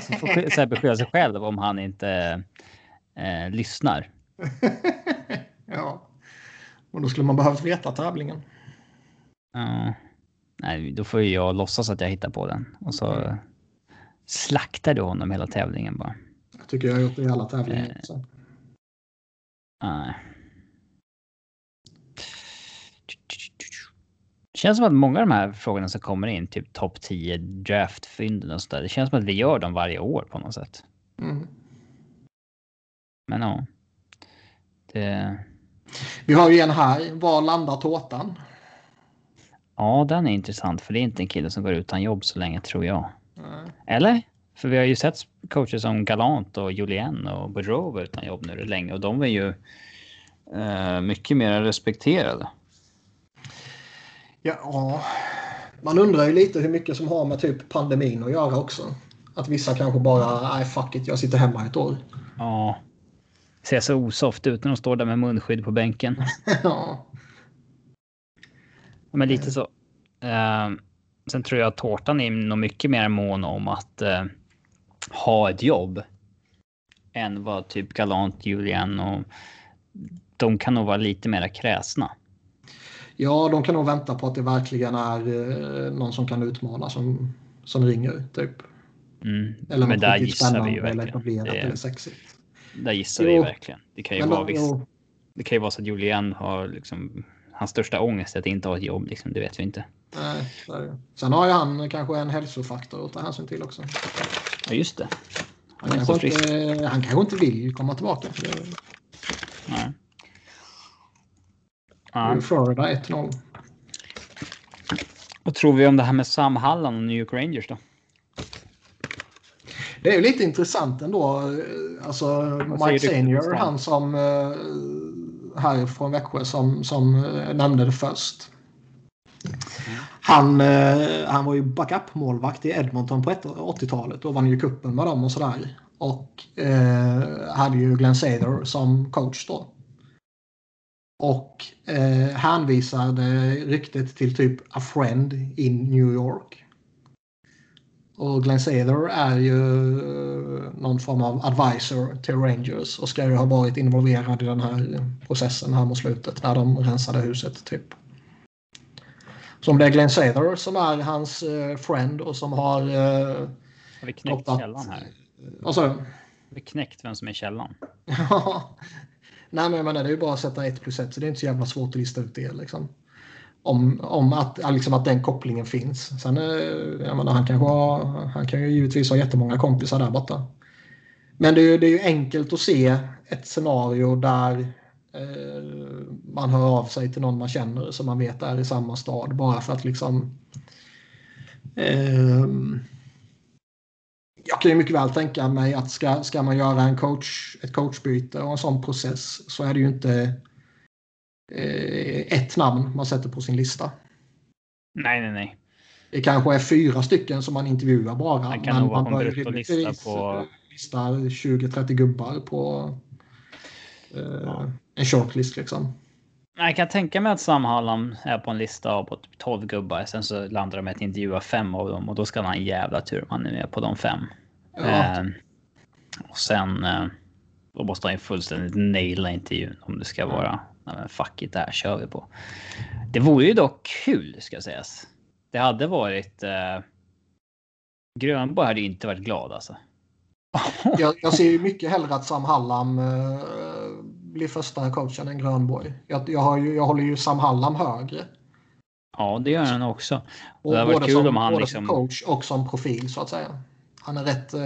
Så får Sebbe skylla sig själv om han inte eh, lyssnar. [LAUGHS] ja. Och då skulle man behövt veta tävlingen. Ja. Nej, då får ju jag låtsas att jag hittar på den. Och så mm. slaktar du honom hela tävlingen bara. Jag tycker jag har gjort det i alla tävlingar. Eh. Så. Nej. Det känns som att många av de här frågorna som kommer in, typ topp 10 draftfynden och sådär. Det känns som att vi gör dem varje år på något sätt. Mm. Men ja. Det... Vi har ju en här. Var landar tårtan? Ja, den är intressant för det är inte en kille som går utan jobb så länge tror jag. Mm. Eller? För vi har ju sett coacher som Galant och Julien och Boudreau utan jobb nu länge och de är ju eh, mycket mer respekterade. Ja, man undrar ju lite hur mycket som har med typ pandemin att göra också. Att vissa kanske bara, nej fuck it, jag sitter hemma ett år. Ja, ser så osoft ut när de står där med munskydd på bänken. [LAUGHS] ja. Men lite så. Uh, sen tror jag att tårtan är nog mycket mer mån om att uh, ha ett jobb. Än vad typ Galant, Julian och de kan nog vara lite mer kräsna. Ja, de kan nog vänta på att det verkligen är uh, någon som kan utmana som, som ringer typ. Mm. Eller något riktigt spännande eller etablerat det... eller sexigt. Där gissar vi verkligen. Det kan ju vara viss... Det kan ju vara så att Julian har liksom hans största ångest är att inte ha ett jobb. Liksom, det vet vi inte. Nej, Sen har ju han kanske en hälsofaktor att ta hänsyn till också. Ja, just det. Han, han, kanske, inte, han kanske inte vill komma tillbaka. Nej. Ja. Florida 1-0. Vad tror vi om det här med Sam Halland och New York Rangers då? Det är ju lite intressant ändå. Alltså Mike Senior, han som eh, här från Växjö som, som eh, nämnde det först. Han, eh, han var ju backup-målvakt i Edmonton på 80-talet och vann ju kuppen med dem och sådär. Och eh, hade ju Glenn Sather som coach då. Och eh, hänvisade ryktet till typ A Friend in New York. Och Glenn Sather är ju eh, någon form av advisor till Rangers och ska ju ha varit involverad i den här processen här mot slutet när de rensade huset typ. Så om det är Glenn Sather som är hans uh, friend och som har... Uh, har vi knäckt toppat, källan här? Alltså, har vi knäckt vem som är källan? [LAUGHS] Ja. Nej, men jag menar, det är ju bara att sätta ett plus ett så det är inte så jävla svårt att lista ut det. Liksom. Om, om att, liksom att den kopplingen finns. Sen, eh, jag menar, han, kanske har, han kan ju givetvis ha jättemånga kompisar där borta. Men det är, det är ju enkelt att se ett scenario där Eh, man hör av sig till någon man känner som man vet är i samma stad bara för att liksom eh, jag kan ju mycket väl tänka mig att ska, ska man göra en coach, ett coachbyte och en sån process så är det ju inte ett namn man sätter på sin lista. Nej, nej, nej. Det kanske är fyra stycken som man intervjuar bara. Det kan nog vara en bruttolista på... Lista 20-30 gubbar på eh, ja en shortlist liksom. Jag kan tänka mig att Sam Hallam är på en lista av 12 gubbar. Sen så landar de med att intervjua fem av dem och då ska han ha en jävla tur om han är med på de fem. Ja. Eh, och sen eh, då måste han ju fullständigt naila intervjun om det ska vara. Nej, men fuck it, det här kör vi på. Det vore ju dock kul ska sägas. Det hade varit. Eh, Grönborg hade inte varit glad alltså. [LAUGHS] jag, jag ser ju mycket hellre att Sam Hallam eh, bli första coachen än Grönborg. Jag, jag, ju, jag håller ju Sam Hallam högre. Ja, det gör han också. Och det både kul som, om han både liksom... som coach och som profil så att säga. Han är rätt, eh,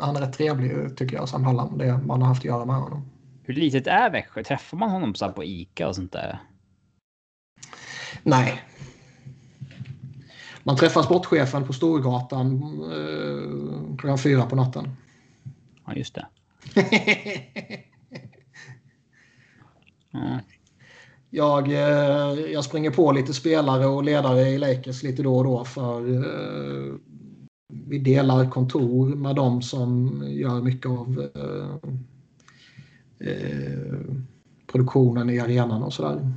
han är rätt trevlig tycker jag, Sam Hallam. Det man har haft att göra med honom. Hur litet är Växjö? Träffar man honom så på Ica och sånt där? Nej. Man träffar sportchefen på Storgatan eh, klockan fyra på natten. Ja, just det. [LAUGHS] Jag, eh, jag springer på lite spelare och ledare i Lakers lite då och då för eh, vi delar kontor med dem som gör mycket av eh, produktionen i arenan och sådär.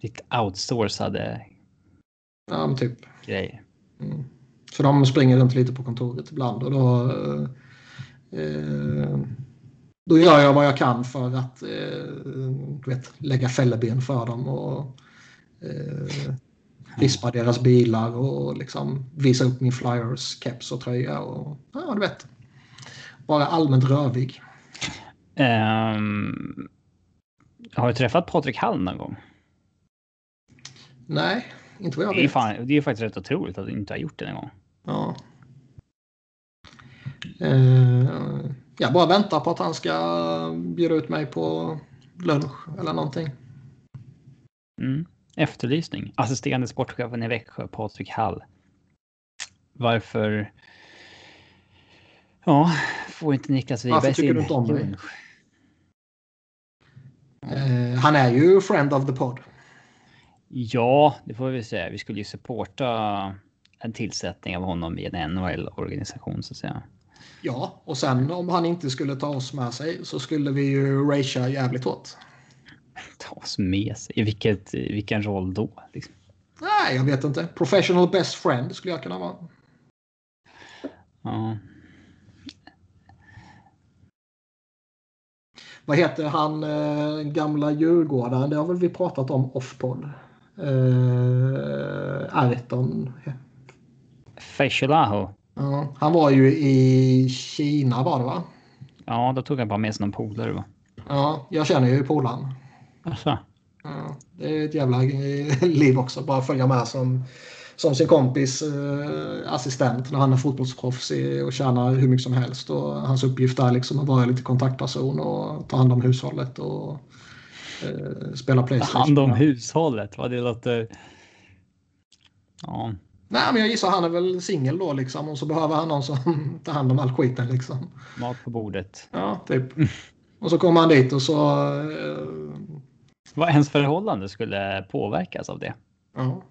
Lite outsourcade ja, men typ. grejer. Mm. Så de springer runt lite på kontoret ibland och då eh, då gör jag vad jag kan för att eh, vet, lägga fälleben för dem och eh, rispa deras bilar och liksom visa upp min Flyers keps och tröja och ja, du vet. Vara allmänt rövig. Um, har du träffat Patrik Hall någon gång? Nej, inte vad jag vet. Det är, fan, det är faktiskt rätt otroligt att du inte har gjort det en gång. Ja. Uh, jag bara väntar på att han ska bjuda ut mig på lunch eller någonting. Mm. Efterlysning. Assisterande sportchefen i Växjö, Patrik Hall. Varför? Ja, får inte Niklas Wiberg Varför tycker du inte om mig? Uh, han är ju friend of the pod. Ja, det får vi säga. Vi skulle ju supporta en tillsättning av honom i en NHL-organisation så att säga. Ja, och sen om han inte skulle ta oss med sig så skulle vi ju racea jävligt hårt. Ta oss med sig? I vilket, vilken roll då? Liksom? Nej, jag vet inte. Professional best friend skulle jag kunna vara. Ja. Vad heter han äh, gamla djurgårdaren? Det har väl vi pratat om off-podd. Äh, Arton. Feshilaho. Ja, han var ju i Kina var det va? Ja, då tog han bara med sig någon polare va? Ja, jag känner ju polaren. Asså? Ja, det är ett jävla [LAUGHS] liv också. Bara följa med som, som sin kompis eh, assistent när han är fotbollsproffs och tjänar hur mycket som helst. Och hans uppgift är liksom att vara lite kontaktperson och ta hand om hushållet och eh, spela Playstation. Ta hand om hushållet? Vad det låter Ja. Nej, men jag gissar han är väl singel då liksom och så behöver han någon som [LAUGHS] tar hand om all skiten liksom. Mat på bordet. Ja, typ. Och så kommer han dit och så... Uh... Vad ens förhållande skulle påverkas av det? Ja.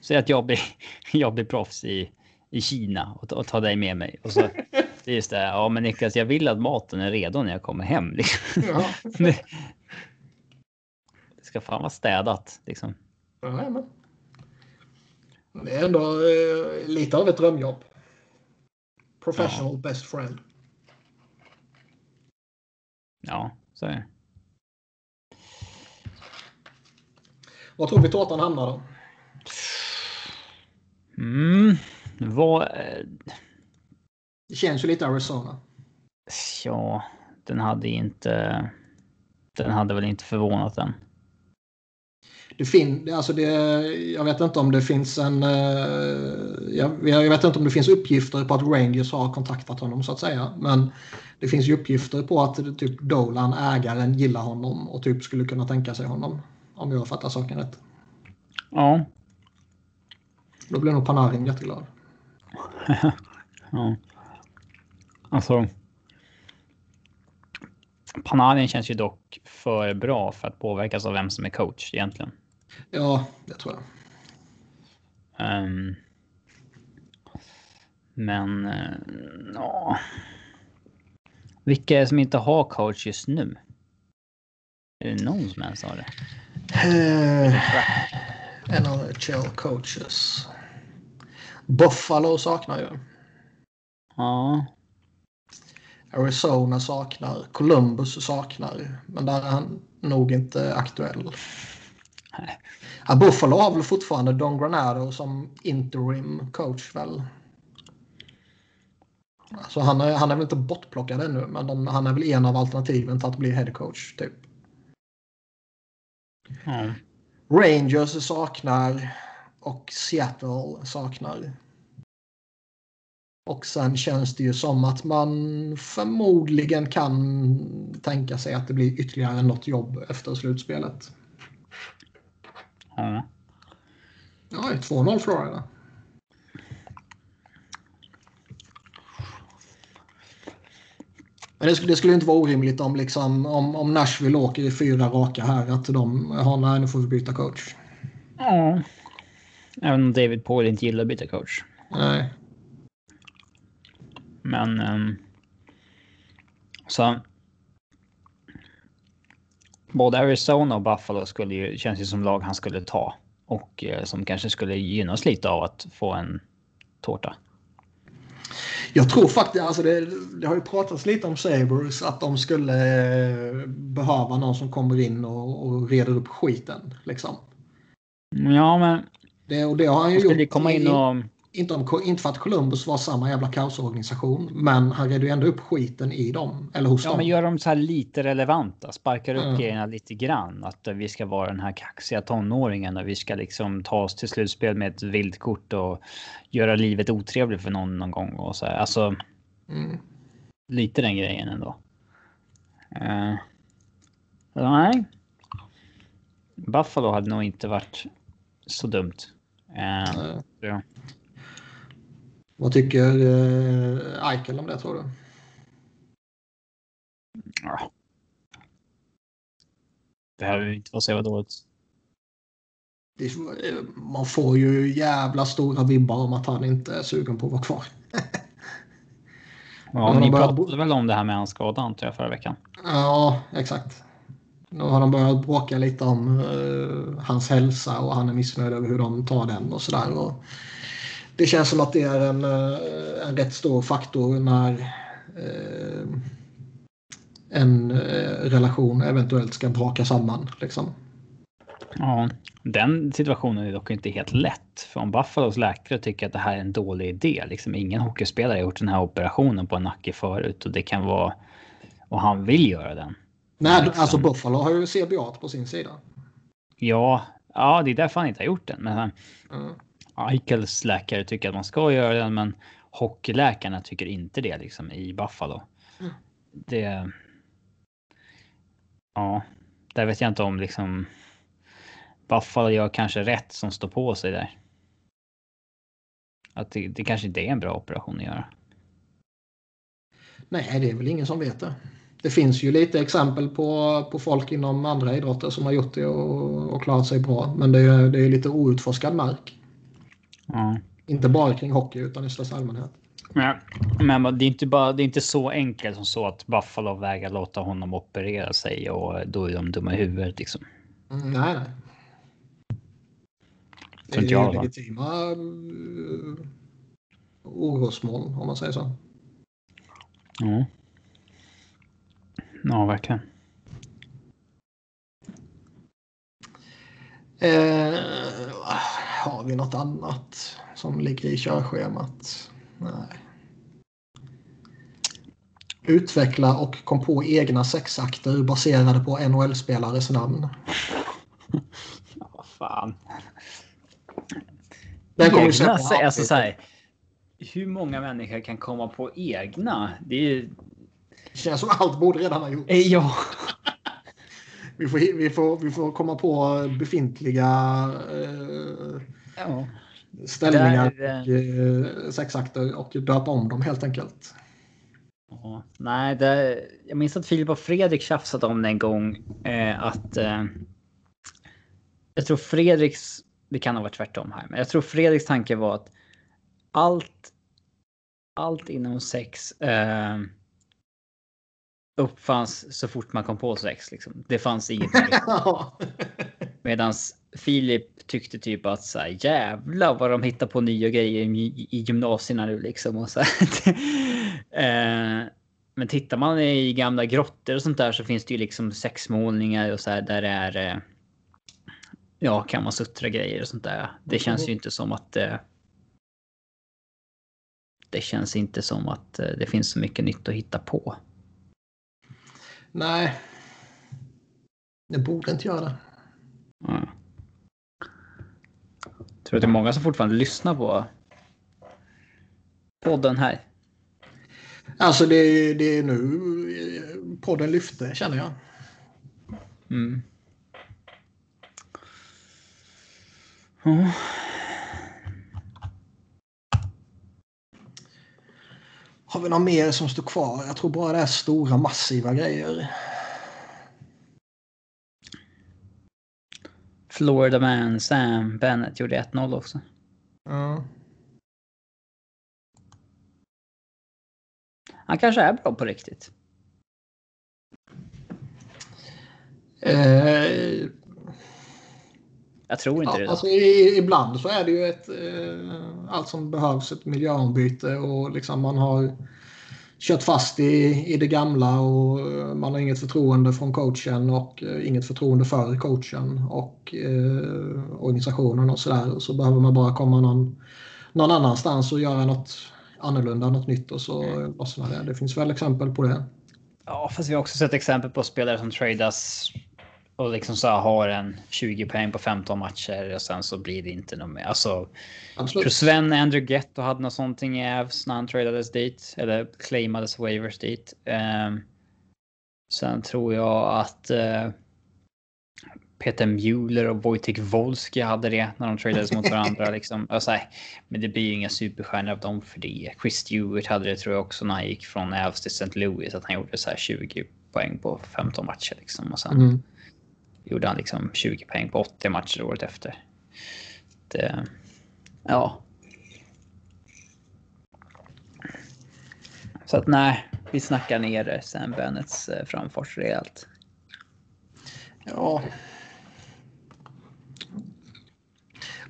Säg att jag blir, [LAUGHS] jag blir proffs i, i Kina och, och tar dig med mig. Och så, [LAUGHS] det är just det, ja men Niklas, jag vill att maten är redo när jag kommer hem. Liksom. Ja. [LAUGHS] Det, det ska fan vara städat liksom. Ja, men. Det är ändå eh, lite av ett drömjobb. Professional Ja. best friend. Ja, så är det. Var tror vi tårtan hamnar då? Mm, vad... Det känns ju lite Arizona. Ja, den hade inte... Den hade väl inte förvånat den. Det fin alltså det, jag vet inte om det finns en... eh, jag, jag vet inte om det finns uppgifter på att Rangers har kontaktat honom så att säga. Men det finns ju uppgifter på att typ Dolan, ägaren, gillar honom och typ skulle kunna tänka sig honom. Om jag fattar saken rätt. Ja. Då blir nog Panarin jätteglad. [LAUGHS] ja. Alltså. Panarin känns ju dock för bra för att påverkas av vem som är coach egentligen. Ja, det tror jag. Ehm. men eh, ja. Vilka är det som inte har coach just nu? Är det någon som ens har det? Eh, NHL coaches. Buffalo saknar ju. Ja, Arizona saknar. Columbus saknar. Men där är han nog inte aktuell. Nej. Ja, Buffalo har väl fortfarande Don Granado som interim coach väl? Så han är, han är väl inte bortplockad ännu, men de, han är väl en av alternativen till att bli head coach. Typ. ja. Rangers saknar och Seattle saknar. Och sen känns det ju som att man förmodligen kan tänka sig att det blir ytterligare något jobb efter slutspelet. ja. Ja, 2-0 Florida. Men det skulle, det skulle inte vara orimligt om, liksom, om, om Nashville åker i fyra raka här att de har nej, nu får vi byta coach. Ja. Även om David Paul inte gillar att byta coach. Nej. Men... ehm, så... Både Arizona och Buffalo skulle ju, känns ju som lag han skulle ta. Och eh, som kanske skulle gynnas lite av att få en tårta. Jag tror faktiskt, alltså det, det har ju pratats lite om Sabres att de skulle eh, behöva någon som kommer in och, och reder upp skiten. Liksom. Ja, men... Det, och det har han ju gjort. och... Inte, om, inte för att Columbus var samma jävla kaosorganisation, men han redde ju ändå upp skiten i dem. Eller hos Ja, dem. men gör dem så här lite relevanta. Sparkar upp Mm. grejerna lite grann. Att eh, vi ska vara den här kaxiga tonåringen och vi ska liksom ta oss till slutspel med ett vildkort och göra livet otrevligt för någon någon gång och så här. Alltså Mm. lite den grejen ändå. Uh, nej. Buffalo hade nog inte varit så dumt. Eh, ja. Vad tycker eh, Eichel om det tror du? Ja. Det här vill inte vara så jävla dåligt. Det är- eh, Man får ju jävla stora vibbar om att han inte är sugen på att vara kvar. Ja, ni pratade väl om det här med hans skada antar jag förra veckan. Ja, exakt. Nu har de börjat bråka lite om eh, hans hälsa och han är missnöjd över hur de tar den och sådär. Det känns som att det är en, eh, en rätt stor faktor när eh, en eh, relation eventuellt ska braka samman. Liksom. Ja, den situationen är dock inte helt lätt. För om Buffalos läkare tycker att det här är en dålig idé, liksom ingen hockeyspelare har gjort den här operationen på en nacke förut och det kan vara och han vill göra den. Nej, Liksom. alltså Buffalo har ju CBA på sin sida. Ja, ja, det är därför han inte har gjort den. Men Mm. Eichels läkare tycker att man ska göra den, men hockeyläkarna tycker inte det liksom i Buffalo. Mm. Det. Ja, där vet jag inte om liksom. Buffalo gör kanske rätt som står på sig där. Att det, det kanske inte är en bra operation att göra. Nej, det är väl ingen som vet det. Det finns ju lite exempel på, på folk inom andra idrotter som har gjort det och, och klarat sig bra. Men det är, det är lite outforskad mark. Ja. Inte bara kring hockey utan i största allmänhet. Men, men det, är inte bara, det är inte så enkelt som så att Buffalo vägrar låta honom operera sig och då är de dumma i huvudet liksom. Mm, nej, nej. Det Tror inte jag, är legitima uh, orosmoln om man säger så. Ja. Ja, verkligen. Eh, har vi något annat som ligger i körschemat? Nej. Utveckla och kom på egna sexakter baserade på NHL-spelares namn. [LAUGHS] Ja, fan. Den kommer egna, alltså så här, Hur många människor kan komma på egna? Det är känns som allt borde redan ha gjorts. Eh, Ja. [LAUGHS] Vi får, vi får, vi får komma på befintliga eh, ja. ställningar Där, och eh, sexakter och döpa om dem helt enkelt. Ja, nej, det, jag minns att Filip och Fredrik tjafsade om det en gång. Eh, att eh, jag tror Fredriks, det kan ha varit tvärtom här, men jag tror Fredriks tanke var att allt, allt inom sex eh, uppfanns så fort man kom på sex. Liksom. Det fanns inget. [LAUGHS] Medan Filip tyckte typ att så här, jävlar vad de hittar på nya grejer i, i gymnasierna nu liksom. Och så [LAUGHS] eh, men tittar man i gamla grottor och sånt där så finns det ju liksom sexmålningar och så här där det är eh, ja, kan man suttra grejer och sånt där. Det känns ju inte som att eh, det känns inte som att eh, det finns så mycket nytt att hitta på. Nej. Det borde inte göra det. Ja. Tror att det är många som fortfarande lyssnar på podden här. Alltså det, det är nu podden lyfte känner jag. Mm. Har vi något mer som står kvar? Jag tror bara det är stora massiva grejer. Florida Man Sam Bennett gjorde 1-0 också. Ja. Han kanske är bra på riktigt. Eh, Jag tror inte ja, det. Alltså, i, ibland så är det ju ett, eh, allt som behövs ett miljöombyte och liksom man har kört fast i, i det gamla och eh, man har inget förtroende från coachen och eh, inget förtroende för coachen och eh, organisationen och sådär. Och så behöver man bara komma någon, någon annanstans och göra något annorlunda, något nytt och så lossnar det. Det finns väl exempel på det. Ja, fast vi har också sett exempel på spelare som tradas och liksom så här har en 20 poäng på 15 matcher och sen så blir det inte något mer. Alltså. Sven Andrew Getto hade något sånt i Avs när han tradades dit eller claimades waivers dit. Ehm, sen tror jag att eh, Peter Mueller och Wojtek Wolski hade det när de tradades mot varandra. [LAUGHS] liksom. alltså, men det blir ju inga superstjärnor av dem för det. Chris Stewart hade det tror jag också när han gick från Avs till St. Louis. Att han gjorde så här 20 poäng på 15 matcher. Liksom. Och sen Mm gjorde han liksom 20 poäng på 80 matcher året efter. Det, eh, ja. Så att nej, vi snackar ner eh, Sam Bennets eh, framfart rejält. Ja.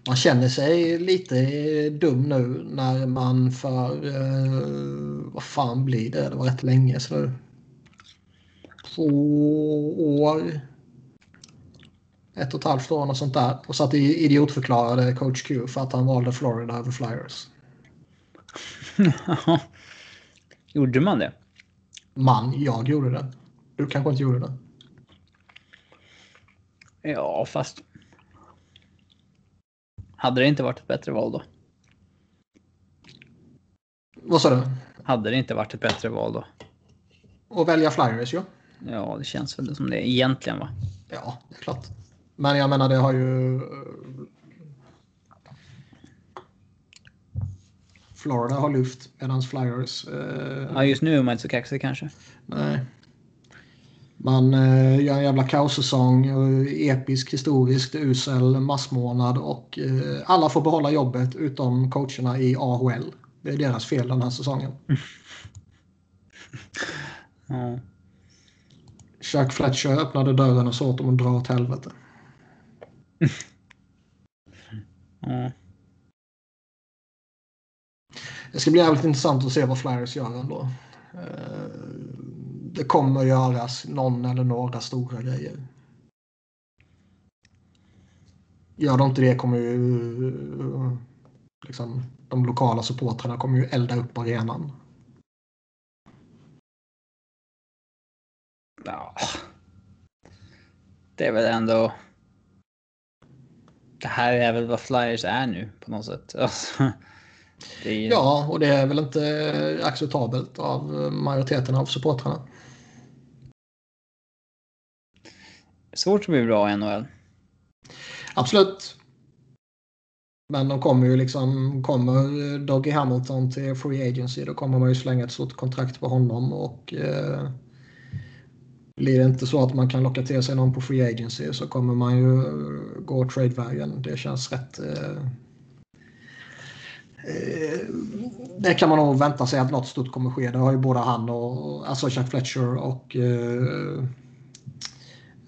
Man känner sig lite dum nu när man för, eh, vad fan blir det? Det var rätt länge sedan nu. Två år. Ett och ett halvt år och sånt där. Och satt idiotförklarade coach Q för att han valde Florida över Flyers. [LAUGHS] Gjorde man det? Man, jag gjorde det. Du kanske inte gjorde det. Ja, fast. Hade det inte varit ett bättre val då? Vad sa du? Hade det inte varit ett bättre val då? Och välja Flyers, ja. Ja, det känns väl som det egentligen va? Ja, det är klart. Men jag menar, det har ju... Florida har lyft medan Flyers... Eh, ja, just nu är man inte så kaxig kanske. Nej. Man eh, gör en jävla kaossäsong, episk, historiskt, usel massmånad och eh, alla får behålla jobbet utom coacherna i AHL. Det är deras fel den här säsongen. [LAUGHS] ja. Chuck Fletcher öppnade dörren och sa åt dem att dra åt helvete. Ja. Det ska bli jävligt intressant att se vad Flyers gör ändå. Eh, det kommer göras någon eller några stora grejer. Gör de inte det kommer ju liksom, de lokala supportrarna kommer ju elda upp arenan. Ja. Det är väl ändå. Det här är väl vad Flyers är nu på något sätt. [LAUGHS] Alltså, är... Ja, och det är väl inte acceptabelt av majoriteten av supportrarna. Svårt att bli bra i NHL. Absolut. Men de kommer ju liksom, kommer Doggy Hamilton till Free Agency då kommer man ju slänga ett stort kontrakt på honom och eh, blir det inte så att man kan locka till sig någon på Free Agency så kommer man ju eh, gå trade-vägen. Det känns rätt eh, Eh, det kan man nog vänta sig att något stort kommer ske. Det har ju både han och alltså Jack Fletcher och eh,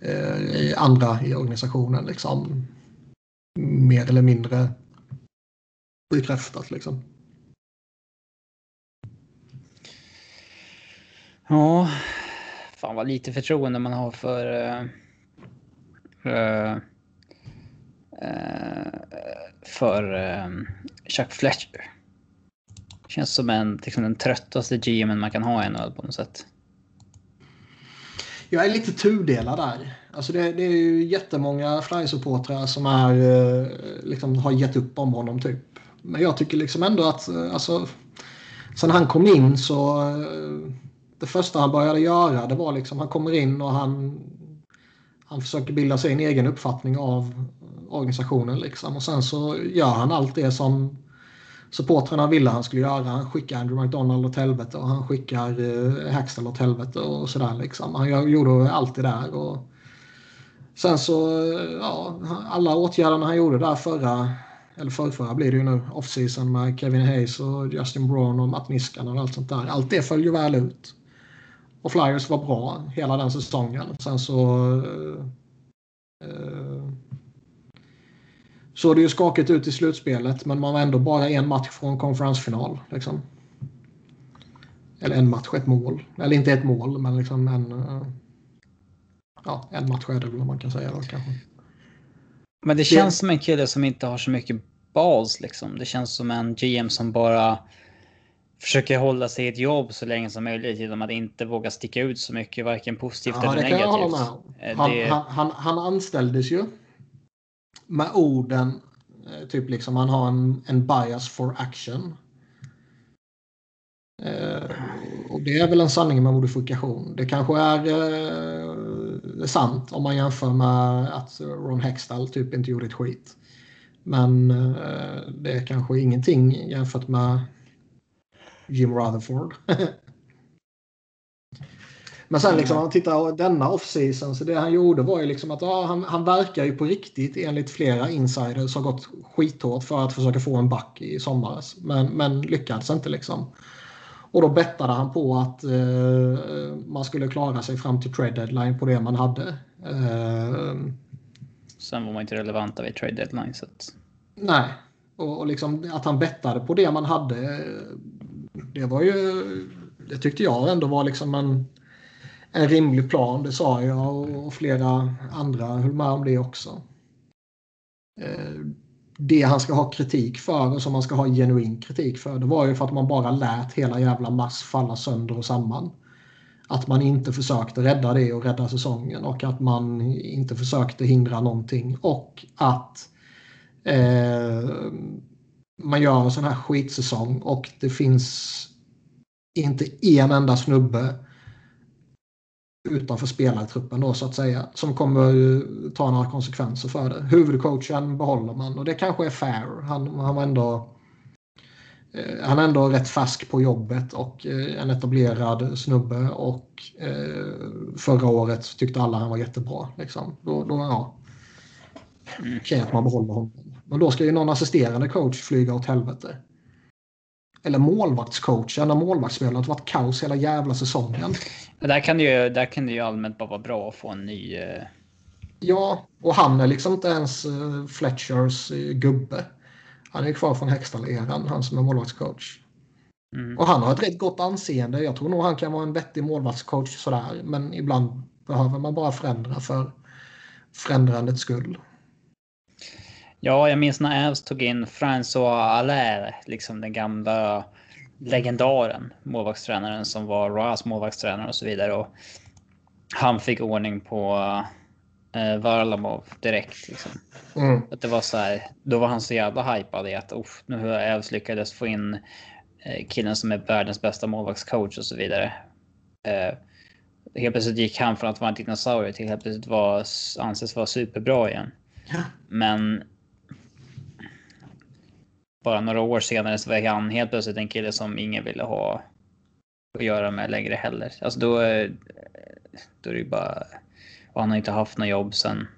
eh, andra i organisationen liksom mer eller mindre bekräftat liksom. Ja, fan vad lite förtroende man har för, uh, uh, för um, Chuck Fletcher. Känns som en, liksom den tröttaste GMen man kan ha i NHL på något sätt. Jag är lite tudelad där. Alltså det, det är ju jättemånga Fly-supportrar som är, liksom, har gett upp om honom typ. Men jag tycker liksom ändå att alltså, sen han kom in så det första han började göra det var liksom han kommer in och han, han försöker bilda sig en egen uppfattning av organisationen. Liksom. Och sen så gör han allt det som supportrarna ville han skulle göra. Han skickar Andrew McDonald åt helvete och han skickar eh, Hackstall åt helvete och sådär. Liksom. Han gjorde allt det där. Och sen så, eh, ja, alla åtgärderna han gjorde där förra, eller förrförra blir det ju nu, off-season med Kevin Hayes och Justin Brown och Matt Niskanen och allt sånt där. Allt det föll ju väl ut. Och Flyers var bra hela den säsongen. Sen så eh, eh såg det ju skakigt ut i slutspelet men man var ändå bara en match från konferensfinal. Liksom. Eller en match, ett mål. Eller inte ett mål, men liksom en... Eh, ja, en match är det väl man kan säga då kanske. Men det känns det... som en kille som inte har så mycket bas liksom. Det känns som en GM som bara försöker hålla sig i ett jobb så länge som möjligt genom att inte våga sticka ut så mycket, varken positivt ja, eller negativt. Eh, han, det... han, han, han anställdes ju med orden, eh, typ liksom han har en, en bias for action. Eh, och det är väl en sanning med modifikation. Det kanske är eh, sant om man jämför med att Ron Hextall typ inte gjorde ett skit. Men eh, det är kanske ingenting jämfört med Jim Rutherford. [LAUGHS] Men sen liksom, om man tittar denna off-season så det han gjorde var ju liksom att ja, han, han verkar ju på riktigt enligt flera insiders har gått skithårt för att försöka få en back i sommares. Men, men lyckades inte liksom. Och då bettade han på att eh, man skulle klara sig fram till trade deadline på det man hade. Eh, Sen var man inte relevanta vid trade deadline. Så att... Nej, och, och liksom att han bettade på det man hade. Det var ju, det tyckte jag ändå var liksom en en rimlig plan. Det sa jag och flera andra höll med om det också. Eh, det han ska ha kritik för och som han ska ha genuin kritik för det var ju för att man bara lät hela jävla mass falla sönder och samman. Att man inte försökte rädda det och rädda säsongen och att man inte försökte hindra någonting och att eh, man gör en sån här skitsäsong och det finns inte en enda snubbe utanför spelartruppen då så att säga. Som kommer ta några konsekvenser för det. Huvudcoachen behåller man och det kanske är fair. Han, han var ändå eh, han är ändå rätt färsk på jobbet och eh, en etablerad snubbe och eh, förra året tyckte alla han var jättebra. Liksom. Då, då, ja. Okej att man behåller honom. Men då ska ju någon assisterande coach flyga åt helvete. Eller målvaktscoachen när målvaktsspelet varit kaos hela jävla säsongen. Där kan, det ju, där kan det ju allmänt bara vara bra att få en ny... Uh... Ja, och han är liksom inte ens uh, Fletchers uh, gubbe. Han är kvar från Hextall-eran, han som är målvaktscoach. Mm. Och han har ett rätt gott anseende. Jag tror nog han kan vara en vettig målvaktscoach sådär. Men ibland behöver man bara förändra för förändrandets skull. Ja, jag minns när Avs tog in François Allaire, liksom den gamla legendaren, målvaktstränaren som var Roas målvaktstränare och så vidare. Och han fick ordning på eh, Varlamov direkt. Liksom. Mm. Att det var så här, då var han så jävla hypad i att nu har Avs lyckades få in eh, killen som är världens bästa målvaktscoach och så vidare. Eh, helt plötsligt gick han från att vara en dinosaurie till helt plötsligt var, anses vara superbra igen. Ja. Men bara några år senare så var han helt plötsligt en kille som ingen ville ha att göra med längre heller. Alltså då, då är det ju bara... Och han har inte haft något jobb sen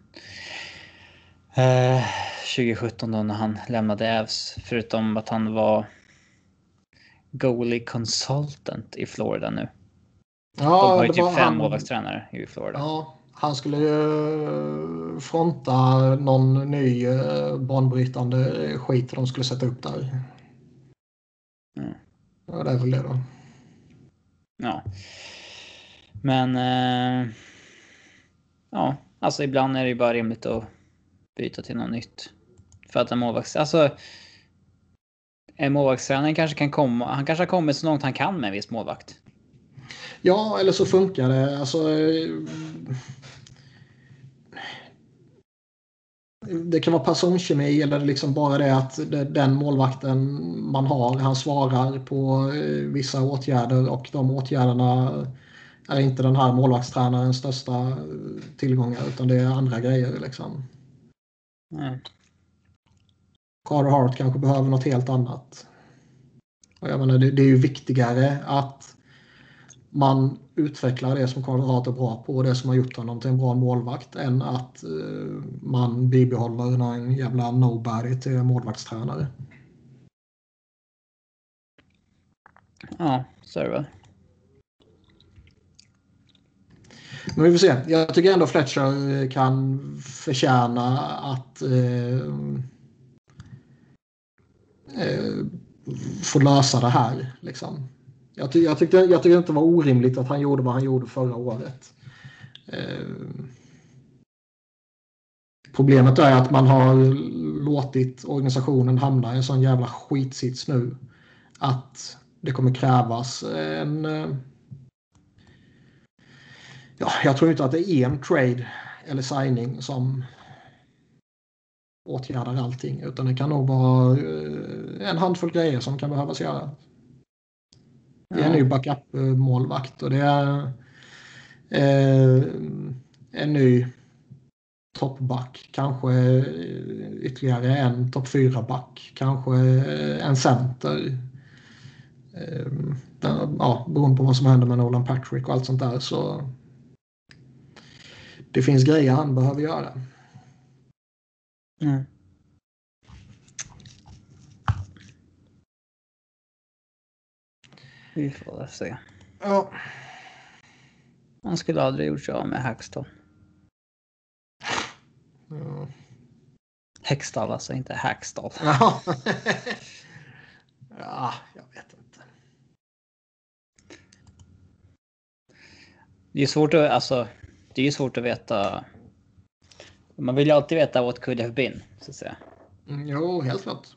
eh, 2017 då när han lämnade Avs. Förutom att han var goalie consultant i Florida nu. Ja, De har ju typ fem målvaktstränare i Florida. Ja, han skulle ju fronta någon ny eh, banbrytande skit de skulle sätta upp där. Mm. Ja, det är väl det då. Ja. Men... Eh, ja, alltså ibland är det ju bara rimligt att byta till något nytt. För att en målvakts... Alltså... En målvaktstränare kanske kan komma... Han kanske har kommit så långt han kan med en viss målvakt. Ja, eller så funkar det. Alltså... Det kan vara personkemi eller liksom bara det att den målvakten man har, han svarar på eh, vissa åtgärder och de åtgärderna är inte den här målvaktstränarens största eh, tillgångar utan det är andra grejer. Liksom. Mm. Carter Hart kanske behöver något helt annat. Och jag menar, det, det är ju viktigare att man utvecklar det som Karl Rath är bra på och det som har gjort honom till en bra målvakt än att uh, man bibehåller någon jävla nobody till målvaktstränare. Ja, så är det väl. Men vi får se. Jag tycker ändå Fletcher kan förtjäna att uh, uh, få lösa det här. Liksom. Jag, ty jag, tyckte, jag tyckte inte det var orimligt att han gjorde vad han gjorde förra året. Eh, problemet är att man har låtit organisationen hamna i en sån jävla skitsits nu. Att det kommer krävas en... Eh, ja, jag tror inte att det är en trade eller signing som åtgärdar allting. Utan det kan nog vara eh, en handfull grejer som kan behövas göra. Det är en ny backup-målvakt och det är eh, en ny toppback. Kanske ytterligare en topp 4-back. Kanske en center. Eh, ja, beroende på vad som händer med Nolan Patrick och allt sånt där så det finns grejer han behöver göra. Mm. Vi får se. Ja. Man skulle aldrig gjort sig av med Hackstall. Ja. Hextall alltså, inte Hackstall. Ja. ja, jag vet inte. Det är svårt att, alltså, det är svårt att veta. Man vill ju alltid veta what could have been, så att säga. Mm, jo, helt klart.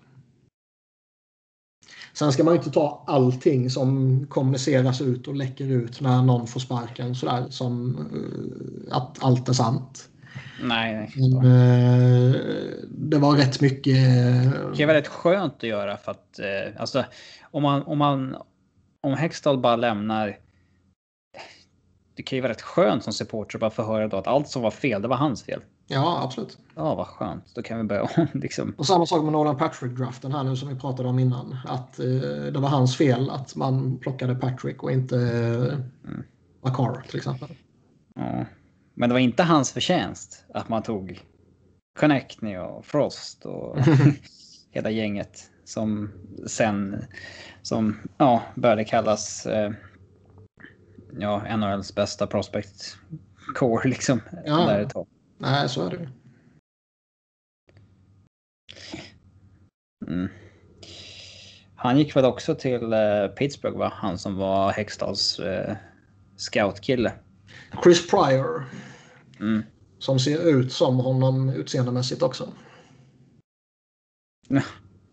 Sen ska man inte ta allting som kommuniceras ut och läcker ut när någon får sparken sådär som uh, att allt är sant. Nej. Men, uh, det var rätt mycket. Det kan vara rätt skönt att göra för att uh, alltså om man om man om Hextall bara lämnar. Det kan ju vara rätt skönt som supporter att bara få höra då att allt som var fel, det var hans fel. Ja, absolut. Ja, vad skönt. Då kan vi börja om. [LAUGHS] Liksom. Och samma sak med Nolan Patrick-draften här nu som vi pratade om innan. Att eh, det var hans fel att man plockade Patrick och inte eh, mm. Makar till exempel. Ja. Men det var inte hans förtjänst att man tog Connectney och Frost och [LAUGHS] [LAUGHS] hela gänget som sen som ja, började kallas eh, ja, NHLs bästa prospect core liksom. Ja. Där ett tag. Nej, så är det mm. Han gick väl också till eh, Pittsburgh, va? Han som var Hextals eh, scoutkille. Chris Pryor. Mm. Som ser ut som honom utseendemässigt också. Ja.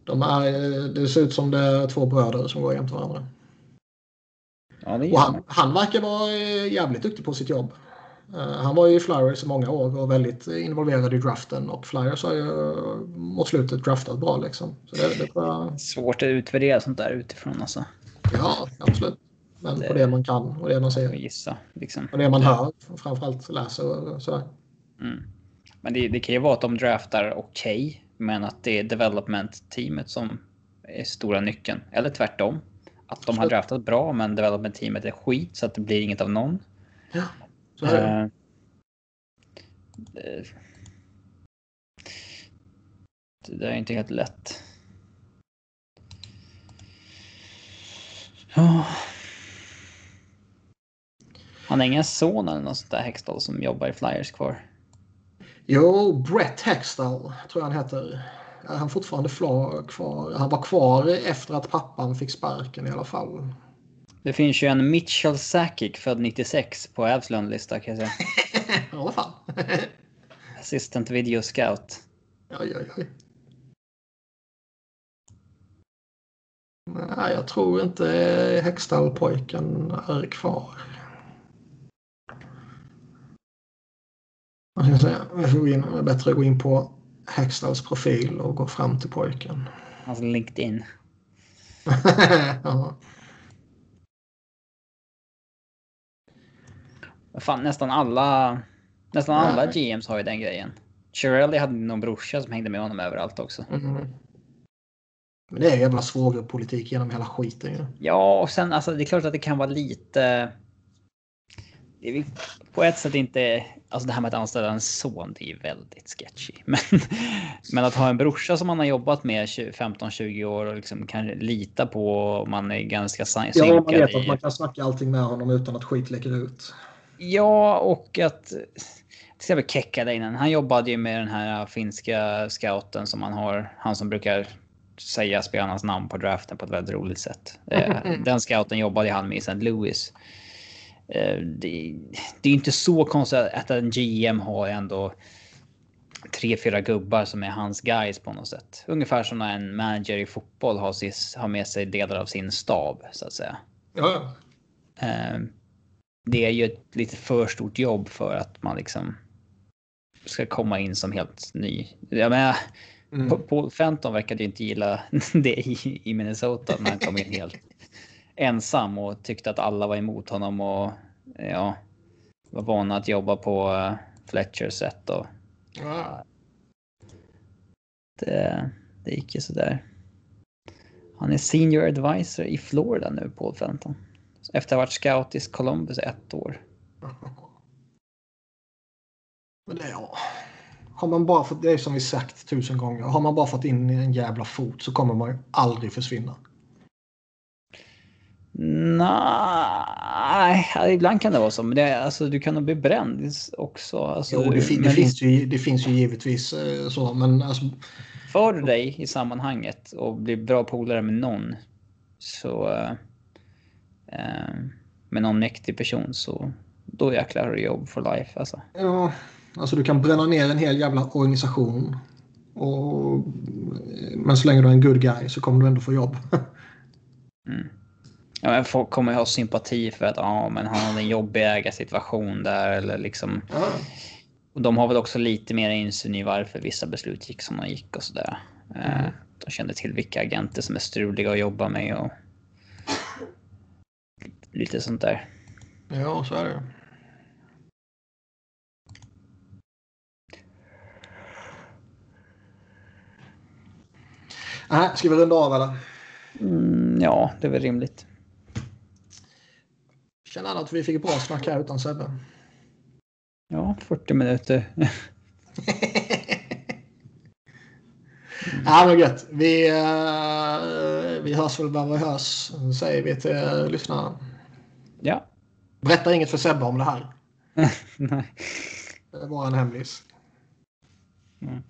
De är, det ser ut som det är två bröder som går jämte varandra. Ja, han, han verkar vara eh, jävligt duktig på sitt jobb. Uh, han var ju i Flyers i många år och väldigt involverad i draften och Flyers har ju mot slutet draftat bra liksom. Så det, det bara... Svårt att utvärdera sånt där utifrån alltså. Ja, absolut. Men det... på det man kan och det man ser. Gissa, liksom. Och det man hör, framförallt läser och sådär. Mm. Men det, det, kan ju vara att de draftar okej, okay, men att det är development-teamet som är stora nyckeln. Eller tvärtom. Att de har draftat bra, men development-teamet är skit så att det blir inget av någon. Ja, så är det. Uh, det där är inte helt lätt. Oh. Han har ingen son eller något sånt där Hextall som jobbar i Flyers kvar? Jo, Brett Hextall tror jag han heter. Är han fortfarande kvar? Han var kvar efter att pappan fick sparken i alla fall. Det finns ju en Mitchell Sakic född 96 på Avs lönelista kan jag säga. [LAUGHS] I alla fall. [LAUGHS] Assistant video scout. Oj, oj, oj. Nej, jag tror inte Hextall-pojken är kvar. Jag ska säga, vi får in, bättre att gå in på Hextalls profil och gå fram till pojken. Alltså LinkedIn. [LAUGHS] ja. Fan, nästan alla, nästan alla GMs har ju den grejen. Chirelli hade någon brorsa som hängde med honom överallt också. Mm. Men det är jävla svågerpolitik genom hela skiten ju. Ja, och sen alltså det är klart att det kan vara lite det är på ett sätt inte... Alltså det här med att anställa en son, det är ju väldigt sketchy. [LAUGHS] Men, men att ha en brorsa som man har jobbat med 15-20 år och liksom kan lita på, man är ganska synkad Ja, man vet att man kan snacka allting med honom utan att skit läcker ut. Ja, och att... Till exempel Kekalainen, han jobbade ju med den här finska scouten som man har. Han som brukar säga spelarnas namn på draften på ett väldigt roligt sätt. Eh, den scouten jobbade han med i St. Louis. Eh, det, det är inte så konstigt att en GM har ändå tre, fyra gubbar som är hans guys på något sätt. Ungefär som när en manager i fotboll har, har med sig delar av sin stab så att säga. Ja. Eh, det är ju ett lite för stort jobb för att man liksom ska komma in som helt ny. Jag menar, mm. Paul Fenton verkade inte gilla [LAUGHS] det i Minnesota när han kom in helt [LAUGHS] ensam och tyckte att alla var emot honom och ja, var vana att jobba på uh, Fletchers sätt och ja. det, det gick ju sådär. Han är senior advisor i Florida nu, Paul Fenton. Efter att ha varit scout i Columbus ett år. Men det, ja. Har man bara fått, det är som vi sagt tusen gånger, har man bara fått in en jävla fot så kommer man ju aldrig försvinna. Nej, ibland kan det vara så. Men det, alltså, du kan nog bli bränd också. Alltså, jo, det, fin det finns ju, det finns ju givetvis eh, så. Men alltså... För du dig i sammanhanget och blir bra polare med någon så... Eh, med någon mäktig person så då jäklar har du jobb for life alltså. Ja, alltså du kan bränna ner en hel jävla organisation. Och, men så länge du är en good guy så kommer du ändå få jobb. [LAUGHS] mm. Ja, men folk kommer ha sympati för att ja, men han hade en jobbig ägarsituation där eller liksom. Mm. Och de har väl också lite mer insyn i varför vissa beslut gick som de gick och sådär. Mm. De kände till vilka agenter som är struliga att jobba med och lite sånt där. Ja, så är det. Nej, ska vi runda av eller? Mm, ja, det är väl rimligt. Känner alla att vi fick bra snack här utan Sebbe. Ja, 40 minuter. Mm. [LAUGHS] Ja, men gött. Vi, eh, vi hörs väl när vi hörs, säger vi till lyssnarna. Ja. Berätta inget för Sebbe om det här. [LAUGHS] Nej. Det bara en hemlis. Mm.